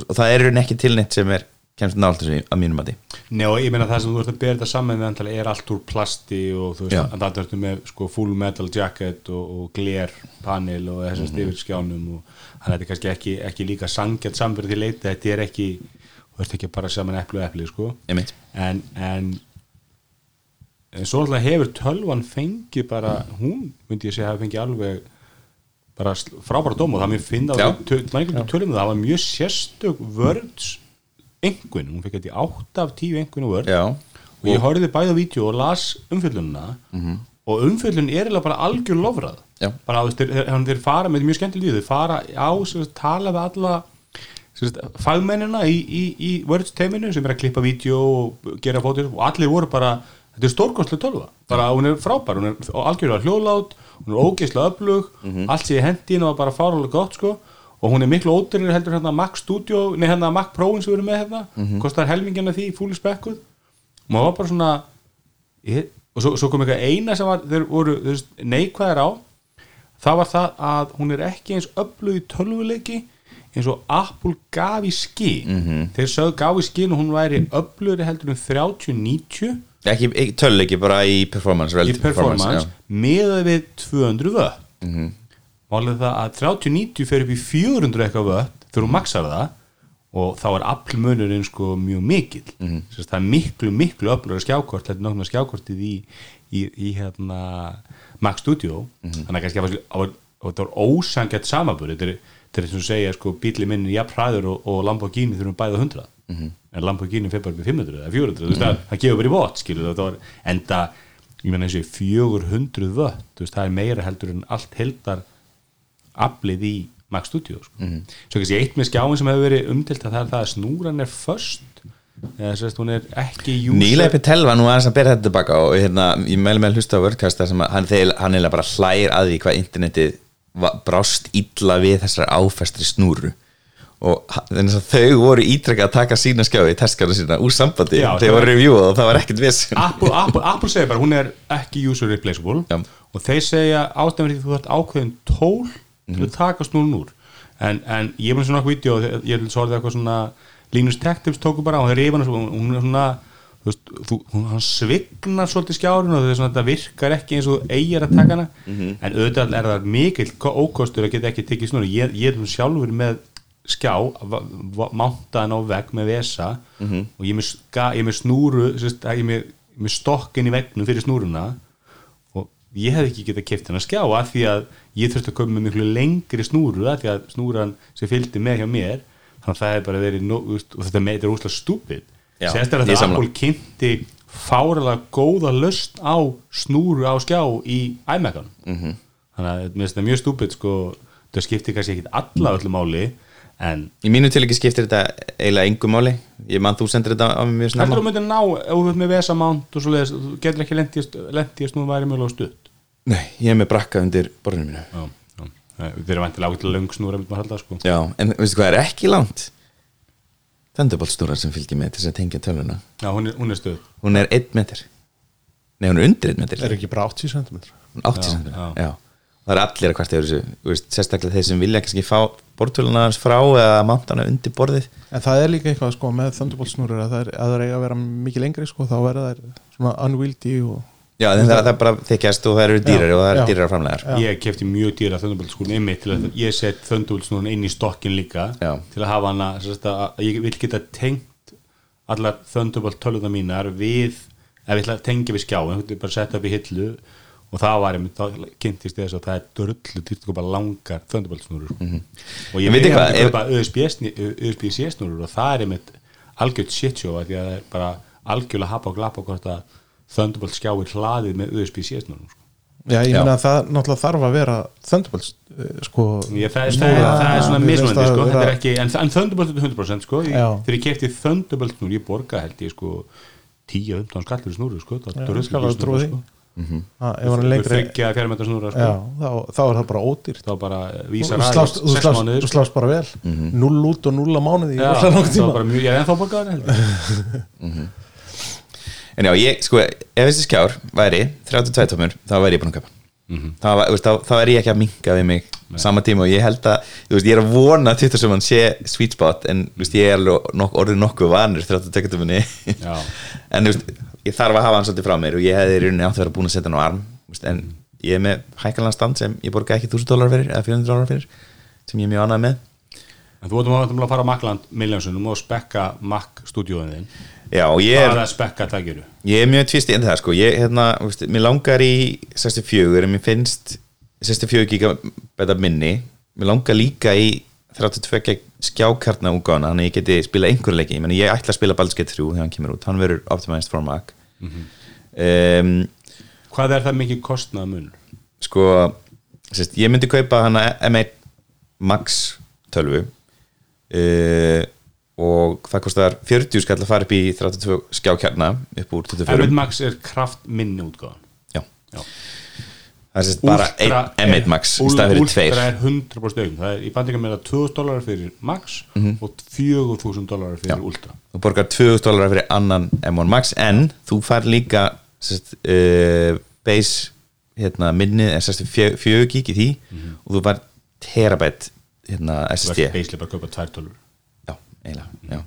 og það er ekki tilnett sem er kemst nált þessu að mínum mati. Nei og ég meina það sem þú ert að bera þetta saman antala er allt úr plasti og þú veist, að það ertu með sko full metal jacket og, og gler panel og þessast Mhm. yfir skjánum og að þetta er kannski ekki, ekki líka sangjart samverð til leita, þetta er ekki þú ert ekki bara saman epli og epli sko. En, en en svo alltaf hefur tölvan fengið bara, hún myndi ég segja hafi fengið alveg bara frábæra dóm og það mér finna Já. tölum það, það var mjög sérstök vörds engun, hún fekk þetta í 8 af 10 engun og vörd Já, og ég horfði bæði á vídeo og las umfjöllunina. Og umfjöllun er eiginlega bara algjör lofrað. Já. bara veist, þeir, fara með mjög skemmtileg þeir fara á, sem sagt, tala við alla fagmennina í, í, í Words teiminu sem er að klippa vídeo og gera fótur. Og allir voru bara þetta er stórkostlega tölva, bara hún er frábær. Hún er algjörlega hljóðlát, hún er ógeðslega öflug, allt sé í hendin og bara fáralega gott sko og hún er miklu ódýrir heldur hérna Mac Studio nei hérna Mac Pro-in sem við erum með hérna. Kostar helmingina því, fúli spekkuð og maður var bara svona ég, og svo, svo kom eitthvað eina sem var þeir voru neikvæðir á. Það var það að hún er ekki eins öflug í tölvuleiki eins og Apple gaf í skín -hmm. þeir sögðu gaf í skín og hún væri öflugri heldur um 30-90 ekki, ekki töluleiki bara í performance í performance já. meðað við 200 vött mm -hmm. Málið það að 30-90 fer upp í 400 eitthvað vött þegar hún maxar það og þá er aflmunurinn sko mjög mikill. Mm -hmm. það er miklu miklu öflugur skjákort þetta er náttúrulega skjákortið í, í, í hérna Mac Studio. Þannig að kannski að það var ósangjart samabur þetta er, er sem þú segja sko bíli minn er jafn hræður og, og Lamborghini þurfum bæða 100 en Lamborghini fyrir bara upp í 500 eða 400 þú veist það, það gefur bara í vott skilur það var enda ég meina þessi 400 vött þú veist það er meira heldur en allt heldar aflið í Mac Studio sko. svo kannski eitt með skjáin sem hefur verið umdilt að það er það að snúran er först eða þess að hún er ekki Nýlega Petel var nú aðeins að bera þetta tilbaka og hérna, ég meðlum með að hlusta á að hann, hann er bara hlægir að því hvað internetið brást illa við þessar áfestri snúru og þau voru ítrekka að taka sína skjáði, testkana sína úr sambandi Já, það voru reviewað og það var ekkert viss Apple, Apple, Apple segir bara hún er ekki user replaceable Já. og þeir segja ástæðan því þú þarft ákveðin tól til Mhm. að taka snúrun úr en, en ég með svona vídeo ég svo orðið eitthvað svona Linus Tech Tips tóku bara og þeir reyfa hana svo hún er svona þú veist, þú, hún, hann svignar svolítið skjárin og það svona, þetta virkar ekki eins og eigir að taka hana Mhm. en auðvitað er það mikill ko- ókostur að geta ekki tekið snúrun ég, ég er sjálfur með skjá mántaðan á vegg með vesa Mhm. og ég er með, ska, ég er með snúru sérst, ég er með, með stokkin í vegnum fyrir snúruna og ég hef ekki getað keft hennar skjá af því að ég þurfti að koma með miklu lengri snúru af því að snúran sem fylgdi með hjá mér þannig að það er bara verið no, og þetta með þetta er úslega stúpid Já, sérst er að það. Apple kynnti fáralega góða löst á snúru á skjá í iMac-an Mhm. -hmm. þannig að þetta mjög stúpid sko, það skiptir kannski ekkit alla öllu máli en Í mínu til ekki skiptir þetta eiginlega engum máli ég mann þú sendir þetta á mjög heldur þú snemma myndir ná ef þú ert með vesamánt og svo leiðis, þú getur ekki lendið að snúru væri mjög stutt Nei, ég er með brakka undir borðinu mínu já, já. þeir eru vantilega ágætilega löng snúra myndi maður halda sko Já, en veistu hvað er ekki langt? Thunderbolt-stúrar sem fylgir með til þess að tengja tölvuna já, hún er, hún er stuð Hún er 1 metr Nei, hún er undir 1 metr er ekki bara 80 cm Hún er 80 Já, cm já. Já. Það er allir að hvart yfir þessu þú veist, Sérstaklega þeir sem vilja kannski fá bortöluna hans frá eða mantana undir borðið en það er líka eitthvað sko með Thunderbolt snúrur að það er, að það er að vera mikið lengri sko þá verða þær svona unwieldy og Já, en það, það er bara þykjast og það eru dýrari Já, og það eru já. dýrari framlegar Já. ég kefti mjög dýra skúrin einmitt til að ég set snúrin inn í stokkin líka Já. til að hafa hana að, að ég vil geta tengt allar Thunderbolt tölvuna mínar við ef ég ætla að tengja við skjáin bara setja upp í hillu og það var einmitt, þá kynntist þess að það er dörrlu dýrt að kaupa langar Thunderbolt snúrur og ég veit hvað, að USB-C snúrur og það er einmitt algjörð shitshow af því að það er bara algjörlega hapa og glapa hvort að Thunderbolt skjáir hlaðið með USB-C snúrum sko. já ég Já. meina að það náttúrulega þarf að vera Thunderbolt eh, sko Ég, það, það, snúra- það, það er svona það sko, vera- þetta er ekki, en, en Thunderbolt er 100% sko, ég, þegar ég kefti Thunderbolt snúr, ég borga held ég sko 10-15 skall fyrir snúru sko, það er sko. Ha, ef hann er lengri þryggja metra snúra sko. já, þá, þá er það bara ódýrt þá bara þú vísar þú þú slást, sko. slást bara vel null út og null á mánuði Já, var bara mjög, ég er ennþá borgaður En já, ég, sko, ef þessi skjár væri 32 tómur, þá væri ég búin að kaupa. Mhm. þá, var- þú veist, þá, þá er ég ekki að minka við mig sama tíma og ég held að veist, ég er að vona að Twitter sem hann sé sweet spot en veist, ég er nok orðið nokkuð vanur 32 tómunni. En ég þarf að hafa hann svolítið frá mér og ég hefði í rauninni átt að vera búin að setja hann á arm en ég er með hækkanlega stand sem ég borga ekki 1000 dólar fyrir eða 400 dólar fyrir sem ég er mjög ánægð með. En þú vorum að fara á Makland miljónsunum og spekka Mac stúdíóin þinn Já, ég er, tækjuru ég er mjög tvisti en það sko, ég, hérna, veist, mér langar í 64 en mér finnst 64 gigabæta minni. Mér langar líka í 32 skjákartna úgána þannig að ég geti spila einhver leiki. Ég, meni, ég ætla að spila Baldur's Gate 3 þegar hann kemur út. Hann verður optimized for Mac um, hvað er það mikið kostnað mun sko sérst, ég myndi kaupa hana M1 Max 12 uh, og það kostar 40 skall að fara upp í 32 skjákjarna upp úr 24 M1 Max er kraft minni útgáðan Já. Já. það er sérst bara Ultra ein, er- M1 Max í Ul- stað fyrir Ultra tveir er 100% augum það er í bandingum með 2000 dólarar fyrir Max og 4000 dólarar fyrir. Já. Ultra þú borgar 2000 dólar fyrir annan M1 Max en þú fær líka sérst, uh, base hérna, minnið er sérst 4 gig í því og þú fær terabæt hérna, SSD er beislega bara að tvær tölur já, eiginlega já.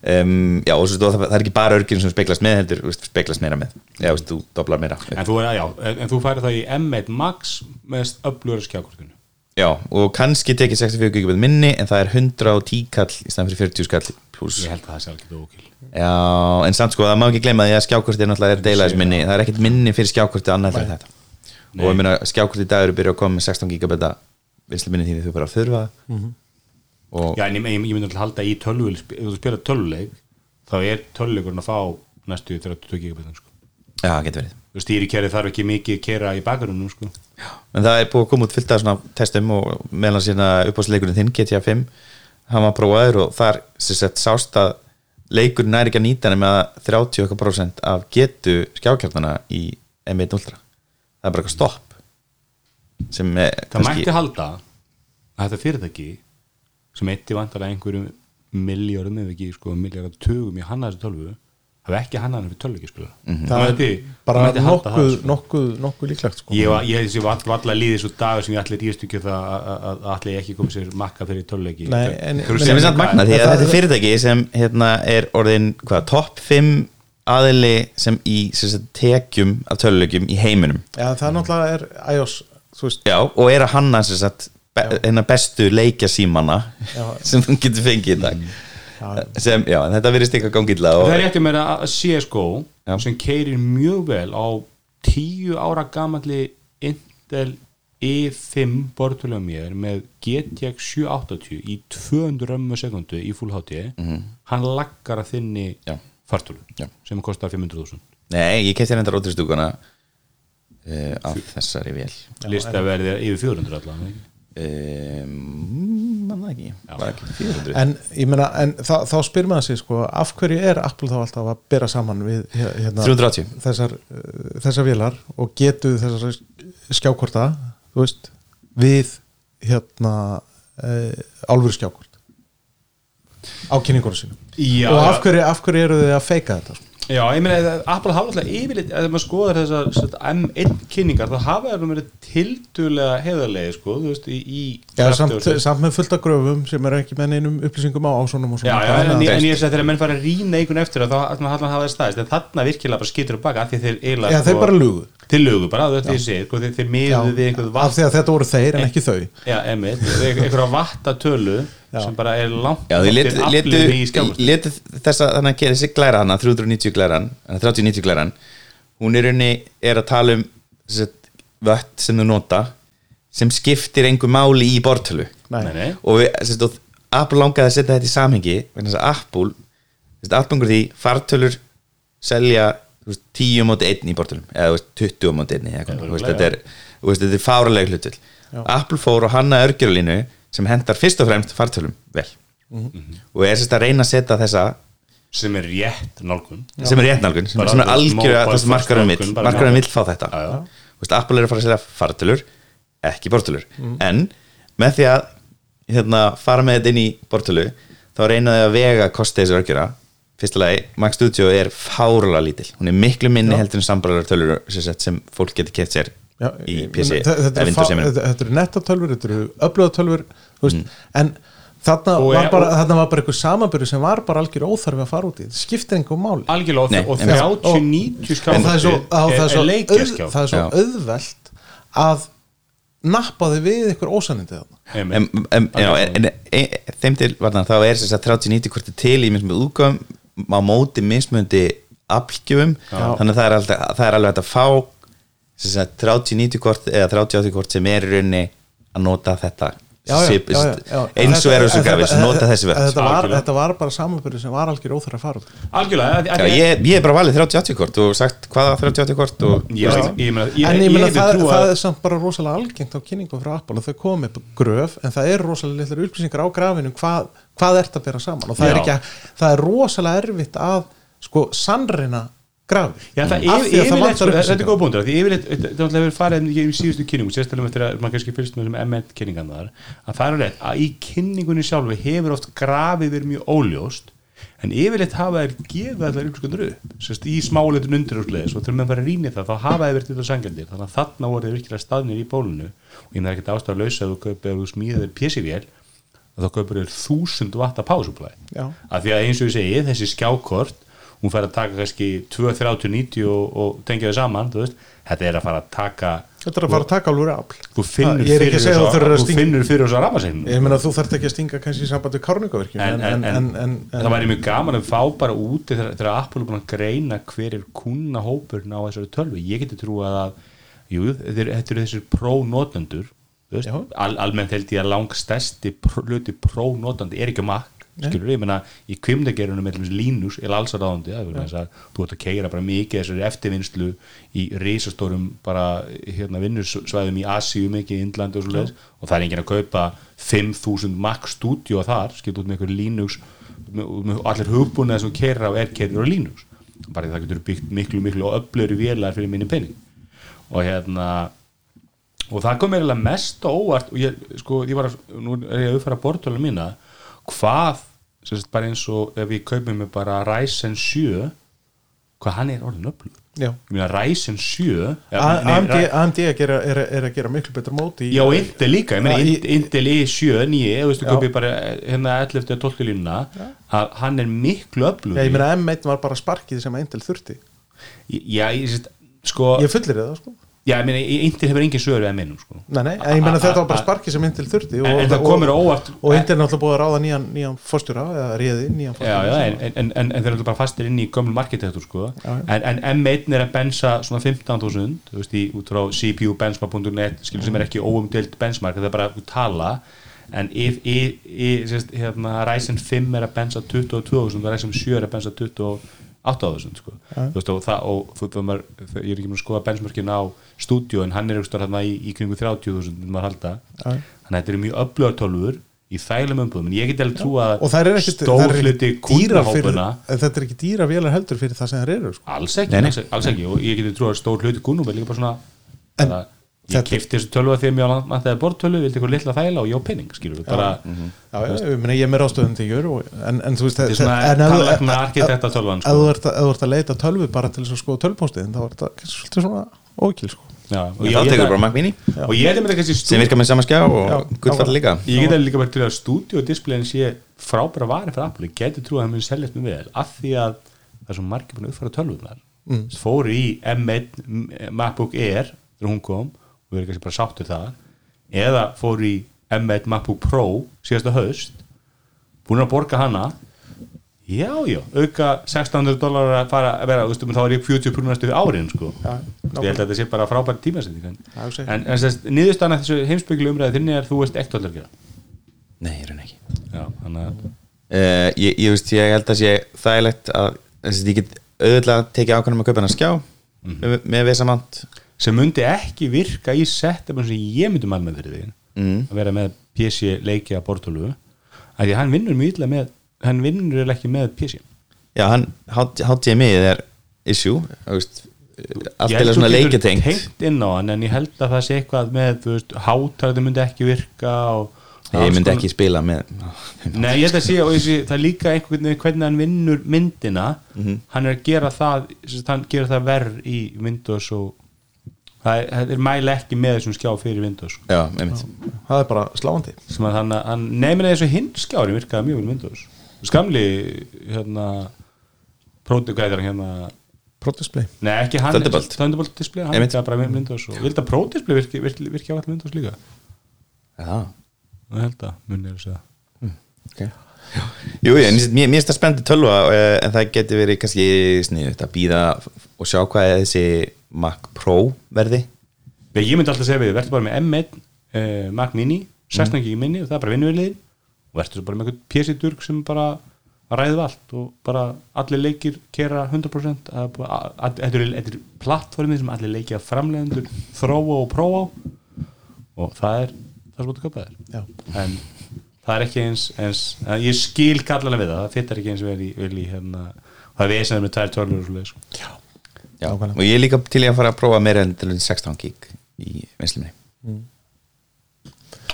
Um, já, og svo, það, það er ekki bara örgin sem speglast með heldur, þú veist, speglast meira með. Já, veist, þú doblar meira. En þú, er, já, en, en þú færi það í M1 Max með öflugur skjákortinu. Já, og kannski tekið 64 gigabit minni en það er 110 kall í staðan fyrir 40 skall pluss ég held að það sé alveg ókil. Já, en samt sko, það má ekki gleyma því að skjákorti er náttúrulega er deilaðis minni, það er ekkert minni fyrir skjákorti annað fyrir þetta. Nei. og ég meina skjákorti í dag eru byrja að koma með 16 gigabita vinslu minni því þú bara þurfa. Og já, en ég, ég, ég myndi alltaf halda í tölvuleik ef þú spila tölvuleik þá er tölvuleikurinn að fá næstu 32 gigabitan sko. já, getur verið þú stýrikerri þarf ekki mikið kera í bakgrunum sko. en það er búið að koma út fullt af svona testum og meðlan sína uppáðsleikurinn þinn GTA 5 hann var prófaður og þar sem sett sást að leikurinn er ekki að nýta nema 30% af getu skjákjartana í M1 Ultra það er bara eitthvað stopp sem er það mætti halda að þetta fyrirtæki sem eitti vantarlega einhverjum miljardum ef ekki sko, miljardar tugum í hanna þessu tölvu hafi ekki hannað hann fyrir tölvuleikispila mm -hmm. það er bara nokkuð, nokkuð, nokkuð líklegt sko. ég var, ég þessi var alltaf líðið svo dagur sem ég allir ríðast ekki það að- að að allir ekki komið sér makka fyrir töluleiki Nei, en- sem er samt magna því að það- þetta er fyrirtæki sem hérna, er orðin hvað, topp 5 aðili sem í sem sagt, tekjum af töluleikjum í heiminum. Já, það náttúrulega er iOS þú veist, Já, og er að hanna sem sagt, be, hérna bestu leikjasímana sem þú getur fengið í dag. Sem, já, en þetta verðist eitthvað gangilla það er og, rétt að meira að CSGO Já. sem keirir mjög vel á tíu ára gamalli Intel i5 bortulega mér með GTX 780 í 200 römmu sekundu í Full HD hann laggar að þinni Já. fartölu Já. sem kostar 500.000 Nei, ég kefti hérna rótristúkuna uh, af þessari vel lista verði yfir 400 allavega mann það ekki, ekki 400 en ég meina en þá, þá spyr maður sig sko, af hverju er Apple þá alltaf að bera saman við hérna, 380. þessar, uh, þessar vélar og getu þessar skjákorta veist, við hérna uh, álfur skjákort á kynningunum sínum? Já, og af hverju, af hverju eru þið að feika þetta sko? Já, ég meina að Apple hafa alltaf yfirleitt ef maður skoðar þessar sem sagt, M1 kynningar þá hafa það verið tildulega heiðarlegi sko, þú veist, í, í Já, samt, samt með fullt af gröfum sem er ekki með neinum upplýsingum á ásónum og Já, svona já, en, ég- að- en ég sé að þegar menn fara að rýna einhvern eftir þá ætlum að hafa það staðist en þarna virkilega bara skýtur upp baka af því þeir eiginlega Já, þeir bara lugu. Til lögu bara, þú veist því sé, sko, þeir, þeir Já, við einhvern af vatt því að þetta voru þeir en ekki þau. Já, tölu sem bara er langt Já, þið letu, þess að þannig þessi glæra hana 390 glæran, 3090 glæran. Hún er raunni er að tala um vött sem þú nota sem skiptir einhver máli í bortölu Nei. Nei, nei, og við, Apple langaði að setja þetta í samhengi vegna þess að Apple Apple því fartölur selja þú veist, 10 móti 1 í bortölum eða þú veist, 20 móti 1 eða eitthvað, þú veist, þetta er, er fáraleg hlutul Apple fór og hanna örgjörulínu sem hendar fyrst og fremst fartölum vel. Og er sérst að reyna að setja þessa sem er rétt nálgun. Sem er réttnálgun, sem, Bara sem er algjörða sem markarinn first vill, nálgun, mobile. vill fá þetta. Já, já. Þú veist, Apple er að fara að selja fartölur ekki bortölur, Mm. en með því að hérna, fara með þetta inn í bortölu þá reynaði að vega kosti þessu örgjura fyrsta lagi, Mac Studio er fárlega lítil, hún er miklu minni heldur en sambarlegar tölur sem, sem fólk getur keft sér Já, í PC þetta- eru nettatölfur, þetta eru öflöðatölfur veist, Mm. en þarna Og var, bara, þarna var bara einhver samanbyrju sem var bara algjör óþarfi að fara út í. Þetta skiptir einhver máli. Algjörlega Nei, og, og en- 30-90 en það er svo, er er auðvelt að nappa þig við ykkur ósanindi þarna. En, en, já, en, en, en þeim til varna, þá er þess að 3090 hvort er til í mismunandi útgáfum á móti mismundi aflgjöfum þannig að það er, er alveg að fá 3090 hvort eða 3080 hvort sem er í rauninni að nota þetta. Já, já, Sip- já, já, já. eins og er þessu sem nota þessi verð þetta þetta var bara samanbyrju sem var algjör óþarfi að fara algjörlega Já, ég, ég er bara valið 3080 hvort og sagt hvaða 3080 hvort og ég, meina, ég, en ég ég meina það, það er samt bara rosalega algengt á kynningum frá Apple og þau komið upp gröf en það er rosalega litlar upplýsingar á grafinu hvað, hvað ert að bera saman. Og það er, ekki, að- það er rosalega erfitt að sko sannreina grafið Já, það að það yfirleitt, þetta er góð búndur yfirleitt, þetta er verið farið í síðustu kynningum, sérstaklega eftir að maður kannski fyrst með þessum M1 kynningan þar, að það er rétt að í kynningunni sjálfu hefur oft grafið verið mjög óljóst en yfirleitt hafa þær gefið allar ykkur upp. Sérst í smáleitun undir og sliðis og þegar maður fara að rýna það, þá hafa þær verið til það sangjandir þannig að þarna voru þeir virkilega staðnir í bólunu og ég með ekkert ástæða að lausa ef þú kaupir ef þú smíðir PC-vél þá kaupir þér þúsund vatta Já. af því að eins og ég segi, þessi skjákort hún fær að taka kannski 2.30-90 og, og tengja þau saman þetta er að fara að taka þetta er að fara að taka alveg afl. Þú finnur fyrir segja að að rafasegn ég meina þú þarft ekki að stinga kannski í samband við kárningavirkjum en, en, en, en, það væri mjög gaman að fá bara úti þegar, Apple er búin að greina hver er kuna hópurinn á þessari tölvu. Ég geti trú að jú, þetta eru- þessir al, almennt held ég að langstæsti hluti prónótandi er ekki Mac skilur ég meina í kvimdagerunum Linux er alls að ráðandi að þú ert að keira bara mikið þessari eftirvinnslu í risastórum bara hérna vinnusvæðum í Asíu mikið í Indlandi og svo leiðis og það er enginn að kaupa 5000 Mac Studio þar skilt út með einhver Linux með, með allir hugbúnað sem keira á er keirður á Linux. Bara því það getur byggt miklu miklu og öflöru vélar fyrir minni penning og hérna og það kom mér eiginlega mest óvart og ég, sko, ég var að, nú er ég að uppfæra bortölu mína, hvað sagt bara eins og ef ég kaupið mér bara Ryzen 7 hvað hann er orðin meina Ryzen 7 ja, A- nei, AMD, AMD að gera, er, er að gera miklu betur móti Já, Intel líka, ég meina Intel i7, 9, þú veistu Já. kaupið bara hérna 11. og 12. línuna að hann er miklu öflug Já, ég meina M1 var bara sparkið sem Intel þurfti Já, ég sést, sko ég fullir það sko Já, ég meina, Intel hefur engin sögur við að minnum, sko Nei, nei, ég meina þetta var bara sparkið sem Intel þurfti En- en það kom mér á óvart- og Intel er náttúrulega búið að ráða nýjan, nýjan fórstjóra eða réði nýjan Já, fórstjóra já, en, en, en, en þeir eru bara fastir inn í gömlum arkitektur sko. Já, já. en, en M1 er að bensa svona 15.000 þú veist, í, út frá cpubenchmark.net skilur sem er ekki óumdelt benchmark það er bara að tala en sérst, hérna, Ryzen 5 er að bensa 22.000 og Ryzen 7 er að bensa 28.000 sko. þú veist, og, það, og þú, þú, maður, ég er ekki með að skoða benchmarkin á stúdíu en hann er einhverstaðar þarna í, í kringu 30.000 myndi maður halda Já. þannig að þetta eru mjög öflugar tölfur í þælum umbúðum, en ég get alveg trú að og það er ekkit stór það er hluti ekkit dýra fyrir, kúnnahópuna þetta er ekki dýra vélar heldur fyrir það sem það eru sko. alls ekki, Nei, nei. alls, alls ekki og ég geti trú að stór hluti kunnum er líka bara svona En að ég kefti þessu tölva þegar mér að það er bortölu, vildi eitthvað litla þæla og á penning skilur bara, já, já, ég, meina, ég er með ráðstöðum til jör og, en, en þú veist er þú- ef sko. þú ert að- ef þú ert að leita tölvu bara til þess að skoða tölvpóstið þá er þetta svolítið svona ókil sko. Og ég tekur held bara að- Mac Mini og ég hefði með kannski sem virkar með sama skjá og gullfall líka. Ég geti líka bara til að stúdíu displayin sé frábæra vari fyrir Apple, ég geti trú að það mun seljast mjög vel, af því að það er svo margir búin að uppfæra tölvunar mm. fóru í M1 M- MacBook Air þegar hún kom og við erum kannski bara sáttu það eða fóru í M1 MacBook Pro síðasta haust búin að borga hana. Já, já, auka 1600 dólar að fara að vera, þú veist, þá er ég 40 prúnum næstu árin, sko. Já, ég held að þetta sé bara frábæri tímasending en, en, niðurstaðan að þessu heimsbygglu umræði þinni er þú veist ekkert gera. Nei, ég raun ekki. Já, að uh, ég, ég veist, ég held að sé þægilegt að þess að ég get auðvitað tekið ákvæmum að kaupa hana skjá með, með vesamant sem myndi ekki virka í setupum sem ég myndi mann með fyrir því Mm. að vera með PC leiki að bortólu að því að hann vinnur mjög illa með hann vinnur ekki með PC já, hann HDMI er issue þú veist, allt Ég er held svona leikjatengt tengt en ég held að það sé eitthvað með hátarði myndi ekki virka og ég myndi ekki spila með Nei, ég held að sé, og ég það er líka einhvern veginn hvernig hann vinnur myndina Mhm. hann er að gera það hann gera það verð í Windows og það er, það mæla ekki með þessum skjá fyrir Windows já, einmitt. Það er bara sláandi. Sem að nefnir þessu hinn skjári virkaði mjög vel Windows. Skamli hérna það hérna. Pro-display. Nei, ekki hann Thunderbolt. Thunderbolt display, hann virkaði bara með Windows og vildi að Pro display virki, virki, virki á allir Windows líka? Já, ég held að munni er að segja. Ok Jú, ég, finnst það spennandi tölva eh, en það geti verið kannski sniðut að býða og sjá hvað er þessi Mac Pro verði Ég, ég myndi alltaf segja við, verður bara með M1 eh, Mac Mini, 16 mm. minni og það er bara vinnuverliðin og verður svo bara með einhvern PC-durk sem bara ræðu allt og bara allir leikir kera 100% að- að- að- þetta er- þetta er plattformið sem allir leikir að framlegendur þróa og prófa og það er það er svo að köpa þér Já. en það er ekki eins, eins að ég skil kallarlega við það, það fyttar ekki eins vel í, vel í hérna, það er við sem er með tvær tölur og svo leiðis já. Nákvæmlega. og ég er líka til að fara að prófa meira en til 16 gig í vinslumni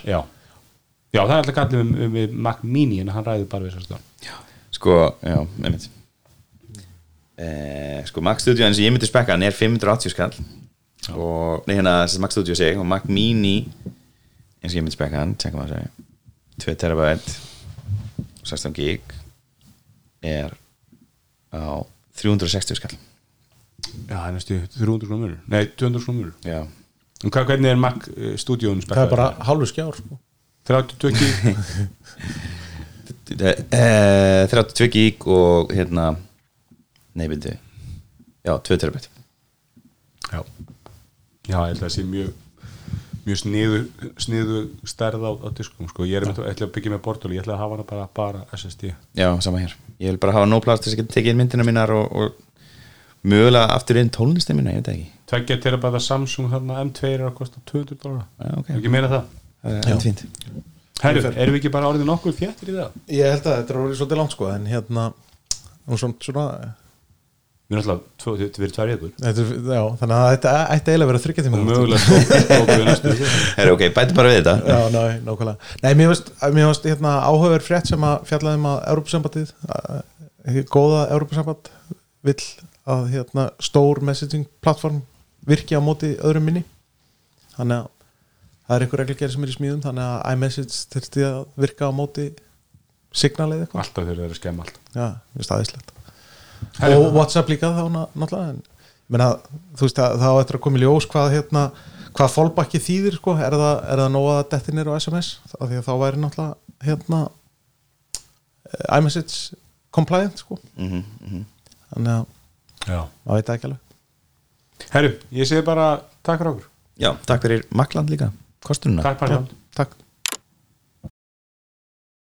Já, já það er alltaf kallið um, um, um Mac Mini en hann ræður bara við þessar stjórn sko, já, einmitt. Eh, sko Mac Studio eins og ég myndi spekka hann er 580 skall. Og, nei hérna, Mac Studio seg og Mac Mini eins og ég myndi spekka hann, tjekka maður að segja 2 terabyte 16 gig er á 360 skall. Já, það er næstu 300 krónur. Munur. Nei, 200 krónur. Munur. já, En hvað, hvernig er Mac stúdíun það er bara hálfu skjár sko. 32 gig? Eh, 32 gig og hérna nei, byrju já, 2 terabyte. Já. Já, ég held að það sé mjög mjög sniðu, sniðu stærð á, á diskum sko. ég er með, ætla að byggja með bortul ég ætla að hafa hana bara, bara SSD já, sama hér, ég vil bara hafa nóg plast til þess að geta tekið inn myndina mínar og, og mögulega aftur inn tónlistin mína, ég veit það ekki. Tveggja terabæta Samsung þarna M2 er að kosta 200 dólar já, ok, Ekki meira það? Það er Herru, erum við ekki bara orðið nokkuð þéttir í það? ég held að þetta er orðið svolítið langt sko, en hérna svona Við erum alltaf, þetta verið tvær ykkur þetta, er- já, þannig að þetta ætti eiginlega að vera þryggja tíma og mögulega ok, bæti bara við þetta. Já, ná, nákvæmlega. Nei, mér veist hérna, áhugaverð frétt sem að fjallaði um að Európusambandið að- góða Európusamband vill að hérna, stór messaging plattform virki á móti öðrum minni. Þannig að það er einhver reglgerð sem er í smíðum þannig að iMessage þurfti að virka á móti signal eða eitthvað. Alltaf þeir eru að skemma allt Já, mér finnst aðeinslegt Herri. og Whatsapp líka þá ná- náttúrulega en menna, þú veist að það á eftir að koma í ljós hvað hérna, hvað fallbakki þýðir sko, er það, er það nóg að detti nýr á SMS af því að þá væri náttúrulega hérna eh, iMessage compliant sko. Mm -hmm, þannig að maður veit það ekki alveg. Herru, ég segi bara takk fyrir okkur. Já, takk fyrir Makland líka, kostununa Takk Takk